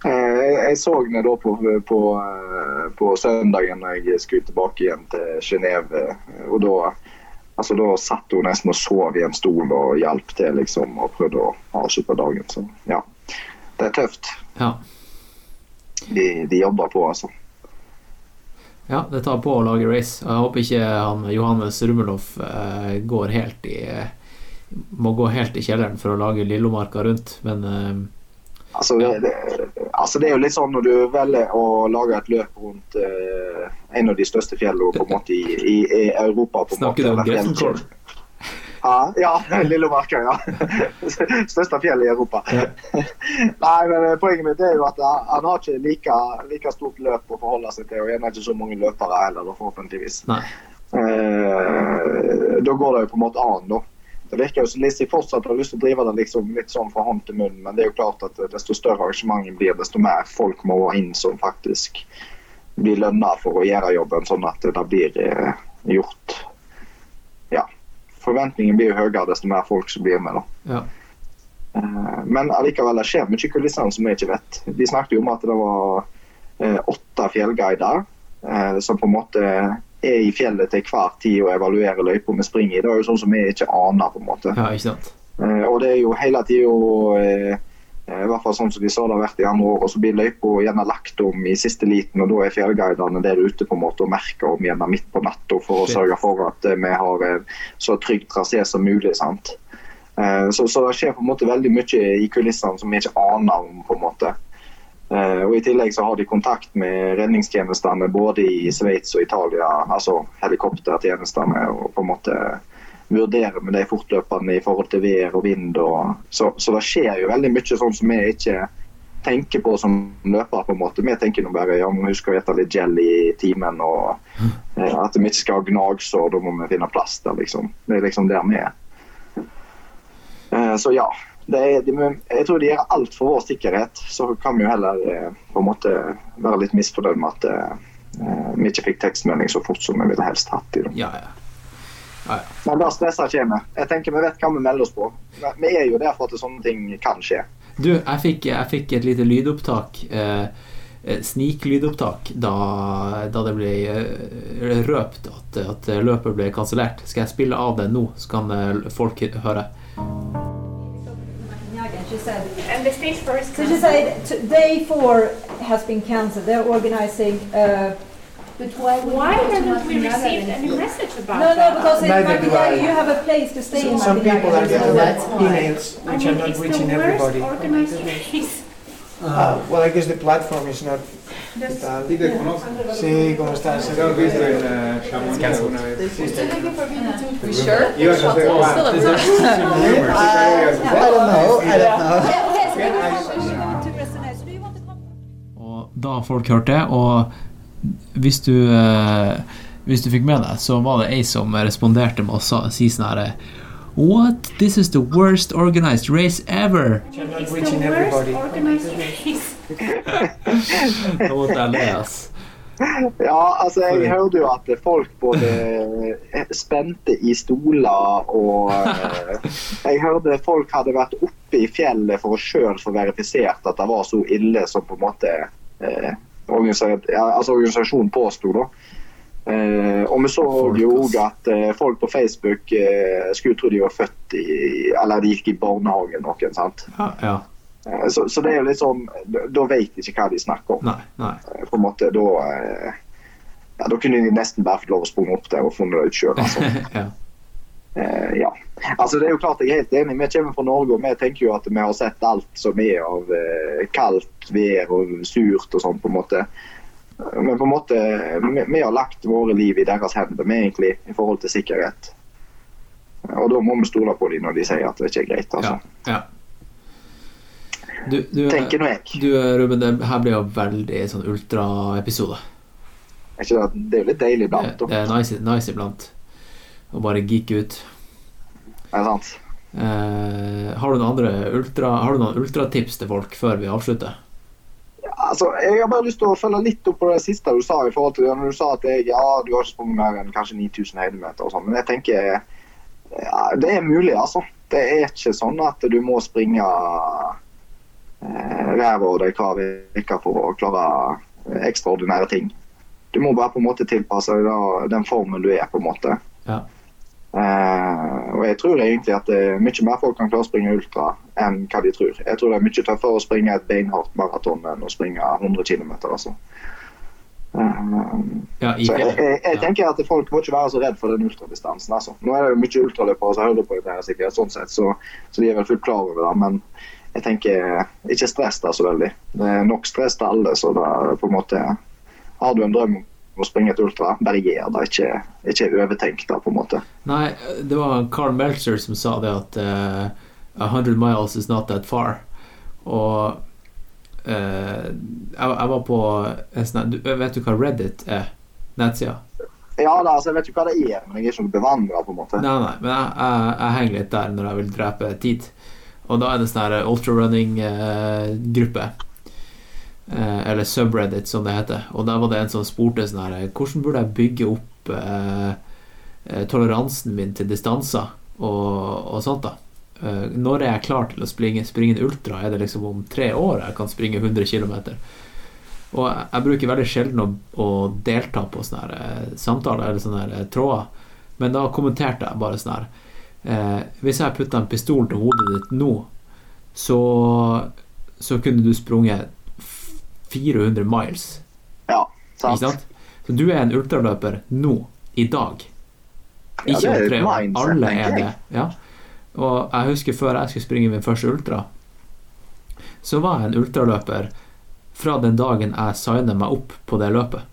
eh, jeg, så henne da på, på, eh, på søndagen når jeg skulle tilbake igjen til Genéve. Og da Altså, da satt hun nesten og sov i en stol og hjalp til liksom, og prøvde å avslutte dagen. Så ja, det er tøft. Ja. De, de jobber på, altså. ja, det tar på å lage race. Jeg håper ikke han Johannes Rummelhoff eh, går helt i må gå helt i kjelleren for å lage Lillomarka rundt, men uh, Altså, det, det, altså, det er jo litt sånn når du velger å lage et løp rundt uh, en av de største fjellene på en måte i, i, i Europa på Snakker du om eller Ja, ja Lillemarka, ja. Største fjellet i Europa. Nei, men eh, Poenget mitt er jo at han har ikke like, like stort løp å forholde seg til, og gjerne ikke så mange løpere heller, forhåpentligvis. Nei. Eh, da går det jo på en måte an, da. Det virker jo som Lizzie fortsatt har lyst til å drive det liksom litt sånn fra hånd til munn, men det er jo klart at desto større arrangementet blir, desto mer folk må inn som faktisk blir lønna for å gjøre jobben, sånn at det blir eh, gjort. Ja. Forventningen blir jo høyere desto mer folk som blir med. da. Ja. Eh, Men allikevel, det skjer mye i kulissene som vi ikke vet. De snakket jo om at det var eh, åtte fjellguider som på en måte er i fjellet til hver tid og evaluerer løypa vi springer i. Det er jo sånn som vi ikke aner, på en måte. ja, ikke sant? Eh, Og det er jo hele tida eh, i hvert fall sånn som de sa det har vært i andre år, og så blir løypa gjerne lagt om i siste liten, og da er fjellguidene der ute på en måte og merker om gjerne midt på natta for å sørge for at eh, vi har en så trygg trasé som mulig. sant? Eh, Så, så det skjer på en måte veldig mye i kulissene som vi ikke aner om. på en måte. Eh, Og I tillegg så har de kontakt med redningstjenestene både i Sveits og Italia, altså helikoptertjenestene, og på en måte vurderer med de fortløpende i forhold til vær og vind. Og, så, så det skjer jo veldig mye sånn som vi ikke tenker på som løpere. på en måte. Vi tenker nå bare ja, vi må huske å spise litt gel i timen, og eh, at vi ikke skal ha gnagsår, da må vi finne plass der, liksom. Det er liksom der vi er. Eh, så ja. Det er, de, jeg tror de gjør alt for vår sikkerhet. Så kan vi jo heller eh, på en måte være litt misfornøyd med at eh, vi ikke fikk tekstmelding så fort som vi ville helst hatt. i dem. Ja, ja. Men da stresser ikke vi. Jeg tenker Vi vet hva vi melder oss på. Vi er jo der for at sånne ting kan skje. Du, jeg fikk, jeg fikk et lite lydopptak. Eh, eh, Sniklydopptak da, da det ble eh, røpt at, at løpet ble kansellert. Skal jeg spille av det nå, så kan eh, folk høre? She said, and the stage first. So she said, t- day four has been cancelled. They're organizing. Uh, But why, Why haven't we received any message about no, no, that? because it Neither might be do I. that you have a place to stay in. Some Martin people are getting That's why. emails I which mean, are not it's reaching worst everybody. organized race. Ah, well, I guess the platform is not. That's- tal. conozco. Sí, ¿cómo estás? ¿Lo has visto en eh, Chamonix alguna vez? Sí, to We sure? Ibas a hacer rumors? I don't know. I don't know. Og da har folk hørt det, og hvis du eh, Hvis du fikk med deg, så var det ei som responderte med å si sånn herre What? This is the worst organized race ever! It's the worst everybody. organized race. Da måtte jeg le, ass. Ja, altså jeg hørte jo at folk både spente i stoler og eh, Jeg hørte folk hadde vært oppe i fjellet for å sjøl få verifisert at det var så ille som på en måte eh, organisasjonen ja, altså organisasjonen påsto. da. Eh, og vi så jo òg at eh, folk på Facebook eh, skulle tro de var født i Eller de gikk i barnehagen noen, sant. Ja, ja. Eh, Så, så det er jo litt sånn Da vet de ikke hva de snakker om. Nei, nei. Eh, På en måte, da eh, ja, Da kunne de nesten bare fått lov å sprunge opp der og funnet det ut sjøl. Altså. ja. Eh, ja. altså, det er jo klart jeg er helt enig. Vi kommer fra Norge og vi tenker jo at vi har sett alt som er av kaldt vær og surt og sånn, på en måte. Men på en måte, vi, vi har lagt våre liv i deres hender vi egentlig, i forhold til sikkerhet. Og da må vi stole på dem når de sier at det ikke er greit. altså. Ja. Du, du, Tenker nå jeg. Du, Ruben, det her blir jo veldig sånn ultraepisode. Er ikke det, det er jo litt deilig iblant. Det, det er nice, nice iblant å bare geeke ut. Er det sant? Eh, har du noen andre ultra, Har du noen ultratips til folk før vi avslutter? Altså, jeg har bare lyst til å følge litt opp på det siste du sa. i forhold til det, når Du sa at jeg, ja, du har ikke sprunget mer enn kanskje 9000 høydemeter. og Men jeg tenker ja, det er mulig, altså. Det er ikke sånn at du må springe eh, ræva av deg hver uke for å klare eh, ekstraordinære ting. Du må bare på en måte tilpasse deg den formen du er, på en måte. Ja. Eh, og jeg tror egentlig at det er mye mer folk kan klare å springe ultra enn hva de tror. Jeg tror det er mye tøffere å springe et beinhardt maraton enn å springe 100 km. Altså. Eh, Ja, jeg, jeg, jeg tenker at folk må ikke være så redd for den ultradistansen. Altså. Nå er det jo mye ultraløpere som hører på dette, her sikkert, sånn sett, så, så de er vel fullt klar over det. Men jeg tenker ikke stress der så veldig. Det er nok stress til alle. så det er på en måte Har du en drøm å springe et ultra. Bare gjør det, ikke, ikke overtenk det, på en måte. Nei, det var Carl Meltzer som sa det at uh, 100 miles is not that far. Og uh, jeg, jeg var på en sånn Vet du hva Reddit er? Nettsida? Ja, da, altså, jeg vet ikke hva det er, men jeg er ikke noe bevandra, på en måte. Nei, nei, men jeg, jeg, jeg henger litt der når jeg vil drepe tid. Og da er det sånn her ultrarunning-gruppe. Eh, eller subreddit, som det heter. Og der var det en som spurte sånn her Hvordan burde jeg bygge opp eh, eh, toleransen min til distanser og, og sånt, da? Eh, når er jeg klar til å springe, springe en ultra? Er det liksom om tre år jeg kan springe 100 km? Og jeg, bruker veldig sjelden å, å delta på sånne her, samtaler eller sånne her, tråder. Men da kommenterte jeg bare sånn her eh, Hvis jeg putta en pistol til hodet ditt nå, så, så kunne du sprunget 400 miles. Ja, Ikke sant? Så du er en ultraløper nå, i dag. Ikke er om tre år. Alle er det. Ja. Og jeg husker før jeg skulle springe min første ultra, så var jeg en ultraløper fra den dagen jeg signet meg opp på det løpet.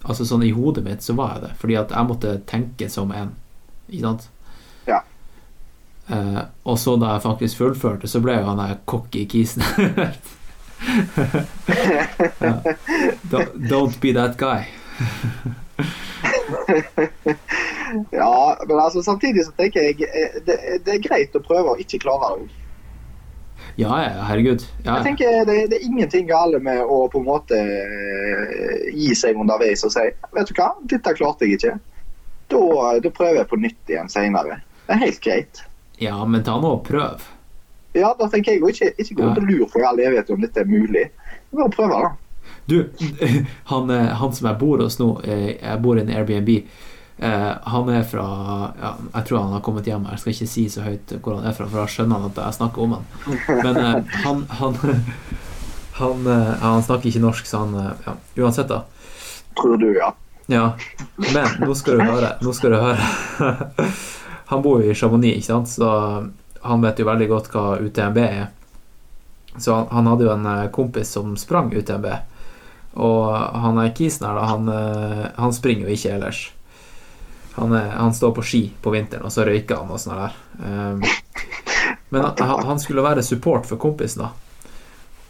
Altså sånn i hodet mitt så var jeg det, fordi at jeg måtte tenke som en. Ikke sant? Ja. Eh, og så da jeg faktisk fullførte, så ble jo han der cocky kisen. Don't- Don't be that guy. Ja, men altså, samtidig så tenker jeg eh, det, det er greit å prøve å ikke klare det. Ja, herregud. Ja, Jeg tenker det, det er ingenting gale med å på en måte eh, gi seg underveis og si Vet du hva, dette klarte jeg ikke. Da, da prøver jeg på nytt igjen senere. Det er helt greit. ja men ta nå og prøv. Ja, da tenker jeg jo ikke, ikke gå rundt og lure for i all evighet om dette er mulig. Bare prøve, da. Du, han, eh, han som jeg bor hos nå, eh, jeg bor i en Airbnb, eh, han er fra ja, Jeg tror han har kommet hjem. Jeg skal ikke si så høyt hvor han er fra, for da skjønner han at jeg snakker om han. Men han han, han, han snakker ikke norsk, så han ja, Uansett, da. Tror du, ja. Ja. Men nå skal du høre. Nå skal du høre. Han bor jo i Chamonix, ikke sant? så han vet jo veldig godt hva UTMB er. Så han, han hadde jo en eh, kompis som sprang UTMB. Og han er kisen her, da, han, eh, han springer jo ikke ellers. Han, er, han står på ski på vinteren, og så røyker han og sånn der. Um, men han, han skulle være support for kompisen, da.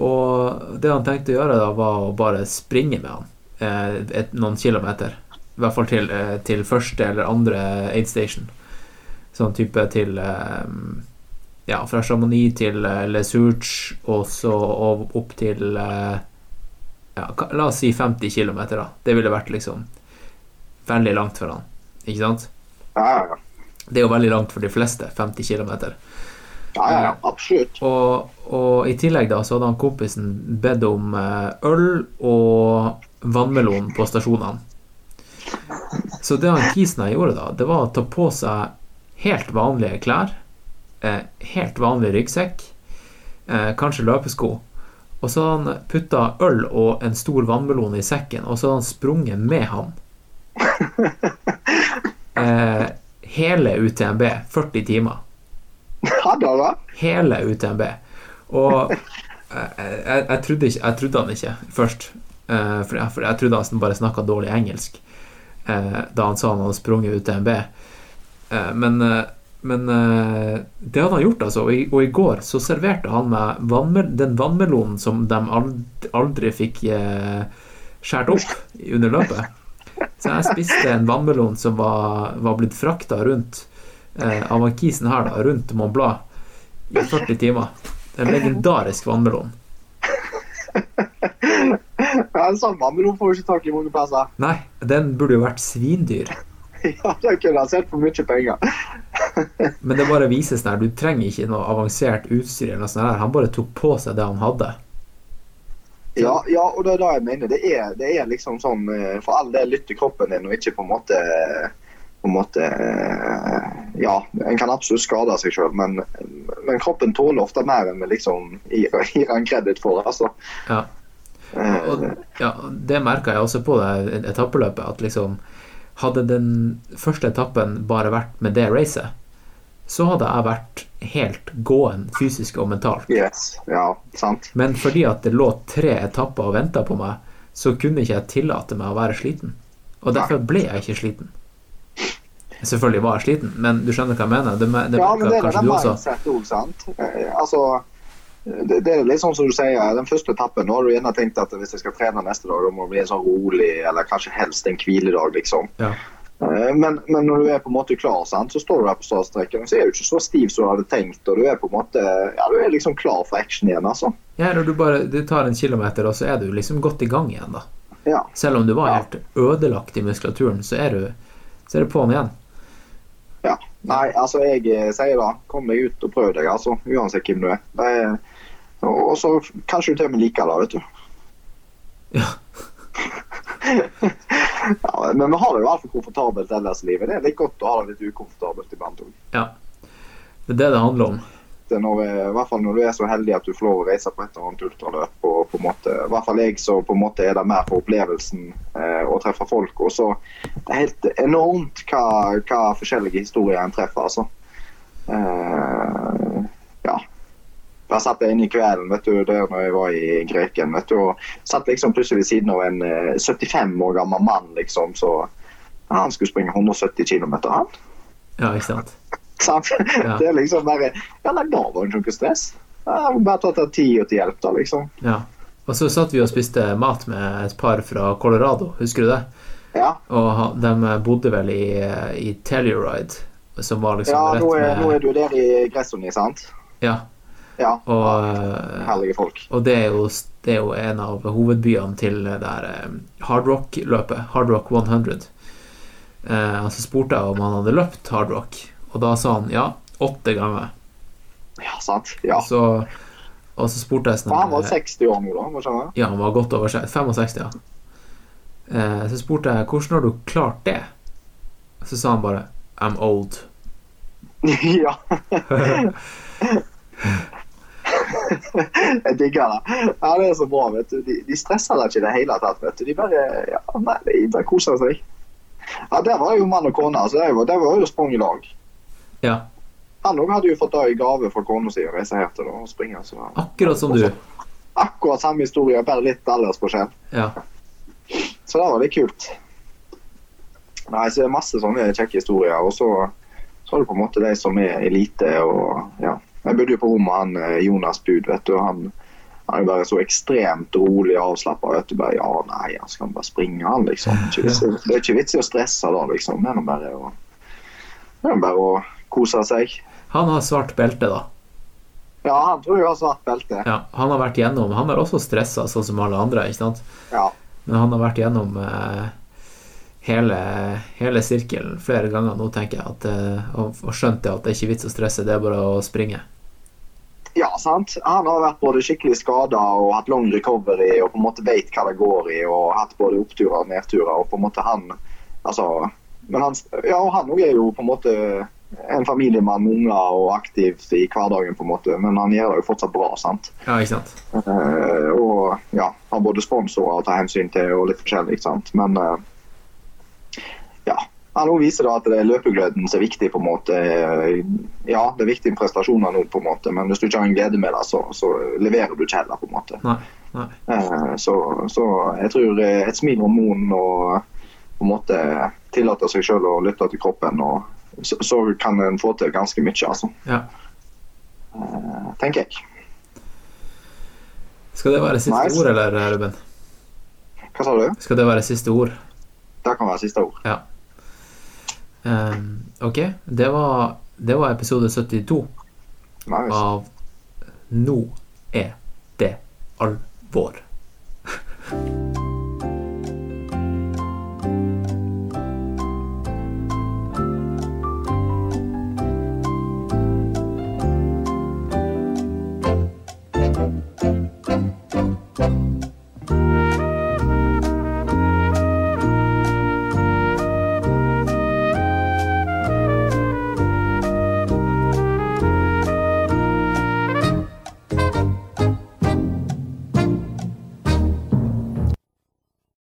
Og det han tenkte å gjøre, da, var å bare springe med han eh, et, noen kilometer. I hvert fall til, til første eller andre aid station. Sånn type til eh, Ja, fra Chamonix til uh, Les Hurges, og så opp til eh, ja, La oss si 50 km, da. Det ville vært liksom veldig langt for han. Ikke sant? Ja. Det er jo veldig langt for de fleste. 50 km. Ja, ja, absolutt. Og, og i tillegg da så hadde han kompisen bedt om eh, øl og vannmelon på stasjonene. Så det han Kisna gjorde da, det var å ta på seg helt vanlige klær, eh, helt vanlig ryggsekk, eh, kanskje løpesko, og så hadde han putta øl og en stor vannmelon i sekken, og så hadde han sprunget med han. Eh, hele UTMB, 40 timer. Hele UTMB. Og jeg, jeg, jeg, trodde ikke, jeg trodde han ikke først. eh, for, jeg, for jeg trodde han bare snakka dårlig engelsk eh, da han sa han hadde sprunget UTMB. Eh, men eh, men eh, det hadde han gjort, altså. Og i, og i går så serverte han meg vannmel den vannmelonen som de aldri, aldri fikk eh, skåret opp under løpet. Så jeg spiste en vannmelon som var, var blitt frakta rundt eh, av kisen her, da, rundt Mont Blanc i 40 timer. En legendarisk vannmelon. Ja, en sånn vannmelon får du ikke tak i mange plasser. Nei, den burde jo vært svindyr. Ja, da kunne jeg sett for mye penger. Men det bare vises der, du trenger ikke noe avansert utstyr. eller noe sånt der. Han bare tok på seg det han hadde. Ja, ja, og det er det jeg mener. Det er, det er liksom sånn eh, For all del lytter kroppen din, og ikke på en måte på en måte eh, Ja, en kan absolutt skade seg sjøl, men, men kroppen tåler ofte mer enn vi liksom gir, gir han kreditt for. altså. Ja. Og, ja, det merka jeg også på det etappeløpet, at liksom Hadde den første etappen bare vært med det racet, så hadde jeg vært helt gåen fysisk og mentalt. Yes, ja, sant. Men fordi at det lå tre etapper og venta på meg, så kunne ikke jeg tillate meg å være sliten. Og derfor ble jeg ikke sliten. Selvfølgelig var jeg sliten, men du skjønner hva jeg mener? Det, det Ja, men det er det du også. mindset òg, sant. Eh, Altså, det, det er litt sånn som du sier, den første etappen, nå har du gjerne tenkt at hvis jeg skal trene neste dag, da må det bli en sånn rolig, eller kanskje helst en hviledag, liksom. Ja. Eh, Men, men når du er på en måte klar, sant, så står du der på startstreken, og så er du ikke så stiv som du hadde tenkt, og du er på en måte, ja, du er liksom klar for action igjen, altså. Ja, når du bare du tar en kilometer, og så er du liksom godt i gang igjen, da. Ja. Selv om du var helt ødelagt i muskulaturen, så er du, så er du på'n igjen. Ja. Nei, altså jeg eh, sier da, kom deg ut og prøv deg, altså. Uansett hvem du er. Det er og så kanskje du til og med liker det, vet du. ja, men vi har det jo altfor komfortabelt ellers i livet. Det er litt godt å ha det litt ukomfortabelt iblant òg. Ja. Det er det det handler om. det når, I hvert fall når du er så heldig at du får lov å reise på et eller annet ultraløp. og på en måte, I hvert fall jeg så på en måte er det mer for opplevelsen eh, å treffe folk. Og så Det er helt enormt hva, hva forskjellige historier en treffer. altså. Eh, ja. Jeg satt jeg inne i kvelden vet du, der når jeg var i Greken. vet du, og Satt liksom plutselig ved siden av en eh, 75 år gammel mann. liksom, så Han skulle springe 170 km, han. Ja, ikke sant? Ja. Det er liksom bare Ja, nei, da var det ikke noe stress. har bare tatt deg tid til hjelp, da, liksom. Ja. Og så satt vi og spiste mat med et par fra Colorado, husker du det? Ja. Og de bodde vel i, i Telluride, som var liksom Ja, rett med Ja, nå er du der i Gressoni, sant? Ja. Ja. Og, eh, Herlige folk. og det, er jo, det er jo en av hovedbyene til det der eh, Hard Rock-løpet. Hard Rock 100. Eh, og så spurte jeg om han hadde løpt Hard Rock, og da sa han ja, åtte ganger. Ja, sant? Ja. Så, og så spurte jeg sånn han var eh, 60 år nå, da? må skjønne. Ja, han var godt over 65, ja. Eh, så spurte jeg hvordan har du klart det? Så sa han bare I'm old. ja. jeg digger det. Ja, det er så bra, vet du. De, de stresser deg ikke i det hele tatt, vet du. De bare, ja, nei, de bare koser seg. Ja, Der var jo mann og kone. altså Det var, der var jo sprang i lag. Ja. Han òg hadde jo fått det i gave fra kona si å reise her til å springe. Så. Akkurat som du. Akkurat samme historie, bare litt aldersforskjell. Ja. Så det var litt kult. Nei, så det er masse sånne kjekke historier. Og så, så er det på en måte de som er elite. og ja. Jeg bodde jo på rom med han eh, Jonas Bud. vet du, Han, han er bare så ekstremt rolig og avslappa. Bare, ja, nei, han skal bare springe, han, liksom. Det er ikke vits i å stresse da, liksom. Det er bare å, det er bare å kose seg. Han har svart belte, da. Ja, han tror jeg har svart belte. Ja, han har vært gjennom Han har også stressa, sånn som alle andre, ikke sant? Ja. Men han har vært gjennom eh, hele, hele sirkelen flere ganger nå, tenker jeg. At, eh, og, og skjønt det at det er ikke vits å stresse, det er bare å springe. Ja, sant. Han har vært både skikkelig skada og hatt long recovery og på en måte veit hva det går i og hatt både oppturer og nedturer. og på en måte han, altså, men han, ja, og han er jo på en måte en familiemann med unger og aktiv i hverdagen, på en måte, men han gjør det jo fortsatt bra. sant? Ja, ikke sant? Uh, og ja, har både sponsorer å ta hensyn til og litt forskjellig. ikke sant? Men uh, ja, han nå viser da at det er løpegløden som er viktig. på en måte. Eh, Ja, det er viktig med prestasjoner nå, på en måte, men hvis du ikke har en glede med det, så, så leverer du ikke heller. på en måte. Nei. nei. Så, så jeg tror et smil om munnen og på en måte tillate seg selv å lytte til kroppen, og så, så kan en få til ganske mye, altså. Ja. Uh, tenker jeg. Skal det være siste Nice. ord, eller, Ruben? Hva sa du? Skal det være siste ord? Det kan være siste ord. Ja. Um, ok, det var, det var episode 72 Nice. av Nå er det alvor.